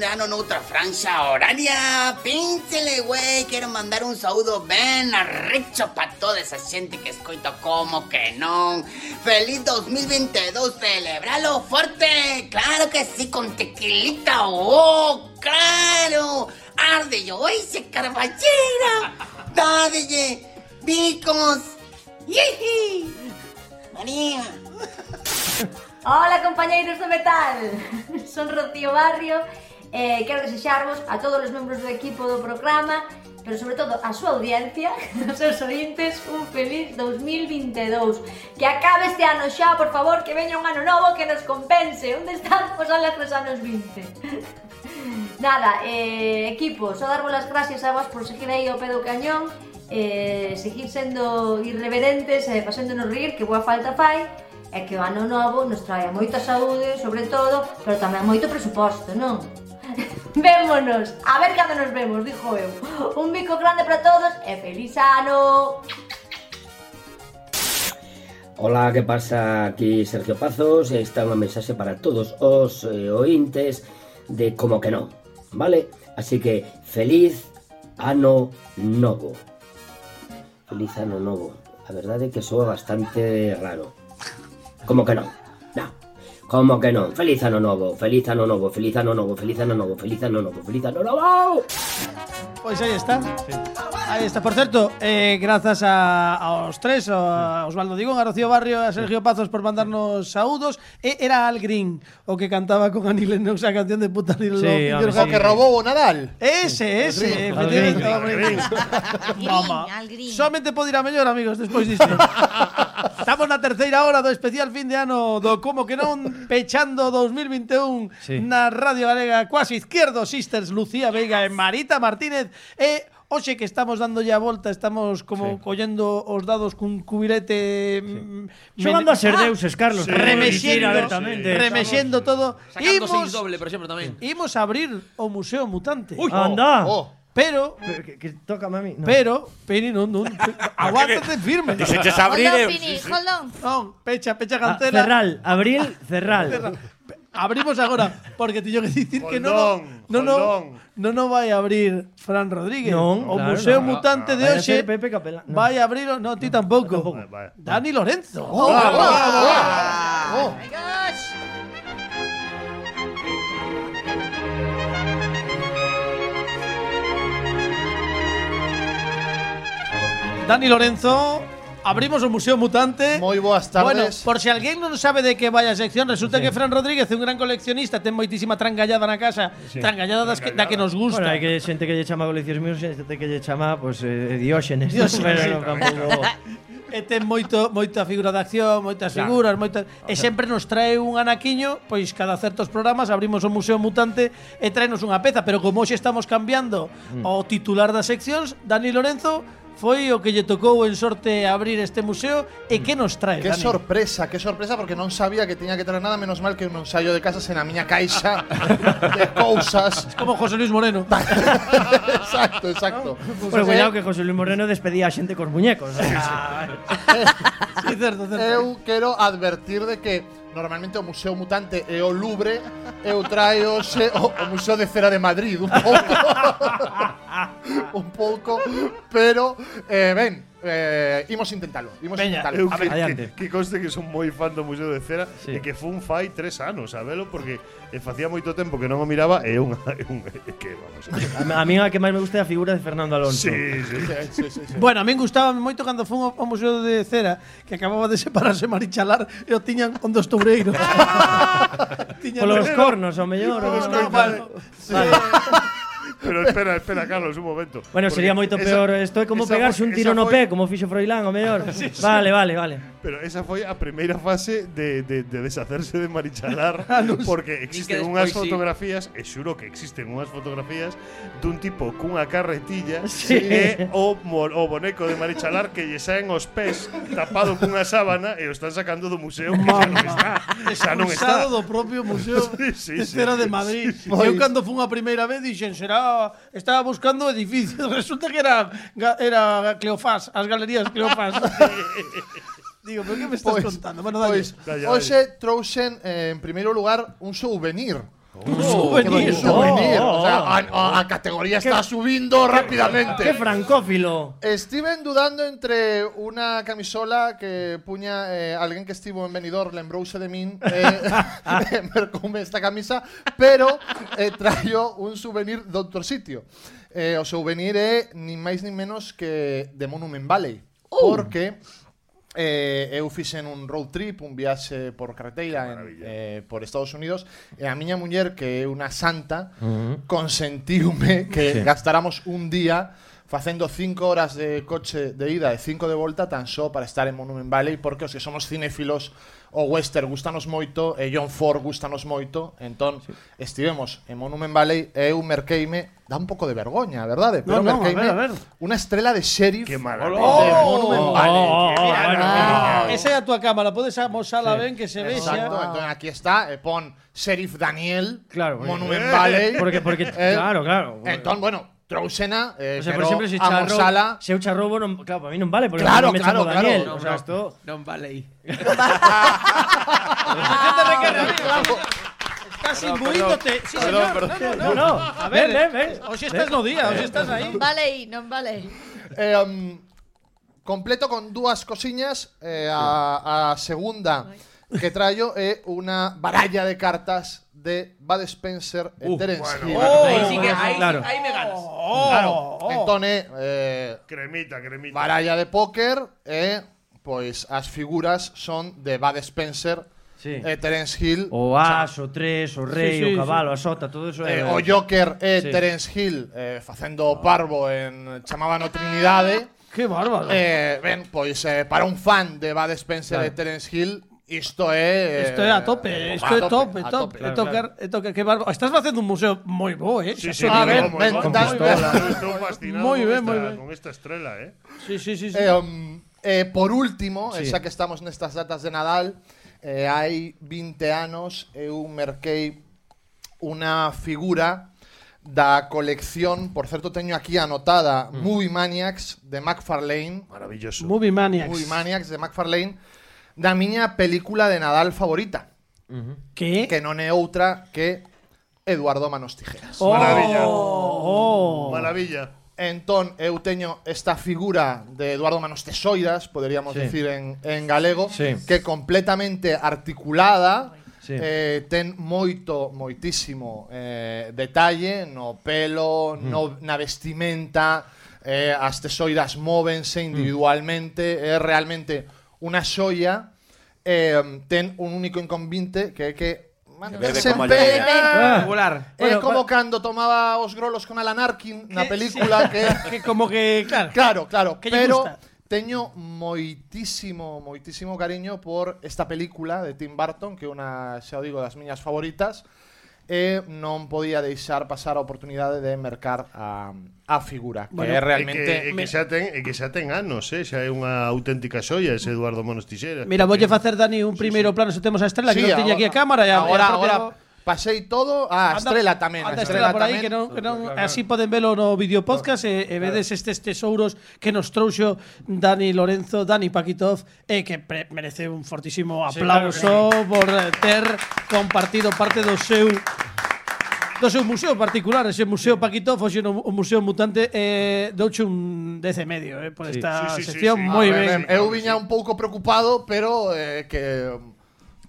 mandaron otra franja horaria. Pínsele, güey. Quiero mandar un saludo ben arrecho para toda esa gente que escuito como que no. Feliz 2022, celebralo fuerte. Claro que sí, con tequilita. Oh, claro. Arde yo, hice carballera. Dadelle, vicos. Yeji. María. Hola compañeros de metal, son Rocío Barrio Eh, quero desexarvos a todos os membros do equipo do programa pero sobre todo a súa audiencia, os seus ointes, un feliz 2022. Que acabe este ano xa, por favor, que veña un ano novo que nos compense. Onde están pois os alas dos anos 20? Nada, eh, equipo, só darvos as gracias a vos por seguir aí ao pé do cañón, eh, seguir sendo irreverentes e eh, facéndonos rir, que boa falta fai, e que o ano novo nos traia moita saúde, sobre todo, pero tamén moito presuposto, non? Vémonos, a ver cando nos vemos, dijo eu. Un bico grande para todos e feliz ano. Ola, que pasa? Aquí Sergio Pazos e está unha mensaxe para todos os eh, ointes de como que non, vale? Así que feliz ano novo. Feliz ano novo. A verdade é que soa bastante raro. Como que non. Como que non? Feliz ano novo, feliz ano novo, feliz ano novo, feliz ano novo, feliz ano novo, feliz ano novo, feliz ano novo. Pois aí está. Sí. Aí está, por certo, eh, grazas a, aos tres, a Osvaldo Digón, a Rocío Barrio a Sergio Pazos por mandarnos saúdos. E era Al Green o que cantaba con Annie Lennox a canción de puta Lilo. Sí, hombre, sí. que robou o Nadal. Ese, ese. Al Green, Al Green. Toma. Somente pode ir a mellor, amigos, despois disto. Estamos na terceira hora do especial fin de ano do Como que non pechando 2021 sí. na Radio Galega. Cuasi Izquierdo Sisters, Lucía Veiga e Marita Martínez E hoxe que estamos dándolle a volta, estamos como sí. collendo os dados cun cubilete mm, sí. xogando a ser ah, deuses, Carlos, sí, remexendo, sí, remexendo sí, todo. Imos doble, por exemplo, tamén. Imos abrir o Museo Mutante. Uy, Anda. Oh, oh. Pero, pero que, que toca mami. No. Pero, Pini, non, non, aguántate firme. Dixeches abrir. Hold on, eh. Pini, hold on. Non, pecha, pecha cancela. Ah, cerral, abril, cerral. cerral. Abrimos agora, porque teño que dicir que non Holdón, non non non non vai a abrir Fran Rodríguez. Non, o claro, Museo no, no, Mutante no. de hoxe ser Pepe Capelán. No. vai a abrir, no, ti tampouco. Dani Lorenzo. Oh, Bravo, oh, bravo, oh, bravo. oh. Dani Lorenzo abrimos o Museo Mutante. Moi boas tardes. Bueno, por se si alguén non sabe de que vai a sección, resulta sí. que Fran Rodríguez é un gran coleccionista, ten moitísima trangallada na casa, sí. trangallada, das que, da que nos gusta. Bueno, hai que xente que lle chama coleccionismo, xente que lle chama pues, eh, Dióxenes. Dióxenes. Pero, sí, tampouco... e ten moito moita figura de acción, moitas claro. figuras, moitas e sempre nos trae un anaquiño, pois cada certos programas abrimos o Museo Mutante e traenos unha peza, pero como hoxe estamos cambiando mm. o titular das seccións, Dani Lorenzo foi o que lle tocou en sorte abrir este museo e que nos trae, Que Dani? sorpresa, que sorpresa porque non sabía que tiña que traer nada, menos mal que un ensayo de casas en a miña caixa de cousas. Es como José Luis Moreno. exacto, exacto. Pero pues, bueno, cuidado que José Luis Moreno despedía a xente cos muñecos. Sí. Eu quero advertir de que normalmente o Museo Mutante é o Louvre, eu traio xe o, o Museo de Cera de Madrid, un pouco. un pouco, pero eh, ben, eh, imos intentalo. Imos Peña, intentalo. Eu A ver, que, que, que conste que son moi fan do Museo de Cera sí. e que fun fai tres anos a velo porque e facía moito tempo que non o miraba e unha, e unha que vamos. a, a mí a que máis me gusta é a figura de Fernando Alonso. Sí, sí. sí, sí, sí, sí. Bueno, a min gustaba moito cando fun ao Museo de Cera que acababa de separarse Marichalar e o tiñan con dos toureiros. Polos cornos, o mellor. No, cornos, vale. Sí. vale. Pero espera, espera, Carlos, un momento. Bueno, Porque sería moito esa- peor Isto é como pegarse un tiro no pé Como fixo Froilán, o mellor Sí, sí. Vale, vale, vale Pero esa foi a primeira fase de, de, de deshacerse de Marichalar ah, Porque existen unhas fotografías sí. E xuro que existen unhas fotografías Dun tipo cunha carretilla sí. E o, o boneco de Marichalar Que lle saen os pés Tapado cunha sábana E o están sacando do museo Que xa non está. Xa non está. Do propio museo. Sí, sí, Este era de Madrid. sí, sí. Eu cando fun a primeira vez Dixen será Estaba buscando edificios Resulta que era Era Cleofás As galerías Cleofás. Digo, pero que me estás pois, contando? Bueno, dalle. Pois, hoxe trouxen, eh, en primeiro lugar, un souvenir. Oh, un souvenir. Un souvenir. Oh, oh. O sea, a, a, a categoría está subindo que, rapidamente. ¡Qué francófilo. Estiven dudando entre una camisola que puña eh, alguén que estivo en Benidorm, lembrouse de min, eh, mercoume esta camisa, pero eh, traio un souvenir de outro sitio. Eh, o souvenir é eh, nin máis nin menos que de Monument Valley. Uh. Porque Eh, eu fixen un road trip, un viaxe por carreteira en, eh, por Estados Unidos e a miña muller, que é unha santa, uh -huh. consentiume que sí. gastáramos un día facendo cinco horas de coche de ida e cinco de volta tan só para estar en Monument Valley porque os que somos cinéfilos o western gustanos moito e John Ford gustanos moito entón estivemos en Monument Valley e eu merqueime dá un pouco de vergoña, verdade? No, Pero no, a merqueime ver, a ver. unha estrela de sheriff Qué de maravilla. Monument Oh, Valley oh, oh, bueno, no, ah, no. Esa é a túa cámara, podes amosala ben que se vexa. Exacto, entón aquí está, e pon Sheriff Daniel, Claro, Monument eh, Valley. porque- porque- claro, claro. Entón, bueno, Trousena, eh, O sea, se charro, amosala. se eu charrobo, non, claro, para mí non vale, porque Claro, me claro, claro. Daniel. No, o sea, no. esto... Non vale. Estás Perdón, imbuíndote. perdón. Sí, Perdón, señor. perdón. No, no, No, A ver, ven, ven, ven. Hoxe estás no día, hoxe estás aí. Vale aí, non vale. Eh, um, completo con dúas cosiñas. Eh, a, a segunda que traio é unha baralla de cartas de Bud Spencer e Uh, Terence bueno, Hill. bueno. Ahí sí que- ahí Claro. ahí me ganas. Claro. Oh. Entón é eh, Cremita, cremita. baralla de póker e pois as figuras son de Bud Spencer Sí. e Terence Hill. O as, o tres, o rei, Sí, sí, o cabalo, sí. a sota, todo eso Eh, o Joker e Sí. Terence Hill eh, facendo o parvo en chamaban o Trinidade. Que bárbaro. Eh, ben, pois eh, para un fan de Bud Spencer Claro. e Terence Hill isto é Isto é a tope, isto é top, é a top. Tope. tocar, tocar, que bárbaro. Estás facendo un museo moi bo, eh? Sí, sí, A ve. ver, con pistola. Yo estoy fascinado Moi con, ben, esta, moi ben. con esta estrela, ¿eh? Sí, sí, sí. sí. Eh, um, eh, por último, Sí. sí. xa que estamos nestas datas de Nadal, eh, hai 20 anos eu merquei unha figura da colección, por certo teño aquí anotada, Mm. Movie Maniacs de McFarlane. Maravilloso. Movie Maniacs. Movie Maniacs de McFarlane, da miña película de Nadal favorita. Uh -huh. Que? Que non é outra que Eduardo Manos Tijeras. Oh, Maravilla. Oh. Maravilla. Entón, eu teño esta figura de Eduardo Manos Tesoiras, poderíamos sí. decir en, en galego, sí. que completamente articulada, sí. eh, ten moito, moitísimo eh, detalle no pelo, mm. no, na vestimenta, eh, as tesoiras móvense individualmente, mm. é eh, realmente unha xoia eh, ten un único inconvinte que é que Manterse en pé ah, eh, regular. É bueno, como cando tomaba os grolos con Alan Arkin na película sí. que... que como que... Claro, claro, claro que pero teño moitísimo, moitísimo cariño por esta película de Tim Burton, que é unha, xa o digo, das miñas favoritas, e non podía deixar pasar a oportunidade de mercar a, a figura, bueno, que é realmente... E que, e que, xa ten, e que xa ten anos, eh? xa é unha auténtica xoia ese Eduardo Monos Tixeras. Mira, voulle eh, facer, Dani, un primeiro sí, plano, se temos a estrela, sí, que non tiña aquí a cámara. E a, agora, e a propia... agora, Pasei todo a anda, Estrela tamén. Anda Estrela, estrela por aí, que non, que non, así poden velo no video podcast e, e vedes estes tesouros que nos trouxo Dani Lorenzo, Dani Paquitov, e que pre merece un fortísimo aplauso sí, claro, claro. por ter compartido parte do seu do seu museo particular, ese museo Paquito, foxe no o museo mutante eh, douche un 10 e medio, eh, por sí. esta sí, sí, sección sí, sí. moi ben. Eu viña un pouco preocupado, pero eh, que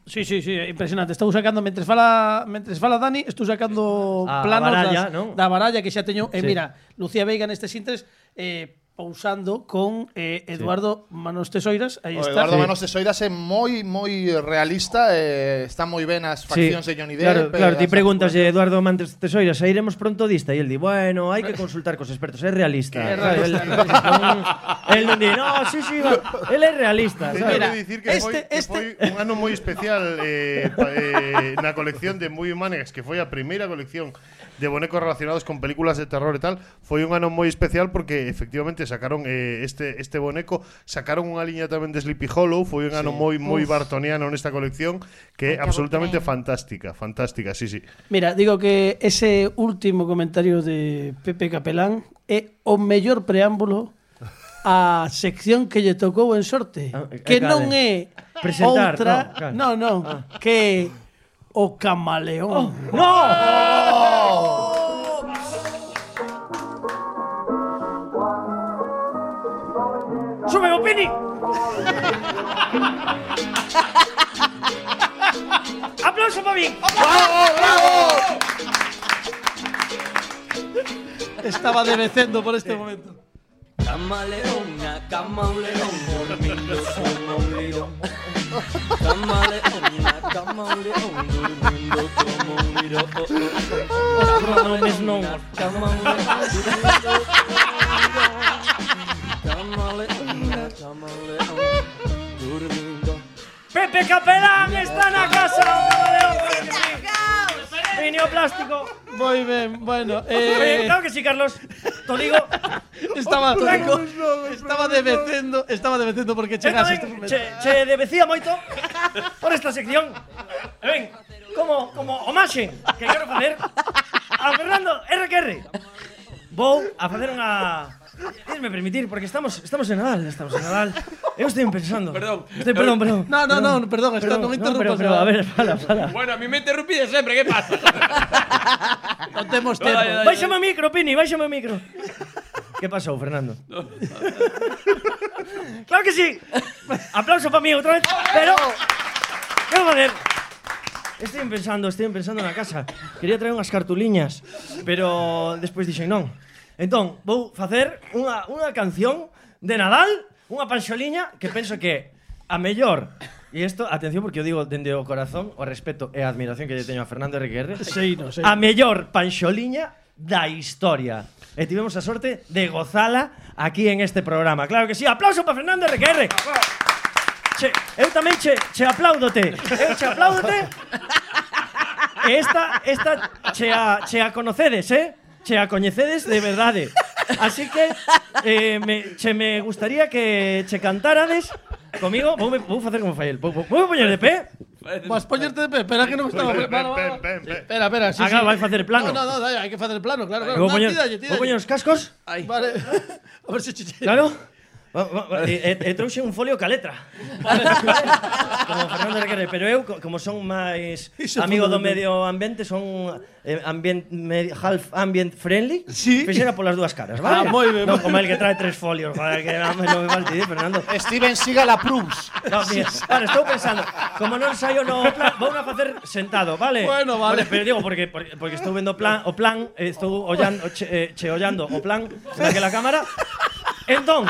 Sí, sí, sí, impresionante. Estou sacando mentres fala, mentres fala Dani, estou sacando ah, a, planos baralla, das, ¿no? da baralla que xa teño. E eh, sí. mira, Lucía Veiga nestes intres eh pousando con eh, Eduardo sí. Manos Tesoiras. Aí está. Eduardo sí. Manos Tesoiras é moi moi realista, eh, está moi ben as faccións sí. de Johnny Depp. Claro, claro ti preguntas de eh, Eduardo Manos Tesoiras, "Aí iremos pronto dista?" E el di, "Bueno, hai que consultar cos expertos, é realista." É realista. El, el, el di, "No, sí, sí, va. él é realista." Tengo Mira, que dicir que este, foi, este... Que foi un ano moi especial eh, pa, eh, na colección de Muy Humanes, que foi a primeira colección de bonecos relacionados con películas de terror e tal, foi un ano moi especial porque efectivamente sacaron eh, este este boneco, sacaron unha liña tamén de Sleepy Hollow, foi un sí. ano moi moi bartoniano nesta colección que é absolutamente fantástica, fantástica, sí, sí. Mira, digo que ese último comentario de Pepe Capelán é o mellor preámbulo a sección que lle tocou en sorte, que non é presentar, outra, non, non, no, ah. que o camaleón. Oh, no! ¡Sube, Opini! ¡Aplauso para mí! ¡Bravo, bravo! Estaba debecendo por este momento. Camaleona, camaleón, dormindo como un león. Camaleona, camaleón, como un león. Os pronomes non, camaleón, durmiendo Camaleona, camaleón, Dormindo Pepe Capelán está na casa. Do Camaleón Vinio plástico. Moi ben, bueno eh... Claro que sí, Carlos. Te digo. Estaba digo, Estaba debecendo Estaba debecendo porque chegas este momento Che, che debecía moito Por esta sección. Eh, e ben, como, como homaxe Que quero facer A Fernando RQR Vou a facer unha Déjeme permitir, porque estamos, estamos en Nadal, estamos en Nadal. Eu estou pensando. Perdón. Estoy, perdón, perdón. No, no, no, perdón, está, non interrumpas. No, pero, pero, a ver, fala, fala. Bueno, a mí me interrumpides sempre, que pasa? non temos tempo. Dale, dale. Báixame o micro, Pini, báixame o micro. que pasou, Fernando? Claro que sí. Aplauso para mí outra vez, pero... Que joder. Estoy pensando, estoy pensando na casa. Quería traer unhas cartuliñas, pero despois dixen non. Entón, vou facer unha, unha canción de Nadal, unha panxoliña que penso que a mellor. E isto, atención, porque eu digo dende o corazón o respeto e a admiración que lle teño a Fernando RQR sí, no, sí. A mellor panxoliña da historia. E tivemos a sorte de gozala aquí en este programa. Claro que sí, aplauso para Fernando RQR Che, eu tamén che, che aplaudote. Eu che aplaudote. E esta, esta che a, che a conocedes, eh? Che a coñecedes de verdade Así que eh, me, che me gustaría que che cantárades Comigo, vou, vou facer como fai el Vou, vou, vou poñer de pé Vas poñerte de pé, espera que non estaba Ven, preparado. ven, ven, ven. Espera, espera, sí, Acá sí. vai facer plano. No, no, no, hai que facer plano, claro, claro. Vou No, poñer, vou poñer os cascos Vale. A ver se. Claro e, e eh, eh, eh, trouxe un folio ca letra. como Fernando Requere, pero eu como son máis amigo do medio ambiente, son ambient half ambient friendly. Sí. Fixera polas dúas caras, vale? Ah, moi ben. Non como el que trae tres folios, joder, que non me falte, eh, Fernando. Steven siga la Prums. No, mira, vale, estou pensando, como non saio no plan, vou a facer sentado, vale? Bueno, vale. Pero, pero digo porque, porque porque estou vendo plan, o plan, estou ollando che, che ollando o plan daquela cámara. Entón,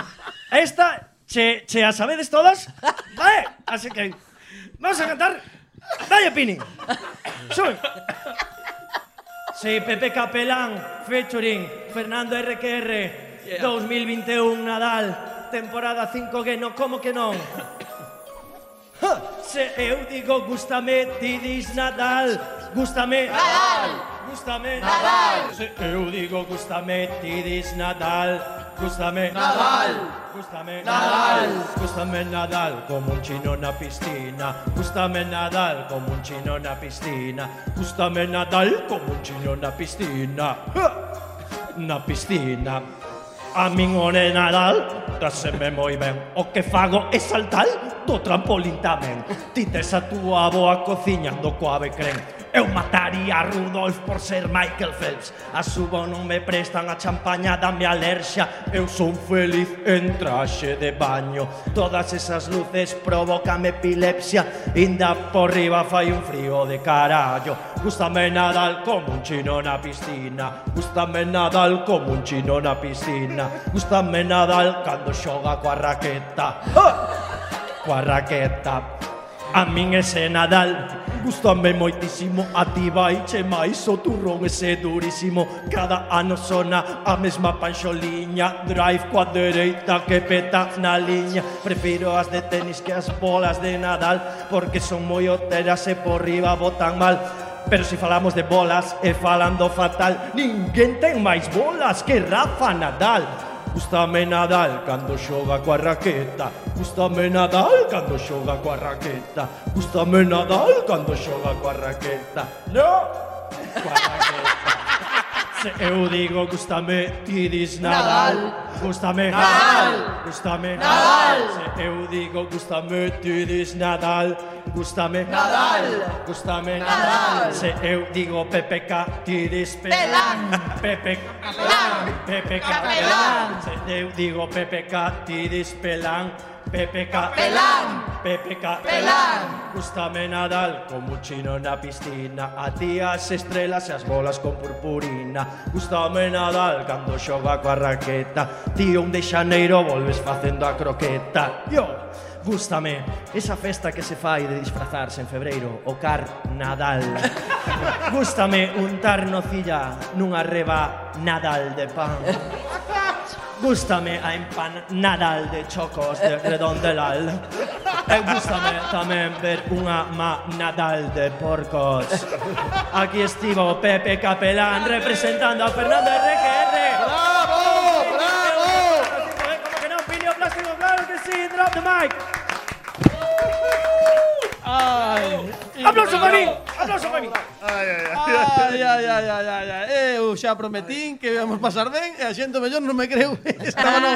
Esta, che, che a sabedes todas, vale? Así que vamos a cantar Dale, Pini. Sube. Sí, Pepe Capelán, featuring Fernando RQR, yeah. 2021 Nadal, temporada 5 que no, como que non? Se eu digo gustame, ti dis Nadal, gustame Nadal gustame Nadal. Se eu digo gustame, ti dis Nadal. Gustame Nadal. Gustame Nadal. Gustame Nadal como un chino na piscina. Gustame Nadal como un chino na piscina. Gustame Nadal como un chino na piscina. Na piscina. A min ore Nadal traseme moi ben. O que fago é saltar do trampolín tamén. Ti tes a túa boa cociñando coa becren Eu mataría a Rudolf por ser Michael Phelps. A subo non me prestan a champaña dame alerxa Eu son feliz en traxe de baño. Todas esas luces provocame epilepsia. Inda por riba fai un frío de carallo. Gústame Nadal como un chino na piscina. Gústame Nadal como un chino na piscina. Gústame Nadal cando xoga coa raqueta. Ah! Coa raqueta. A min ese Nadal Gustame moitísimo. A ti vaiche máis o turrón ese durísimo. Cada ano sona a mesma panxoliña. Drive coa dereita que peta na liña. Prefiro as de tenis que as bolas de Nadal Porque son moi oteras e por riba botan mal. Pero se si falamos de bolas e falando fatal Ninguén ten máis bolas que Rafa Nadal. Gústame Nadal cando xoga coa raqueta. Gústame Nadal cando xoga coa raqueta. Gústame Nadal cando xoga coa raqueta. No! Coa raqueta. Se eu digo gustame, ti dis Nadal. Gustame, Nadal. Gustame, Nadal. Se eu digo gustame, ti dis Nadal. Gustame, Nadal. Gustame, Nadal. Se eu digo PPK, ti dis Pelán. Pepe Capelán. PPK Capelán. Se eu digo PPK, ti dis Pelán. PPK Capelán, PPK Capelán. Gústame Nadal como chino na piscina. A ti as estrelas e as bolas con purpurina. Gústame Nadal cando xoga coa raqueta. Ti un de xaneiro volves facendo a croqueta. Yo, gústame esa festa que se fai de disfrazarse en febreiro O car Nadal Gústame untar nocilla nunha reba Nadal de pan. Gústame a empanadal de chocos de eh, eh. redondelal. E gústame tamén ver unha ma nadal de porcos. Aquí estivo Pepe Capelán representando a Fernández Requer. ¡Bravo! ¡Bravo! Eh, como que no, Plinio Plástico, claro que sí, drop the mic. Ay, ¡Aplauso para mí! ¡Aplauso para mí! Ay, ay, ay, ay, ay, ay, ay. Eh, eu xa prometín que íbamos pasar ben e a xente mellor non me creu. Estaba, no,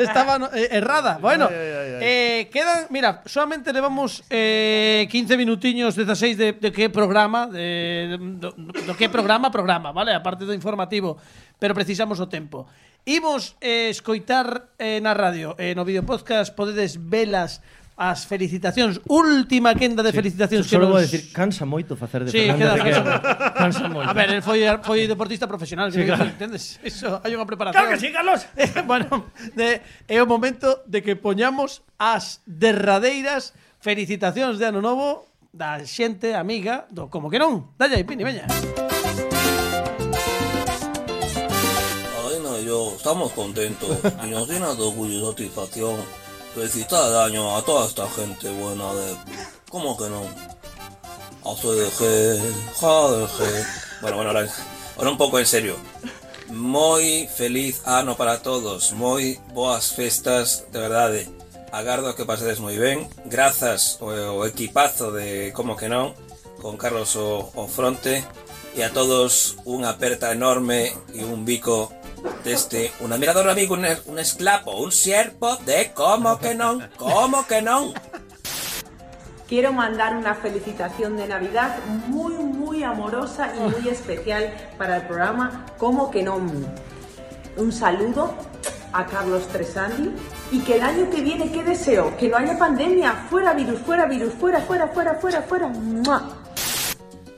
estaba no, eh, errada. Bueno, ay, ay, ay. eh, quedan... Mira, solamente levamos eh, 15 minutiños, 16 de, de que programa, de, de, do, do que programa, programa, vale? A parte do informativo. Pero precisamos o tempo. Imos eh, escoitar eh, na radio, eh, no video podcast, podedes velas as felicitacións, última quenda de sí. felicitacións que nos... vou decir, cansa moito facer de sí, Fernández. Que, cansa, cansa moito. A ver, el foi, foi deportista profesional, sí, que claro. entendes? Eso, hai unha preparación. Claro que sí, Carlos! Eh, bueno, de, é o momento de que poñamos as derradeiras felicitacións de Ano Novo da xente amiga do Como que non. Dalle aí, Pini, veña. Ay, no, yo estamos contentos Y nos llena de orgullo y satisfacción felicitar el año a toda esta gente buena de... ¿Cómo que no? A CDG, JDG... Bueno, bueno, ahora, ahora un poco en serio. Muy feliz ano para todos, moi boas festas, de verdade. Agardo que pasedes moi ben. Grazas o, o equipazo de Como que non, con Carlos o, o fronte. E a todos unha aperta enorme e un bico deste un admirador amigo, un, es- un sierpo de Como que non, Como que non. Quiero mandar una felicitación de Navidad muy, muy amorosa y muy especial para el programa Como que no. Un saludo a Carlos Tresandi y que el año que viene, ¿qué deseo? Que no haya pandemia, fuera virus, fuera virus, fuera, fuera, fuera, fuera, fuera.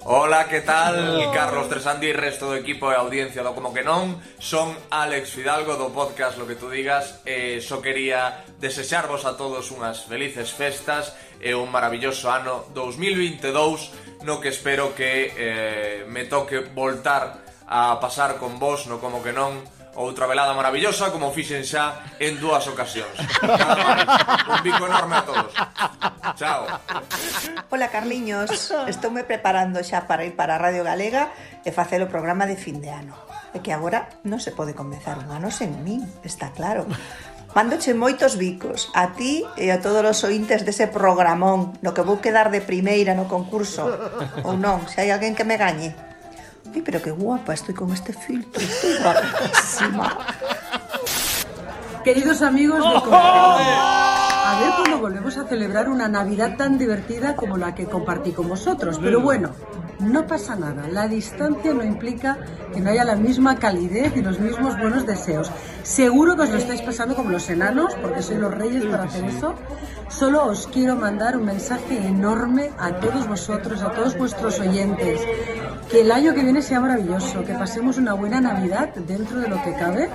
Hola, que tal? Carlos Tresandi e resto do equipo e audiencia do Como que non Son Alex Fidalgo do podcast Lo que tú digas. E só quería desexarvos a todos unhas felices festas E un maravilloso ano 2022 No que espero que eh, me toque voltar a pasar con vos no Como que non Outra velada maravillosa, como fixen xa en dúas ocasións. Nada máis. Un bico enorme a todos. Chao. Hola, Carliños. Estoume preparando xa para ir para a Radio Galega e facer o programa de fin de ano. E que agora non se pode comenzar un ano sen min, está claro. Mándoche moitos bicos a ti e a todos os ointes dese programón no que vou quedar de primeira no concurso ou non, se hai alguén que me gañe. Pero qué guapa estoy con este filtro, estoy guapísima. Queridos amigos de. A ver cuando volvemos a celebrar una Navidad tan divertida como la que compartí con vosotros. Pero bueno, no pasa nada. La distancia no implica que no haya la misma calidez y los mismos buenos deseos. Seguro que os lo estáis pasando como los enanos, porque sois los reyes para hacer eso. Solo os quiero mandar un mensaje enorme a todos vosotros, a todos vuestros oyentes. Que el año que viene sea maravilloso, que pasemos una buena Navidad dentro de lo que cabe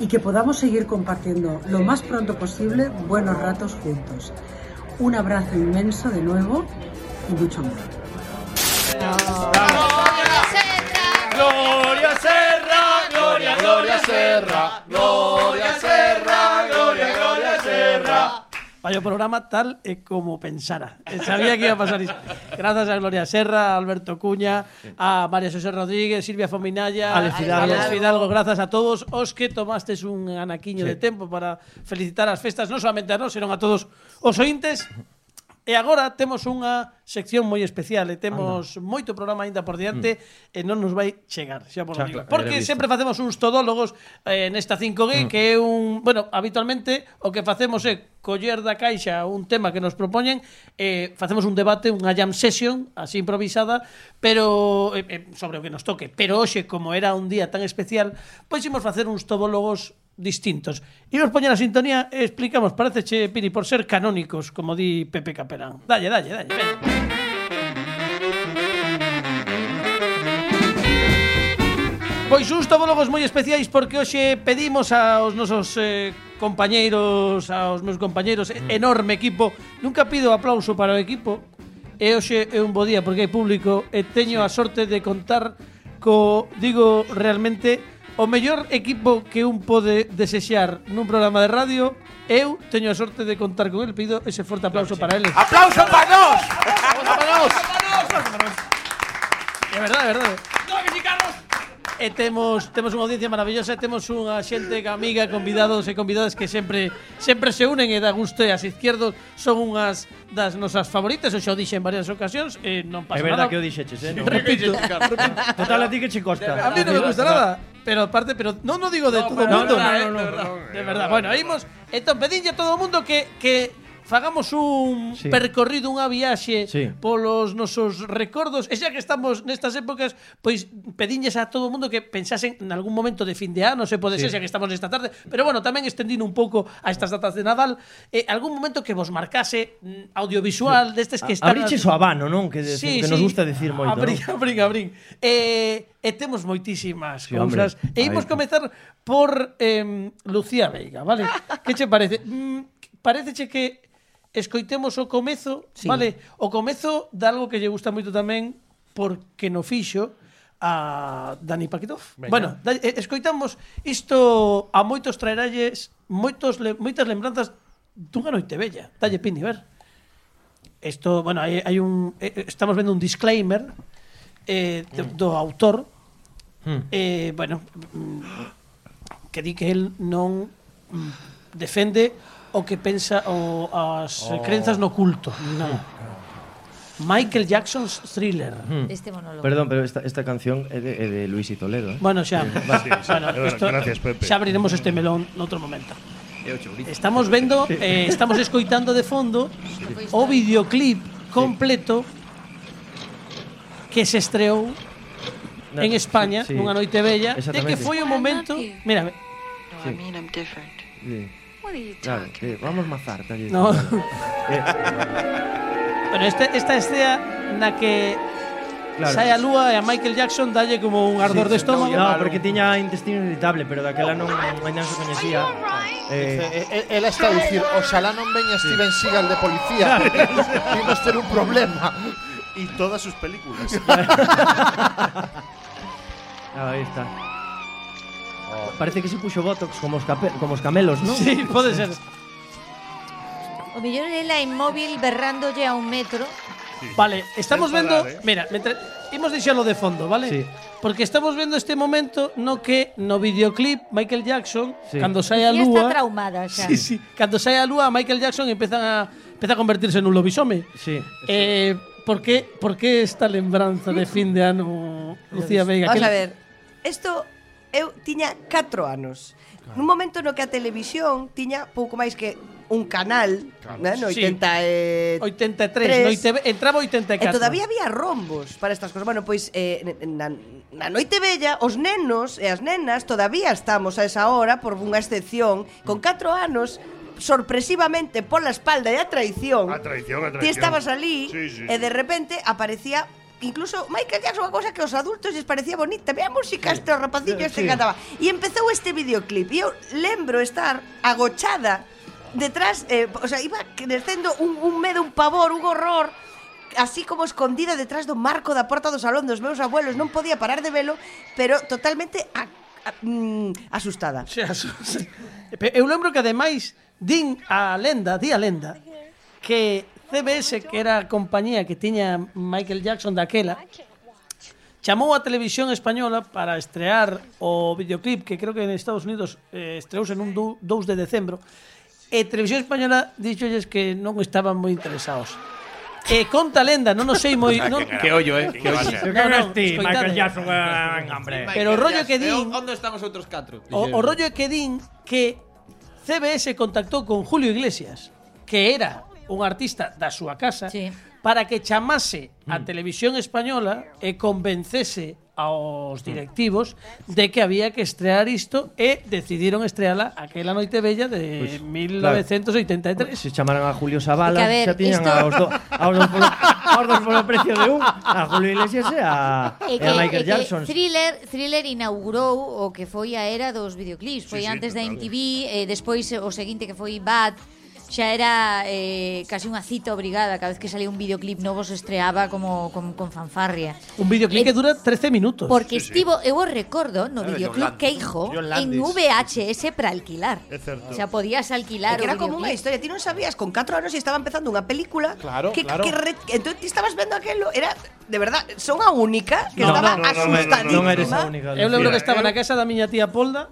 y que podamos seguir compartiendo lo más pronto posible buenos ratos juntos. Un abrazo inmenso de nuevo y mucho amor. Serra, Gloria Serra, Gloria, Gloria Serra, Gloria Serra, Gloria, Gloria Serra. Vaya programa tal e como pensara. Eh, sabía que iba a pasar isto. Grazas a Gloria Serra, a Alberto Cuña, a María José Rodríguez, Silvia Fominalla, Alex Fidalgo. Alex Fidalgo. Grazas a todos os que tomastes un anaquiño sí. de tempo para felicitar as festas, non solamente a nós, senón a todos os ointes. E agora temos unha sección moi especial e temos Anda. moito programa aínda por diante mm. e non nos vai chegar, xa por xa, digo. Claro, Porque sempre facemos uns todólogos eh, nesta 5G mm. que é un, bueno, habitualmente o que facemos é coller da caixa un tema que nos propoñen eh, facemos un debate, unha jam session así improvisada, pero eh, eh, sobre o que nos toque. Pero hoxe, como era un día tan especial, pois imos facer uns todólogos distintos. Imos poñer a sintonía e explicamos, parece che, Piri, por ser canónicos, como di Pepe Capelán. Dalle, dalle, dalle, Ven. Pois uns tobólogos moi especiais porque hoxe pedimos aos nosos eh, compañeiros, aos meus compañeiros, mm. enorme equipo. Nunca pido aplauso para o equipo. E hoxe é un bo día porque hai público e teño sí. a sorte de contar co, digo, realmente o mellor equipo que un pode desexar nun programa de radio. Eu teño a sorte de contar con el, pido ese forte aplauso para eles. ¡Aplauso para nos! É verdade, é verdade. E temos temos unha audiencia maravillosa, e temos unha xente que amiga, convidados e convidadas que sempre sempre se unen e da gusto e as izquierdos son unhas das nosas favoritas, eu xa o dixe en varias ocasións e non É pasa verdad nada. que o dixeches, eh? No. Repito, Total, a ti que che costa. a mí non me gusta nada. Pero aparte, pero non no digo de todo o no, mundo. no, no, eh, no, de no, verdad. no, De verdad. Bueno, imos entón pedinlle a todo o mundo que que fagamos un sí. percorrido, unha viaxe sí. polos nosos recordos. E xa que estamos nestas épocas, pois pedinlles a todo o mundo que pensasen en algún momento de fin de ano, se pode sí. ser, xa que estamos nesta tarde, pero bueno, tamén estendindo un pouco a estas datas de Nadal, eh, algún momento que vos marcase mm, audiovisual destes que están... Abriches o habano, non? Que, sí, que sí. nos gusta decir moito. Abrín, non? abrín, abrín. Eh, e temos moitísimas sí, cousas. Hombre. E imos comezar por eh, Lucía Veiga, vale? que che parece? Mm, parece che que escoitemos o comezo, sí. vale? O comezo de algo que lle gusta moito tamén porque no fixo a Dani Paquitov. Venga. Bueno, da, eh, escoitamos isto a moitos traeralles moitos le, moitas lembranzas dunha noite bella. Dalle Pini, ver. Isto, bueno, hai, hai un eh, eh, estamos vendo un disclaimer eh, do, mm. do autor. Mm. Eh, bueno, mm, que di que el non defende o que pensa o, as oh. crenzas no culto. No. Michael Jackson's Thriller. Mm. Este monólogo. Perdón, pero esta, esta canción é de, é de Luis y Toledo. Eh? Bueno, xa. Sí, sí, sí. bueno, esto, gracias, Pepe. Xa abriremos este melón noutro momento. Estamos vendo, eh, estamos escoitando de fondo o videoclip completo que se estreou en España sí, sí. nunha noite bella e que foi o momento... Mira, sí. Sí dicho. Nada, que vamos mazar. Dalle, no. eh. bueno, este, esta escena na que claro. sai a lúa e a Michael Jackson dalle como un ardor sí, de estómago. No, porque tiña intestino irritable, pero daquela non mañan se coñecía. Eh, ela eh, eh, está a dicir, oxalá non veña Steven Seagal de policía. Imos ter un problema. E todas sus películas. Ah, ahí está. Parece que se puxo botox como os, cape, como os camelos, non? Sí, pode ser. O millón ela inmóvil berrándolle a un metro. Sí. Vale, estamos vendo, eh? mira, mentre imos deixalo de fondo, vale? Sí. Porque estamos vendo este momento no que no videoclip Michael Jackson, sí. cando sai a lúa... está traumada, xa. Sí, sí. Cando sai a lúa, Michael Jackson empeza a, empeza a convertirse nun lobisome. Sí. Eh, sí. por, que, por que esta lembranza de mm. fin de ano, Lucía Veiga? Vamos que... a ver, esto eu tiña 4 anos. Claro. Nun momento no que a televisión tiña pouco máis que un canal, claro. né, no sí. 80 e... 83, 3. no ITV, entraba 84. E todavía había rombos para estas cosas. Bueno, pois eh, na, na noite bella, os nenos e as nenas todavía estamos a esa hora por unha excepción, con 4 anos sorpresivamente pola espalda e a traición. A traición, a traición. Ti estabas ali sí, sí. e de repente aparecía incluso Michael Jackson unha cosa que os adultos les parecía bonita, ve a música sí, este rapacillo sí, este sí. cantaba. E empezou este videoclip e eu lembro estar agochada detrás, eh, o sea, iba crecendo un, un medo, un pavor, un horror así como escondida detrás do marco da porta do salón dos meus abuelos, non podía parar de velo, pero totalmente a, a, mm, asustada. Sí, asus... Eu lembro que ademais din a lenda, di a lenda, que CBS, que era a compañía que tiña Michael Jackson daquela, chamou a televisión española para estrear o videoclip que creo que en Estados Unidos eh, estreouse nun 2 de decembro e televisión española dixolles que non estaban moi interesados E conta lenda, non o sei moi... Ah, non... Que ollo, eh? Que ollo. No, no, Michael Jackson, ah, hombre. Pero o rollo que din... Onde estamos outros catro? O, o rollo que din que CBS contactou con Julio Iglesias, que era un artista da súa casa sí. para que chamase a mm. televisión española e convencese aos mm. directivos de que había que estrear isto e decidiron estreala aquela noite bella de pues, 1983. Claro. Pois, se chamaran a Julio Zavala, a ver, xa tiñan isto... aos, do, aos, dos polo, aos dos polo precio de un, a Julio Iglesias e a, e que, e a Michael e Jackson. Thriller, thriller inaugurou o que foi a era dos videoclips, foi sí, antes sí, da MTV, claro. e despois o seguinte que foi Bad, xa era eh, casi unha cita obrigada. Cada vez que salía un videoclip novo se estreaba como con, con fanfarria. Un videoclip que dura 13 minutos. Porque estivo, eu o recordo no de videoclub John hijo John en. VHS para alquilar. É certo. O sea, podías alquilar que era como unha videoclip. historia, ti non sabías con 4 anos e estaba empezando unha película Claro, que, claro. que re- entón ti estabas vendo aquelo, era de verdad, son a única que No, estaba no, no, no, asustadísima. non eres a única, Eu lembro que estaba na casa da miña tía Polda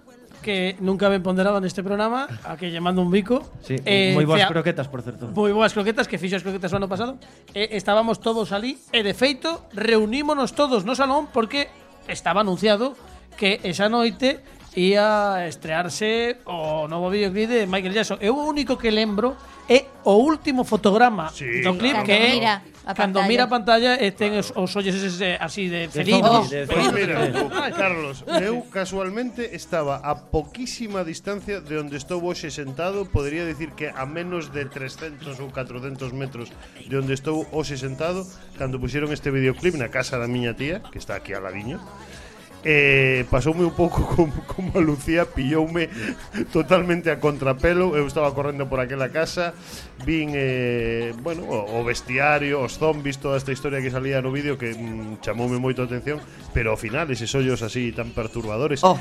que nunca ben ponderado neste programa, a que lle mando un bico. Sí, eh, moi boas croquetas, por certo. Moi boas croquetas, que fixo as croquetas o ano pasado. Eh, estábamos todos ali e, de feito, reunímonos todos no salón porque estaba anunciado que esa noite ia estrearse o novo videoclip de Michael Jackson. Eu o único que lembro é o último fotograma sí, do clip claro. que é mira a cando mira a pantalla e ten os, os ollos ese, eh, así de felinos. De. Oh. Pues mira, Carlos, eu casualmente estaba a poquísima distancia de onde estou hoxe sentado, podría decir que a menos de 300 ou 400 metros de onde estou hoxe sentado, cando puxeron este videoclip na casa da miña tía, que está aquí al ladiño, eh, pasoume un pouco como, como a Lucía, pilloume totalmente a contrapelo, eu estaba correndo por aquela casa, vin eh, bueno, o, o bestiario, os zombies, toda esta historia que salía no vídeo que mm, chamoume moito a atención, pero ao final eses ollos así tan perturbadores. Oh.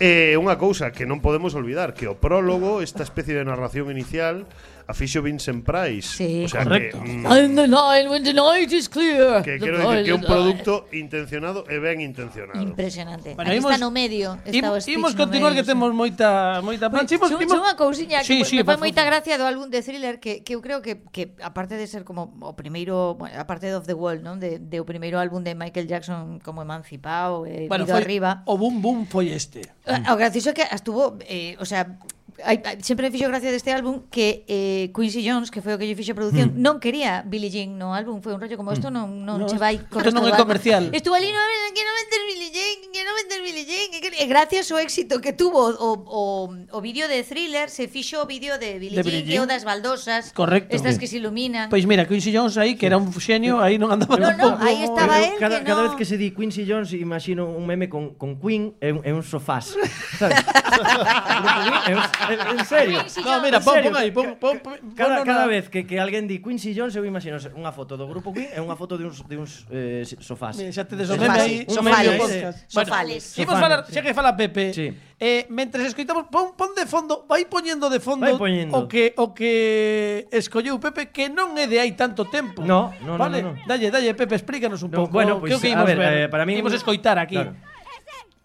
Eh, unha cousa que non podemos olvidar, que o prólogo, esta especie de narración inicial, a fixo Vincent Price. Sí, o sea correcto. Que, mm, And the night when the night is clear. Que the quero dicir que é un producto intencionado e ben intencionado. Impresionante. Bueno, Aquí imos, está no medio. Está o imos continuar medio, que temos moita moita plancha. Imos, imos... Unha cousiña sí, que sí, me fai moita gracia do álbum de Thriller que, que eu creo que, que aparte de ser como o primeiro, bueno, aparte de Off the Wall, non? De, de o primeiro álbum de Michael Jackson como emancipado, eh, bueno, foi, arriba. O boom boom foi este. O gracioso é que estuvo, eh, o sea, Ai, sempre me fixo gracia deste álbum que eh, Quincy Jones, que foi o que lle fixo a produción, mm. non quería Billie Jean no álbum, foi un rollo como isto hmm. non non no, che vai Isto non é comercial. Estuvo ali, no, que non vender Billie Jean, que non vender Billie Jean, que, e gracias ao éxito que tuvo o, o, o vídeo de Thriller, se fixo o vídeo de Billie, de Billie Jean, Jean, que o das baldosas, Correcto. estas que se iluminan. Pois pues mira, Quincy Jones aí, que era un xenio, aí non andaba no, no, aí estaba él, cada, que no... cada vez que se di Quincy Jones, imagino un meme con, con Queen e, un, e un sofás. Sabes? en serio. No, mira, pon, pon aí, pon, pon, pon, cada, pon cada vez que, que alguén di Quincy Jones, eu imagino unha foto do grupo Queen e unha foto de uns, de uns eh, sofás. Mira, xa tedes o meme aí. Sofales. Sofales. Imos falar, xa que fala Pepe, sí. eh, mentres escoitamos, pon, pon de fondo, vai poñendo de fondo vai poñendo. o que o que escolleu Pepe, que non é de aí tanto tempo. No, no, vale? no, no, no. Dalle, dalle, Pepe, explícanos un no, pouco. Bueno, pois, pues, que o que a ver, ver? Eh, para mí... Imos escoitar aquí. Claro.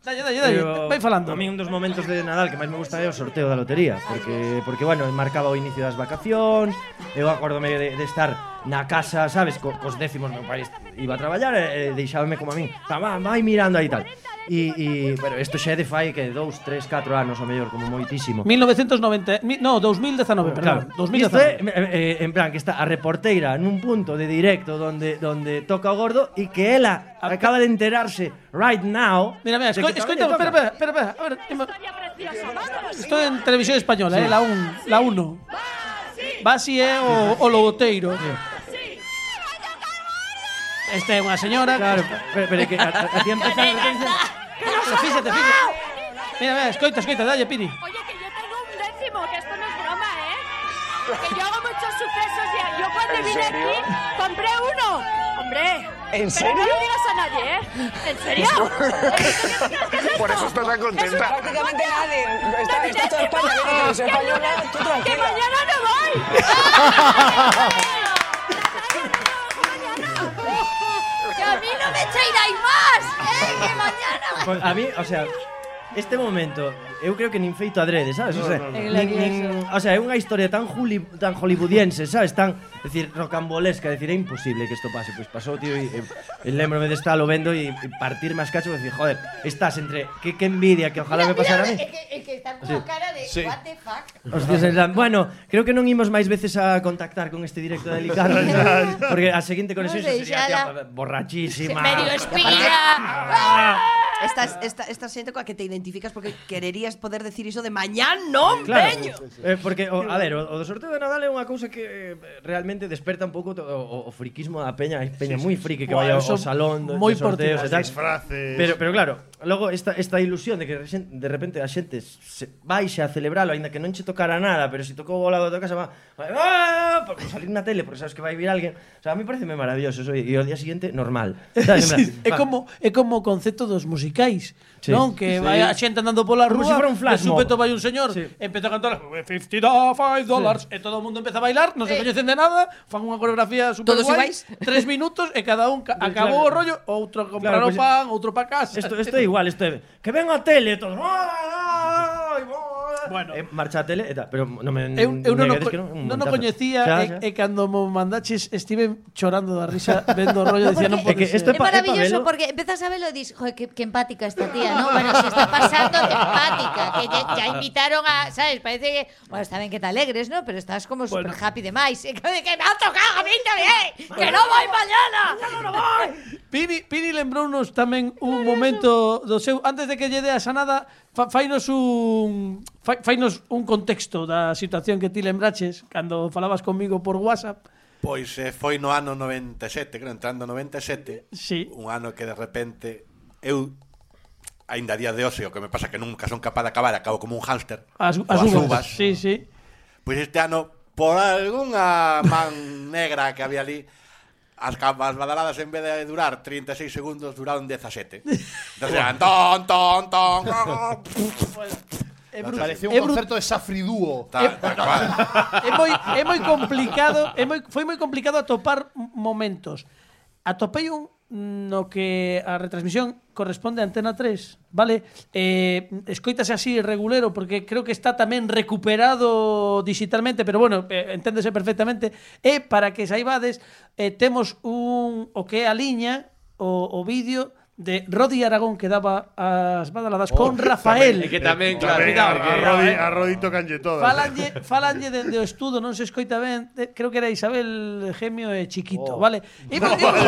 Dalle, dalle, dalle, Pero, vai falando. A mí un dos momentos de Nadal que máis me gusta é o sorteo da lotería, porque porque bueno, marcaba o inicio das vacacións, eu acordome de, de estar na casa, sabes, co, cos décimos, meu pai iba a traballar e, e deixábame como a mí. Vai, vai mirando aí tal. E, e, pero isto xa é de fai que 2, 3, 4 anos o mellor, como moitísimo. 1990, mi, no, 2019, perdón, claro. 2019. Isto é, eh, en plan, que está a reporteira nun punto de directo donde donde toca o gordo e que ela acaba de enterarse right now. Mira, mira, esco, escoita, espera, espera, espera, espera. A ver, Estou en televisión española, eh, sí. eh, la 1, la 1. Basi é o, o logoteiro. Esta é unha señora Claro, pero, pero que a, a, a ti empezar Pero fíxate, fíxate. Mira, mira, escoita, escoita, dalle, Pini. Oye, que yo tengo un décimo, que esto no es broma, ¿eh? Que yo hago muchos sucesos y yo cuando ¿En vine serio? aquí compré uno. Hombre. ¿En Pero serio? no lo digas a nadie, ¿eh? ¿En serio? Por eso estás tan contenta. Prácticamente nadie. Está, está toda España viendo televisión española. Tú ¡Que tranquila. mañana no voy! a mí no me trairáis más, eh, que mañana... Pues a mí, o sea, este momento, eu creo que nin feito adrede, sabes? o sea, no, no. Nin, nin, o sea, é unha historia tan juli, tan hollywoodiense, sabes? Tan, decir, rocambolesca, decir, é imposible que isto pase. Pois pasou, tío, e, e lembrome de estarlo vendo e, e partir máis cachos e decir, joder, estás entre que, que envidia, que ojalá mira, me pasara a mí. É que, é que está con sí. cara de sí. what the fuck. Hostias, en plan, bueno, creo que non imos máis veces a contactar con este directo de Licardo, porque a seguinte conexión no sería tía, borrachísima. Medio espía. Ah. Ah. Esta, esta, esta xente coa que te identificas porque quererías poder decir iso de mañán non claro, veño. Sí, sí. Eh, porque o, a ver, o, o do sorteo de Nadal é unha cousa que eh, realmente desperta un pouco to, o, o friquismo da peña, hai peña sí, moi friki sí, que vai ao salón dos sorteos e tal. Disfraces. Pero pero claro, logo esta esta ilusión de que de repente a xente se baixe a celebralo aínda que non che tocara nada, pero se si tocou o lado da tua casa va, va por salir na tele, porque sabes que vai vir alguén. O sea, a mí parece maravilloso, eso, e ao día siguiente normal. Sabes, sí, plan, é como é como o concepto dos músicos musicais, sí. non? Que sí. vai a xente andando pola rúa, si un flash de súpeto vai un señor, sí. empeza a cantar 55 dólares, sí. e todo o mundo empeza a bailar, non se eh. coñecen de nada, fan unha coreografía super Todos guai, iguais? tres minutos, e cada un ca acabou claro. o rollo, outro compraron claro, pues, pois pan, outro pa casa. Isto é igual, isto é, que ven a tele, todos, bueno. eh, marchatele e tal, pero non me Eu, eu non, o, que non, un non o montazo. coñecía Xa, xa. e, e cando mo mandaches estive chorando da risa vendo o rollo dicía non pode que ser. é maravilloso porque empezas a verlo e dis, joder, qué, qué empática esta tía, ¿no? Bueno, se está pasando de empática, que ya, ya invitaron a, ¿sabes? Parece que, bueno, está bien que te alegres, ¿no? Pero estás como super happy de más. Que, que me ha tocado, niña, eh, que no voy mañana. No, no, no voy. Pini, Pini lembrounos tamén un momento do seu antes de que lle a sanada fa, fainos un fainos un contexto da situación que ti lembraches cando falabas comigo por WhatsApp. Pois eh, foi no ano 97, creo, entrando 97. Sí. Un ano que de repente eu aínda día de hoxe, o que me pasa que nunca son capaz de acabar, acabo como un hámster. As, as, as uvas. Sí, sí. Pois este ano por algunha man negra que había ali As, as badaladas en vez de durar 36 segundos duraron 17. Entonces, eran ton, ton, ton. É brutal. Parecía un é concerto de Safri Duo. Tal, eh, tal cual. É moi é moi complicado, é moi foi moi complicado atopar momentos. Atopei un no que a retransmisión corresponde a Antena 3, vale? Eh, escoítase así regulero porque creo que está tamén recuperado digitalmente, pero bueno, eh, enténdese perfectamente. E para que saibades, eh, temos un o que é a liña o, o vídeo de Rodi Aragón que daba as badaladas oh, con Rafael. Tamén, que tamén, claro. Tamén, claro, que, a, Rodi, a Rodi tocanlle todas. Falanlle, eh. falanlle dende o estudo, non se escoita ben, de, creo que era Isabel Gemio e Chiquito, oh. vale? Imos, no, imos.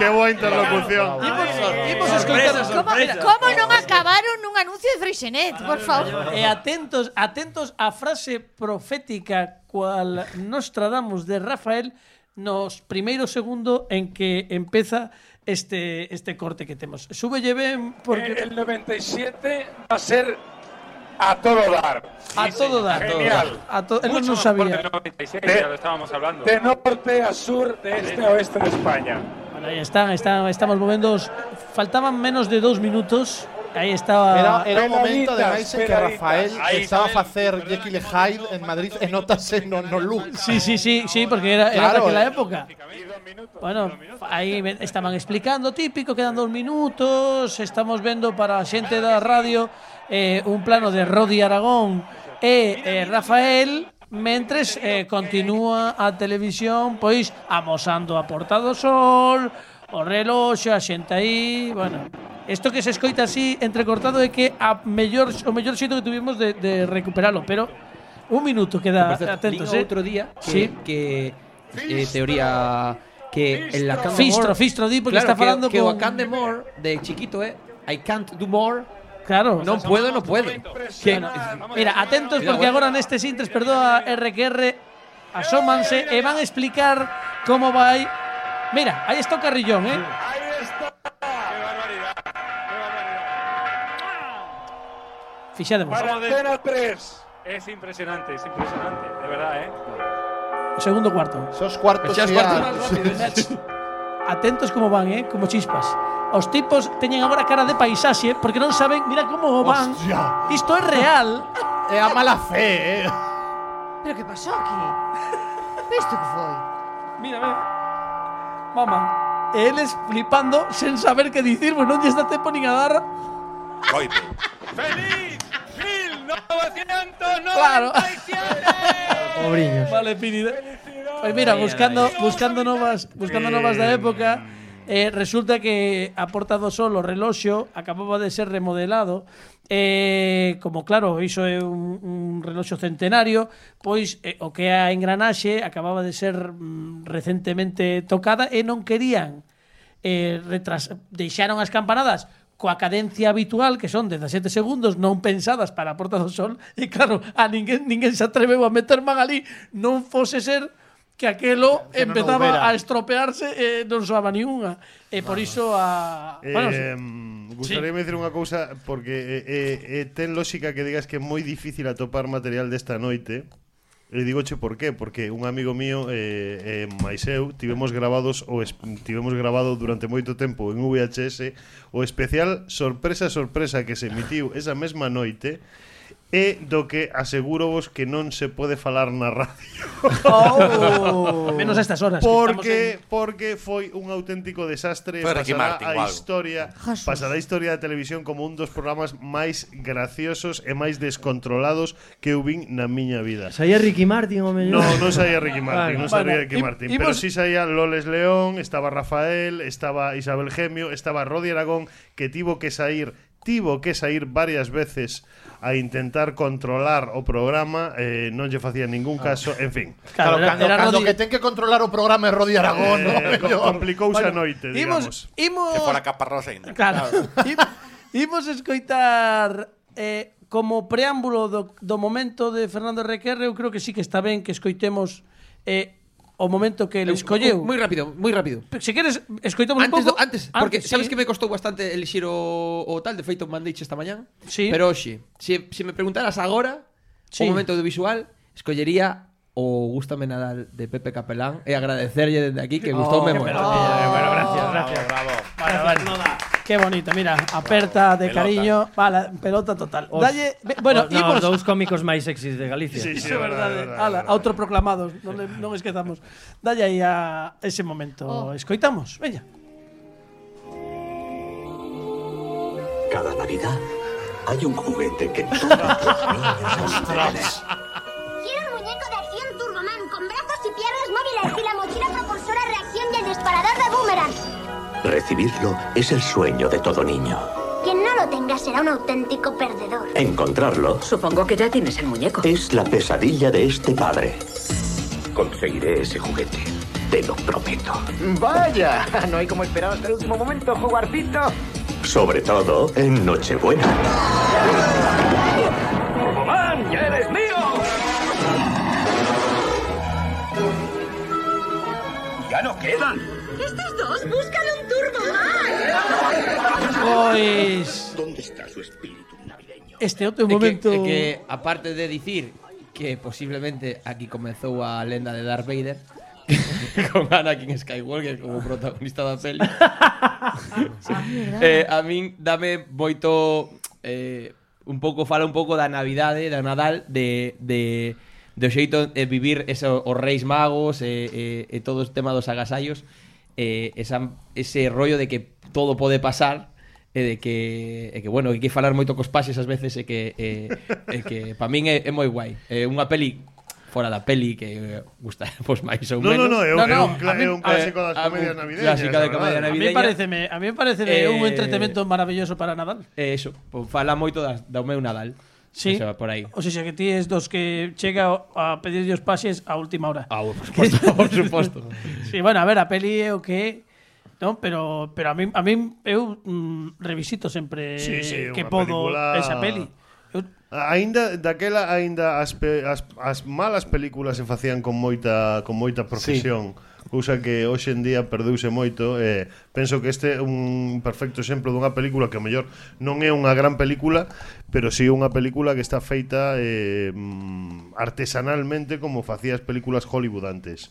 Qué boa interlocución. Imos, imos escoitar. Como, como non acabaron nun anuncio de Freixenet, por favor. E atentos, atentos á frase profética cual Nostradamus de Rafael nos primeiro segundo en que empeza este este corte que temos. Súbelle ben porque El 97 va a ser a todo dar. a todo dar. Genial. A to, él mejor sabía. del 96, ya lo estábamos hablando. De norte a sur, de este a oeste de España. Bueno, aí están, están, estamos movendo os- Faltaban menos de dos minutos Aí estaba Era, era un momento ademais en que. Rafael estaba a facer Jekyll e Hyde en Madrid e notase no, no look. Sí, sí, sí, sí, porque era, era Claro, daquela época. Bueno, aí ven- estaban explicando típico, quedan dos minutos, estamos vendo para a xente da radio eh, un plano de Rodi Aragón e eh, Rafael mentres eh, continúa a televisión pois amosando a Porta do Sol, o reloxo, a xente aí, bueno, Isto que se escoita así entrecortado é que a mellor o mellor xeito que tuvimos de, de recuperalo, pero un minuto queda atentos, eh. outro día que, sí. que eh, teoría que el Lacan Fistro, Fistro, di, porque está falando que, que con- o Akan de More de chiquito é I can't do more. Claro. Non puedo, non puedo. Que, Mira, atentos porque eh. agora nestes intres, perdoa RQR, asómanse e van a explicar como vai. Mira, aí está carrillón, eh? Fixademos. Para Antena 3. Es impresionante, es impresionante, de verdad, ¿eh? O segundo cuarto. Esos cuartos sí, cuartos rápidos. Atentos como van, eh? Como chispas. Os tipos teñen agora cara de paisaxe porque non saben, mira como van. Hostia. Isto é real. É a mala fe, eh. ¿Pero qué pasó aquí? ¿Isto que foi? Mira, ve. Mamá. Eles flipando sen saber que dicir, pois non lle está tempo nin a dar. coito. ¡Feliz 1997! Claro. Pobriños. Vale, Pini. Pois mira, buscando buscando novas, buscando novas da época, eh, resulta que a Porta do Sol o reloxo acababa de ser remodelado eh, como claro, iso é un, un reloxo centenario, pois eh, o que a engranaxe acababa de ser mm, recentemente tocada e non querían eh, retras, deixaron as campanadas coa cadencia habitual, que son 17 segundos, non pensadas para a Porta do Sol, e claro, a ninguén, ninguén se atreveu a meter man ali, non fose ser que aquelo que empezaba no a estropearse e eh, non soaba ni unha. E por iso a... Bueno, eh, sí gustaríame sí. dicir unha cousa porque eh, eh, eh ten lógica que digas que é moi difícil atopar material desta noite. E digoche por qué, porque un amigo mío eh, eh, máis eu tivemos grabados o es, tivemos grabado durante moito tempo en VHS o especial sorpresa sorpresa que se emitiu esa mesma noite e do que aseguro vos que non se pode falar na radio. Oh. Menos a estas horas. Porque en... porque foi un auténtico desastre Pero pasará Martin, a historia Jesús. pasará a historia da televisión como un dos programas máis graciosos e máis descontrolados que eu vin na miña vida. Saía Ricky Martin o mellor? No, non saía Ricky Martin, vale, non saía vale. Ricky Martin, y, pero si sí saía Loles León, estaba Rafael, estaba Isabel Gemio, estaba Rodi Aragón que tivo que sair tivo que sair varias veces a intentar controlar o programa, eh, non lle facía ningún ah. caso, en fin. Claro, cando, era cando Rodi... que ten que controlar o programa é Rodi Aragón, eh, no, complicouse bueno, a noite, imos, digamos. Imos... Que fora caparrosa ainda. Claro. claro. imos escoitar eh, como preámbulo do, do momento de Fernando Requerre, eu creo que sí que está ben que escoitemos eh, o momento que el eh, escolleu. Moi rápido, moi rápido. Se queres, escoitamos antes, un pouco. Antes, antes, porque antes, sabes sí. que me costou bastante elixir o, o tal, de feito mandeiche esta mañán. Sí. Pero hoxe, se, se me preguntaras agora, sí. o momento do visual, escollería o Gústame Nadal de Pepe Capelán e agradecerlle desde aquí que oh, gustoume moito. Bueno, gracias, oh, gracias. Bravo, bravo. Vale, vale. Qué bonito, mira, aperta de Pelota. cariño, vale, pelota total. Os- Dalle, bueno, os- no, imos os dous cómicos máis sexys de Galicia. Sí, sí, Iso é verdade. Ala, autoproclamados, non, non esquezamos. Dalle aí a ese momento. Oh. Escoitamos, veña. Cada Navidad hay un juguete que todos los niños anhelan. Quiero un muñeco de acción Turboman con brazos y piernas móviles y la mochila propulsora reacción y el disparador de boomerang. Recibirlo es el sueño de todo niño. Quien no lo tenga será un auténtico perdedor. Encontrarlo Supongo que ya tienes el muñeco. es la pesadilla de este padre. Conseguiré ese juguete, te lo prometo. Vaya, no hay como esperar hasta el último momento, jugarcito. Sobre todo en Nochebuena. ¡Man, ya eres mío! Ya no quedan. todos, buscan un turbo más. Pois... ¿Dónde está su espíritu navideño? Este outro momento... É que, é que, aparte de dicir que posiblemente aquí comezou a lenda de Darth Vader, con Anakin Skywalker como protagonista da peli. eh, a min dame boito eh, un pouco fala un pouco da Navidade, da Nadal de de do xeito de vivir eso, os reis magos e, e, e todo o tema dos agasallos eh, esa, ese rollo de que todo pode pasar e de que, e que bueno, que hai que falar moito cos pases ás veces e que, e, e que pa min é, é moi guai. É unha peli fora da peli que gusta pois máis ou menos. No, no, no, é un, no, no, é un, mí, é un clásico das comedias navideñas. Clásica de comedia navideña. A mí pareceme, a mí parece eh, un entretenimento maravilloso para Nadal. Eh, eso, pues, fala moito das, do meu Nadal. Sí. Eso, por aí. O sea, que ti es dos que chega a pedir os pases a última hora. Ah, por suposto, por suposto. sí, bueno, a ver, a peli é o que non? Pero pero a mí a mí eu mm, revisito sempre sí, sí, que podo película... esa peli. Eu... Ainda daquela aínda as, pe, as as malas películas se facían con moita con moita profesión. Sí cousa que hoxe en día perdeuse moito e eh, penso que este é un perfecto exemplo dunha película que ao mellor non é unha gran película, pero si sí unha película que está feita eh, mm, artesanalmente como facías películas Hollywood antes.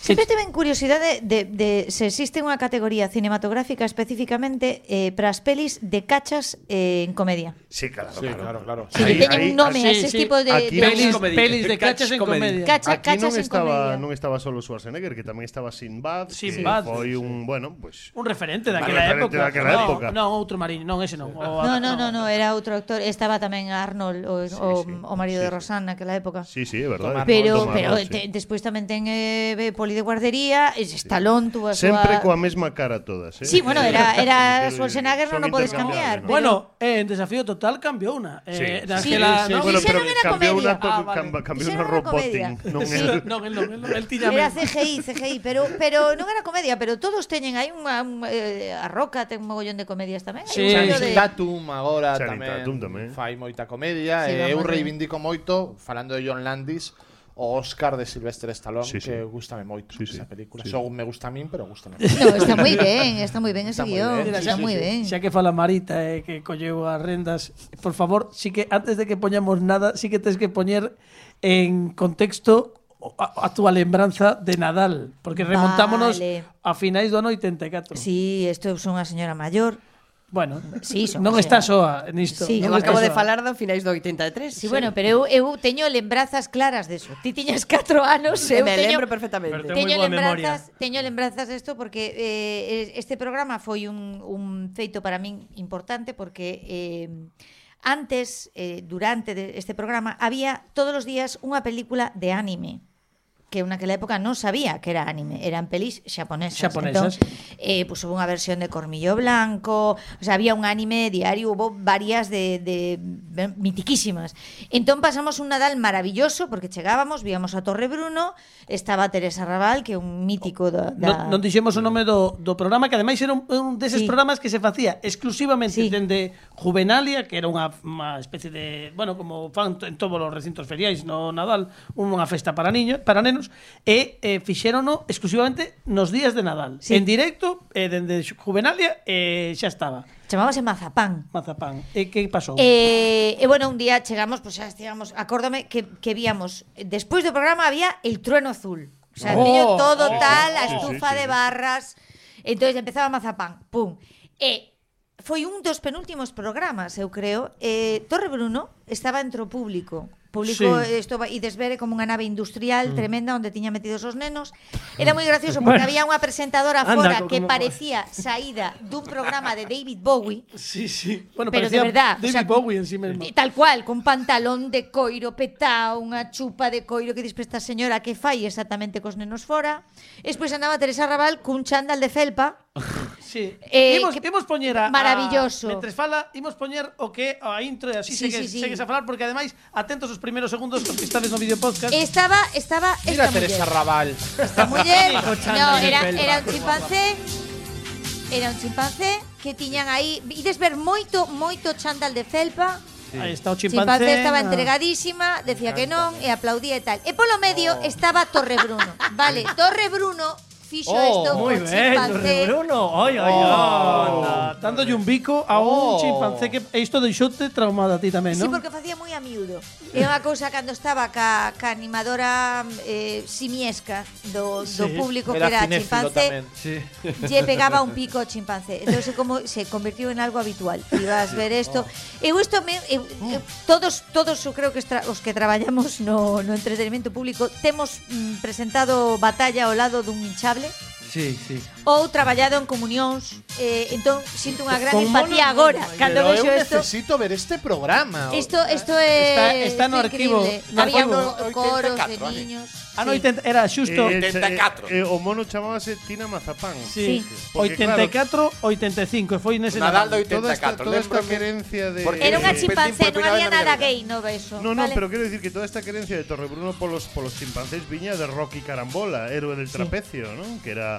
Sempre teven curiosidade de, de se existe unha categoría cinematográfica especificamente eh, para as pelis de cachas eh, en comedia. Sí, claro, Sí, claro, claro. Sí, que teñen un nome a eses tipos de, aquí de pelis- pelis de cachas en comedia. Cacha- Aquí non cachas en estaba, comedia. non estaba solo Schwarzenegger, que tamén estaba Sinbad, Sinbad, que foi sí, un, bueno, pues Un referente daquela época. daquela no, época. Non, outro mariño, non ese non. O, No, no, no, no, era outro actor. Estaba tamén Arnold, o, o, o marido de Rosanna naquela época. Sí, sí, é verdade. Pero, pero sí. despois tamén ten eh, Poli de guardería, Stallone tuvo a Sempre coa mesma cara todas, eh? Sí, bueno, era, era Schwarzenegger, non o podes cambiar. Pero... Bueno, eh, en Desafío Total cambiou una. Eh, sí. Sí, la, sí, ¿no? bueno, pero non era cambiou comedia. Una, ah, vale. cambiou unha roboting. Non sí. el, non, el, non, el, el Era CGI, CGI, pero, pero non era comedia, pero todos teñen aí unha... Un, eh, a Roca ten un mogollón de comedias tamén. Sí, de... Tatum agora tamén, tamén. Fai moita comedia. Sí, eh, eu reivindico moito, falando de John Landis, o Oscar de Sylvester Stallone sí, sí. que gustame moito sí, esa película. Sí. Só so, me gusta a min, pero gusta a. No, está moi ben, está moi ben ese guión, está moi ben. Xa que fala Marita eh, que colleu as rendas, por favor, sí que antes de que poñamos nada, sí que tens que poñer en contexto a, a túa lembranza de Nadal, porque remontámonos vale. a finais do ano 84. Sí, isto é unha señora maior Bueno, sí, son, non o sea, está soa nisto. Sí, non acabo de soa. falar do finais do 83. Sí, sí, bueno, pero eu eu teño lembranzas claras deso. Ti tiñas 4 anos, eu Me teño, lembro perfectamente. Teño lembranzas, memoria. teño lembranzas desto porque eh, este programa foi un, un feito para min importante porque eh, antes, eh, durante este programa, había todos os días unha película de anime que naquela época non sabía que era anime, eran pelis xaponesas. Xaponesas. Entón, eh, pues, hubo unha versión de Cormillo Blanco, o sea, había un anime diario, hubo varias de, de mitiquísimas. Entón pasamos un Nadal maravilloso, porque chegábamos, víamos a Torre Bruno, estaba Teresa Raval, que é un mítico da... da... Non, non dixemos o nome do, do programa, que ademais era un, un deses sí. programas que se facía exclusivamente sí. dende Juvenalia, que era unha, unha especie de... Bueno, como fan en todos os recintos feriais no Nadal, unha festa para niños, para nenos, menos, e eh, fixérono exclusivamente nos días de Nadal. Sí. En directo, eh, dende Juvenalia, eh, xa estaba. Chamábase Mazapán. Mazapán. E que pasou? Eh, e bueno, un día chegamos, pois pues, xa estivamos, acórdome que, que víamos, despois do programa había el trueno azul. O sea, oh, todo oh, tal, a estufa sí, sí, de barras. Entonces empezaba Mazapán, pum. E foi un dos penúltimos programas, eu creo. Eh, Torre Bruno estaba entre o público. Publicou sí. isto e desvere como unha nave industrial mm. tremenda onde tiña metidos os nenos. Era mm. moi gracioso porque bueno, había unha presentadora Anda, fora que parecía saída dun programa de David Bowie. Sí, sí. Bueno, pero de verdad, David o sea, Bowie en sí mesmo. Tal cual, con pantalón de coiro petao, unha chupa de coiro que dispresta esta señora que fai exactamente cos nenos fora. E despois andaba Teresa Raval cun chándal de felpa sí. Eh, imos, que... imos poñer a, maravilloso. A, mentres fala, imos poñer o que a intro e así sí, segues, sí, sí. segues a falar porque ademais atentos os primeiros segundos que estades no vídeo podcast. Estaba estaba esta Mira muller. Teresa Raval. Esta muller, no, era era un chimpancé. Era un chimpancé que tiñan aí, ides ver moito moito chándal de felpa. Sí. Aí está o chimpancé. Chimpancé estaba ah. entregadísima, decía que non e aplaudía e tal. E polo medio oh. estaba Torre Bruno. Vale, Torre Bruno fixo oh, esto moi con ben, chimpancé. Bruno, Ai, ai, oh, anda. Dándolle un bico a oh. un chimpancé que isto deixoute traumada a ti tamén, non? Sí, porque facía moi a miúdo. É unha cousa cando estaba ca, ca animadora eh, simiesca do, sí. do público era que era chimpancé, tamén. sí. lle pegaba un pico ao chimpancé. Entón, como se convirtió en algo habitual. Ibas sí. ver isto. Oh. Eu isto me, eu, eu, mm. todos todos eu creo que estra, os que traballamos no, no entretenimento público temos mm, presentado batalla ao lado dun hinchado hinchable Sí, sí. ou traballado en comunións. Eh, entón sinto unha gran empatía monos, agora cando Pero eu vexo isto. necesito ver este programa. Isto isto é Está- está no arquivo, increíble. no Había arquivo. no- coros de 84, vale. niños. Ah, ano 80 era xusto Eh, 84. eh, o mono chamábase Tina Mazapán. Sí. Porque, 84, 85, e foi nese Nadal do 84, toda esta, toda esta querencia de Porque- Era unha Eh, chimpancé, non había nada gay no beso. No, no, vale. pero quiero decir que toda esta querencia de Torrebruno polos, polos chimpancés viña de Rocky Carambola, héroe del trapecio, ¿no? Que era...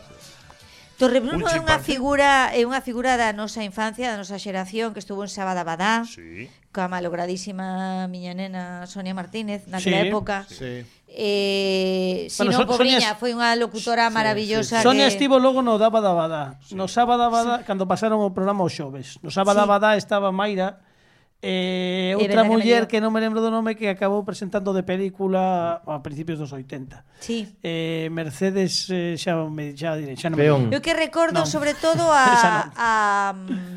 Torrebruno Un é unha chimpancé. figura eh, é unha figura da nosa infancia, da nosa xeración que estuvo en Sabadabadá. Sí coa malogradísima miña nena Sonia Martínez naquela sí, época. Sí. Eh, si bueno, non so, Pobriña Sonia... foi unha locutora sí, maravillosa sí, sí. Sonia que... estivo logo no Daba Daba da. Sí. No Sábado Daba sí. cando pasaron o programa os xoves. No Sábado sí. Daba estaba Mayra eh, outra muller que, que non me lembro do nome que acabou presentando de película a principios dos 80. Sí. Eh, Mercedes eh, xa me xa, diré, xa non me... Eu que recordo non. sobre todo a, a,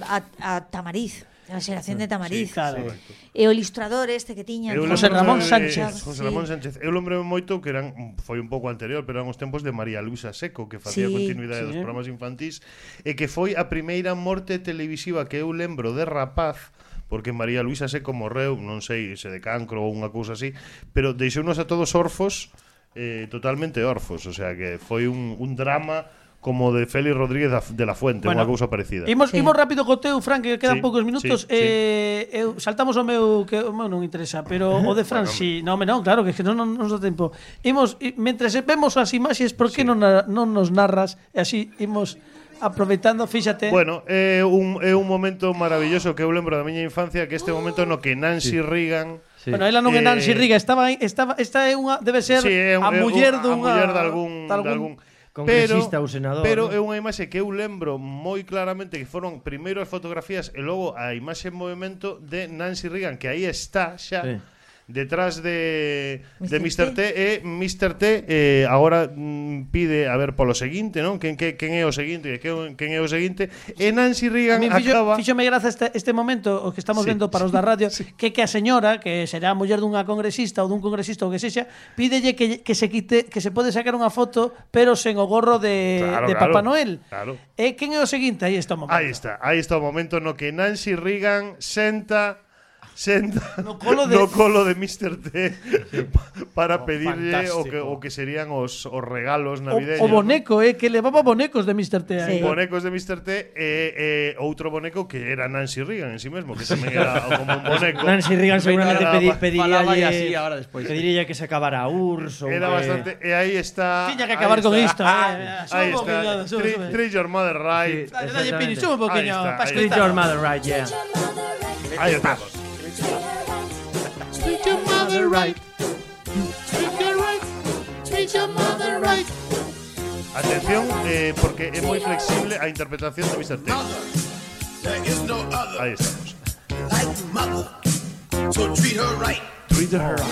a, a Tamariz. A xeración de Tamariz. Sí, claro. E eh, o ilustrador este que tiña eu José Ramón Sánchez. José sí. Ramón Sánchez. Eu lembro moito que eran foi un pouco anterior, pero eran os tempos de María Luisa Seco que facía sí, continuidade sí. dos programas infantís e que foi a primeira morte televisiva que eu lembro de rapaz porque María Luisa Seco morreu, non sei se de cancro ou unha cousa así, pero deixounos a todos orfos eh, totalmente orfos, o sea que foi un, un drama como de Félix Rodríguez de la Fuente bueno, unha cousa parecida. Imos, sí. imos rápido co teu, Fran, que quedan sí, poucos minutos. Sí, eh, sí. Eu, saltamos o meu, que o meu non interesa, pero o de Fran, bueno, si, non, non, claro, que, que non, non nos dá tempo. Imos, mentres vemos as imaxes, por que sí. non, non nos narras? E así imos aproveitando, fíxate. Bueno, é eh, un, é eh, un momento maravilloso que eu lembro da miña infancia, que este momento no que Nancy sí. Reagan Sí. Bueno, ela non é eh, Nancy Riga, estaba, estaba, esta é unha debe ser sí, é un, a muller dunha a muller de algún, de algún, de algún Congresista pero, ou senador. Pero é unha imaxe que eu lembro moi claramente que foron primeiro as fotografías e logo a imaxe en movimento de Nancy Reagan, que aí está xa. Sí detrás de, de Mr. T. e Mr. T eh, agora mm, pide a ver polo seguinte, non? Quen, que, quen é o seguinte? Quen, quen é o seguinte? E Nancy Reagan a fixo, acaba... Fíxome graza este, este momento, o que estamos sí, vendo para os da radio, sí. que que a señora, que será a muller dunha congresista ou dun congresista ou que sexa, pídelle que, que se quite, que se pode sacar unha foto, pero sen o gorro de, claro, de claro, Papá Noel. Claro. E quen é o seguinte? Aí está o momento. Aí está, aí está o momento no que Nancy Reagan senta senta No colo de- no colo de Mr. T para Oh, pedirlle o que, o que serían os, os regalos O, navideños. o boneco, eh, que levaba bonecos de Mr. T. aí. Sí. Bonecos de Mr. T e, e outro boneco que era Nancy Reagan en sí mesmo, que tamén era como un boneco. Nancy Reagan seguramente pedi, ba- falaba pediría así ahora despois. Que se acabara URSS Era que- bastante e aí está Tiña que acabar con isto, eh. Aí un poquinho, está. Treat- your mother right. Sí. Dale, dale, Pini, sube un poquinho. Ahí ahí Treat your mother right, yeah. Aí estamos. Atención, eh, porque es muy flexible a interpretación de Mr. T. Ahí estamos. Treat her right.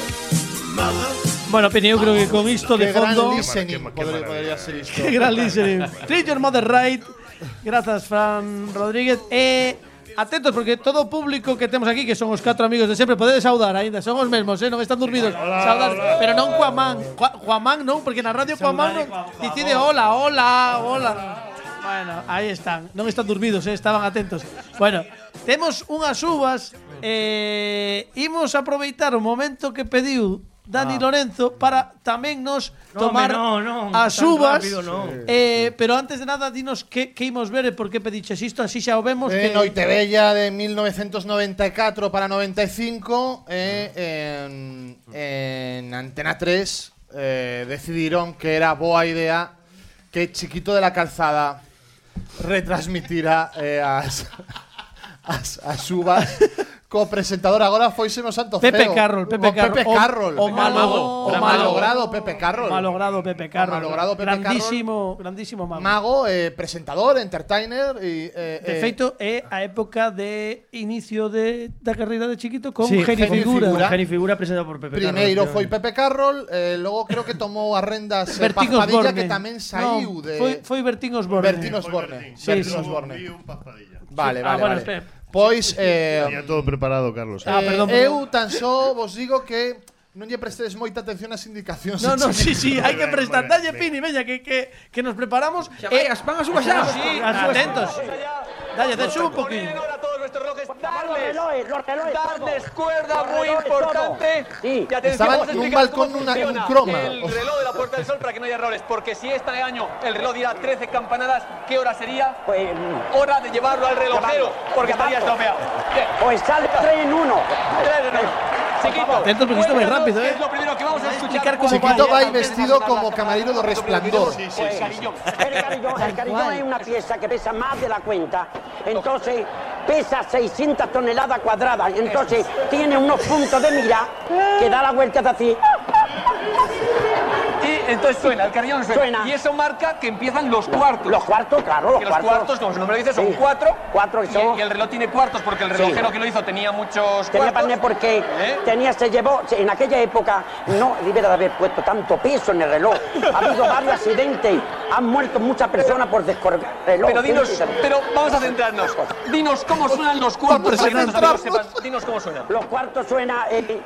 Bueno, Peneo, creo que con esto de fondo. Qué gran listening. Treat your mother right. Gracias, Fran Rodríguez. Eh, atentos porque todo o público que temos aquí, que son os catro amigos de sempre, podedes saudar aínda, son os mesmos, eh, non están dormidos. Hola, saudar, hola, pero non coa man, coa, man non, porque na radio coa man non dicide hola, hola, hola. Bueno, aí están. Non están dormidos, eh, estaban atentos. Bueno, temos unhas uvas eh, imos aproveitar o momento que pediu Dani ah. Lorenzo para tamén nos tomar no, no, as uvas. Rápido, no. eh, pero antes de nada, dinos que, que imos ver e por que pediches isto, así xa o vemos. Eh, que... Noitebella de 1994 para 95, eh, ah. en, en Antena 3 eh, decidiron que era boa idea que Chiquito de la Calzada retransmitira eh, as, as, as uvas co presentador agora foise no Santo Pepe Feo. Carroll, Pepe O Carroll. Pepe O- Carroll. o o o malo- malogrado Pepe Carroll. malogrado Pepe Carroll. malogrado Pepe grandísimo, grandísimo mago. Mago, eh, presentador, entertainer e eh, De eh, feito, é a época de inicio de, da carreira de Chiquito con Sí, Geni Figura. Figura. Geni Figura presentado por Pepe Primeiro Carlos, foi Pepe Carroll, eh, logo creo que tomou as rendas eh, Bertín Osborne. Que tamén saiu No, de Foi, foi Bertín Osborne. Bertín Osborne. Sí, Bertín sí. Osborne. Vi un paspadilla. Vale, Ah, vale, bueno, vale. espera. Pois eh, Había todo preparado, Carlos. Ah, eh, perdón, perdón. eu tan só vos digo que non lle prestedes moita atención ás indicacións. No, no, sí, sí, hai que prestar. Dalle, Pini, veña, que, que, que nos preparamos. Xa vai, eh, as van a súa xa. Sí, atentos. Atentos. Dale, te sube un poquito. Darles, darles cuerda muy importante. Sí. Y atención, Estaba en un balcón una, un croma. El reloj de la Puerta del Sol para que no haya errores, porque si este año el reloj diera 13 campanadas, ¿qué hora sería? Pues, hora de llevarlo al relojero, porque estaría estropeado. Pues sale 3 en 1. 3 en 1. Atentos, porque esto va cuéntanos rápido, ¿eh? Es lo primero que vamos a escuchar. explicar cómo Chiquito va. vai vestido como camarero do resplandor. Sí, sí, sí. Cariño. El carillón, el carillón cual. es una pieza que pesa más de la cuenta. Entonces, pesa 600 toneladas cuadradas. Entonces, tiene unos puntos de mira que da la vuelta de así. Y entonces suena, el carillón suena. Suena. Y eso marca que empiezan los cuartos. Los cuartos, claro, los los cuartos. cuartos, como su nombre lo dice, son Sí. cuatro. Cuatro y, son- y el reloj tiene cuartos porque el Sí. relojero que lo hizo tenía muchos Tenía cuartos. porque ¿Eh? tenía, se llevó, en aquella época no debiera de haber puesto tanto peso en el reloj. Ha habido varios accidentes, han muerto muchas personas por descolgar el reloj. Pero dinos, pero vamos a centrarnos. Dinos cómo suenan los cuartos para que nuestros amigos sepan. Dinos cómo suenan. Los cuartos suena eh,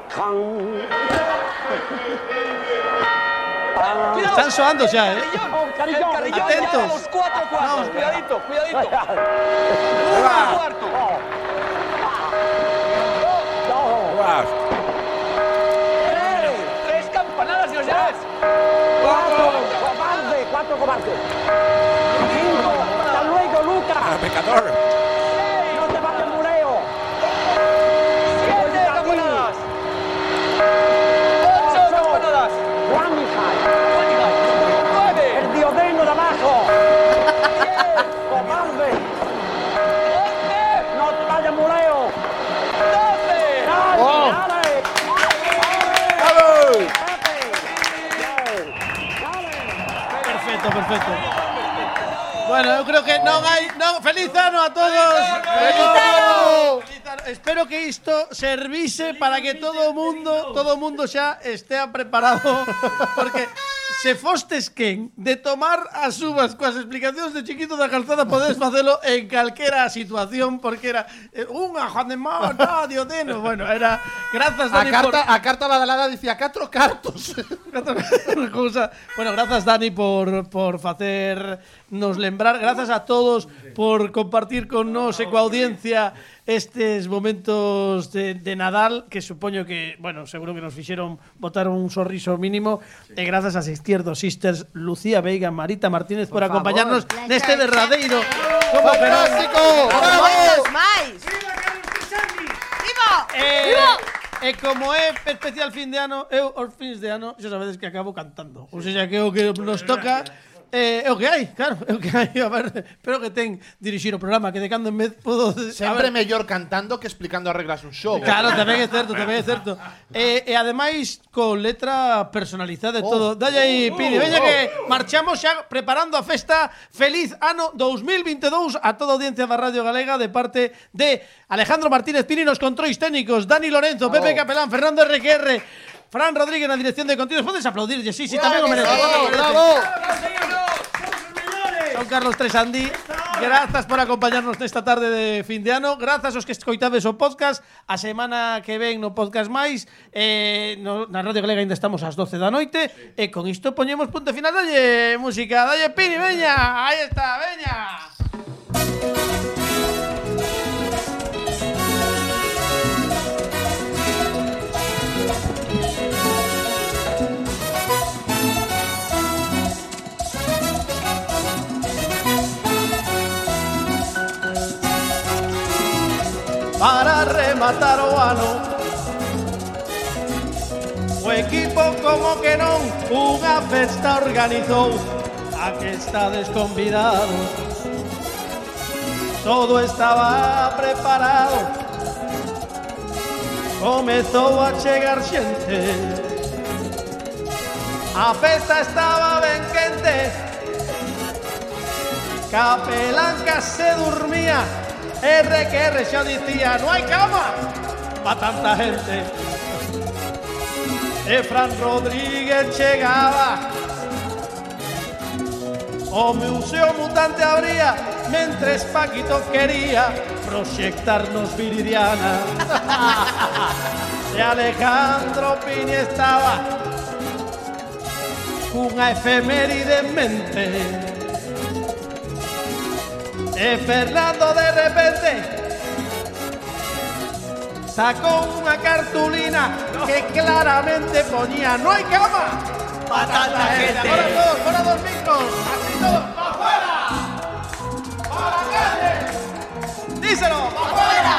Están soando ya, ¿eh? El carillón Atentos. los cuatro cuartos. Cuidadito, cuidadito. Un cuarto. Tres campanadas, señores. Cuatro, cobarde, cuatro cobardes. Cinco, hasta luego, Lucas. pecador. Perfecto. Bueno, eu creo que non hai non feliz ano a todos. Feliz ano. Feliz ano. Espero que isto servise para que todo mundo, todo mundo xa estea preparado porque se fostes quen de tomar as uvas coas explicacións de chiquito da calzada podes facelo en calquera situación porque era eh, unha Juan de Mar, no, Diodeno, bueno, era grazas Dani a carta, por... a carta badalada dicía catro cartos. Cousa. bueno, grazas Dani por por facer nos lembrar. Grazas a todos por compartir con nos e coa audiencia estes momentos de, de Nadal que supoño que, bueno, seguro que nos fixeron botar un sorriso mínimo e grazas a Izquierdo Sisters Lucía Veiga, Marita Martínez por, por acompañarnos favor. neste derradeiro como fantástico. Bravo. máis. Viva! Eh, Viva! E como é especial fin de ano, eu os fins de ano, xa sabedes que acabo cantando. Ou seja, que o que nos toca Eh, é o que hai, claro, é o que hai. A ver, espero que ten dirixir o programa, que de cando en vez podo... Sempre mellor cantando que explicando as reglas un show. Claro, tamén é certo, tamén é certo. e, eh, e eh, ademais, con letra personalizada e oh, todo. Dalle aí, oh, Piri, veña oh, que marchamos xa preparando a festa. Feliz ano 2022 a toda a audiencia da Radio Galega de parte de Alejandro Martínez Piri nos controis técnicos, Dani Lorenzo, Pepe Capelán, Fernando RQR, Fran Rodríguez na dirección de contidos. Podes aplaudirlle, sí, sí, tamén o merece. Bravo, bravo. Son Carlos Tresandí. Grazas por acompañarnos nesta tarde de fin de ano Grazas aos que escoitades o podcast A semana que ven no podcast máis eh, no, Na Radio Galega ainda estamos ás 12 da noite sí. E con isto poñemos punto final Dalle música, dalle Pini, veña Aí está, veña Para rematar o ano O equipo como que non Unha festa organizou A que estades convidados Todo estaba preparado. Comezou a chegar xente A festa estaba ben quente Capelanca se dormía R que R, no hay cama para tanta gente. Efran Rodríguez llegaba, o museo mutante habría, mientras Paquito quería proyectarnos Viridiana. y Alejandro Pini estaba, una efeméride en mente. E Fernando de repente sacou unha cartulina que claramente poñía no hai cama para tanta gente. Ahora todos, fuera dos micros, así todos, pa fuera, para la calle. Díselo, pa fuera,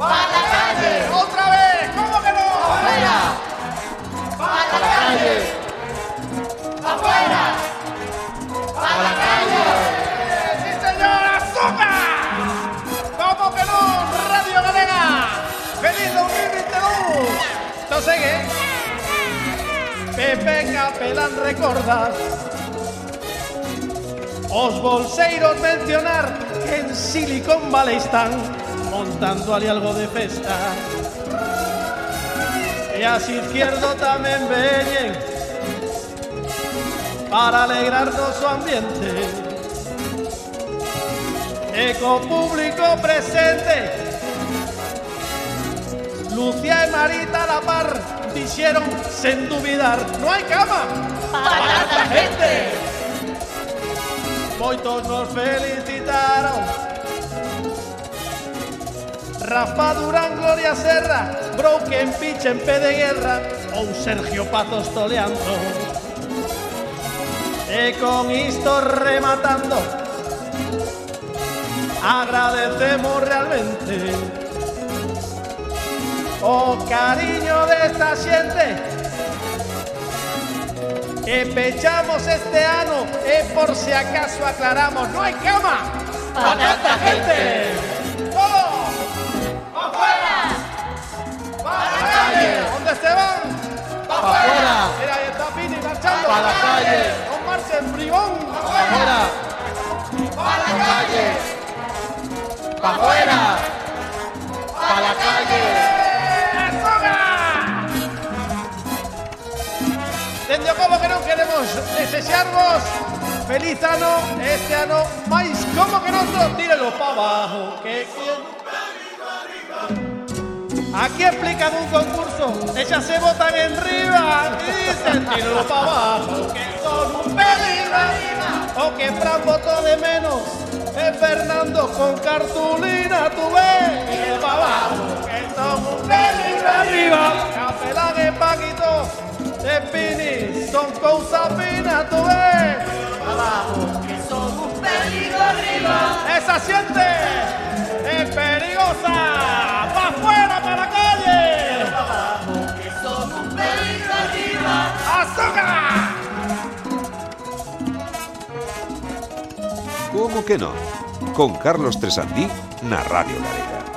para la calle. Otra vez, ¿cómo que no? Afuera, para la calle, afuera, para la calle. Galega. ¡Feliz 2022! Esto sigue. E venga, pelan recordas Os bolseiros mencionar que en Silicon Valley están montando ali algo de festa E as izquierdo tamén veñen para alegrarnos o ambiente E co público presente Lucía e Marita la par dixeron sen dubidar No hai cama. Para tanta gente Moitos nos felicitaron. Rafa Durán, Gloria Serra Broken Pitch en pé de guerra Ou Sergio Pazos toleando. E con isto rematando. Agradecemos realmente O cariño desta xente Que pechamos este ano E por si acaso aclaramos No hai cama para tanta gente ¡Todos! ¡Afuera! ¡Para la calle! ¿Dónde se van? ¡Para afuera! Mira, ahí está Pini marchando. Pa' la calle. ¡No marchen, bribón! ¡Afuera! ¡Para la calle! ¡Pa' afuera! ¡Pa' la calle! Dende como que non queremos desexarvos Feliz ano, este ano máis como que non to tírelo pa abajo que, que... Aquí explican un concurso e xa se botan en riba e dicen tírelo pa abajo que son un peligro O que Fran votó de menos e Fernando con cartulina tú ves Tírelo pa abajo que son un peligro. Arriba. Capelán e Paquito de Pini son cousa fina tú ves Abajo que son un peligro arriba Esa siente es peligrosa Pa' afuera, para la calle Abajo que son un peligro arriba ¡Azúcar! Como que non? Con Carlos Tresandí na Radio Galega.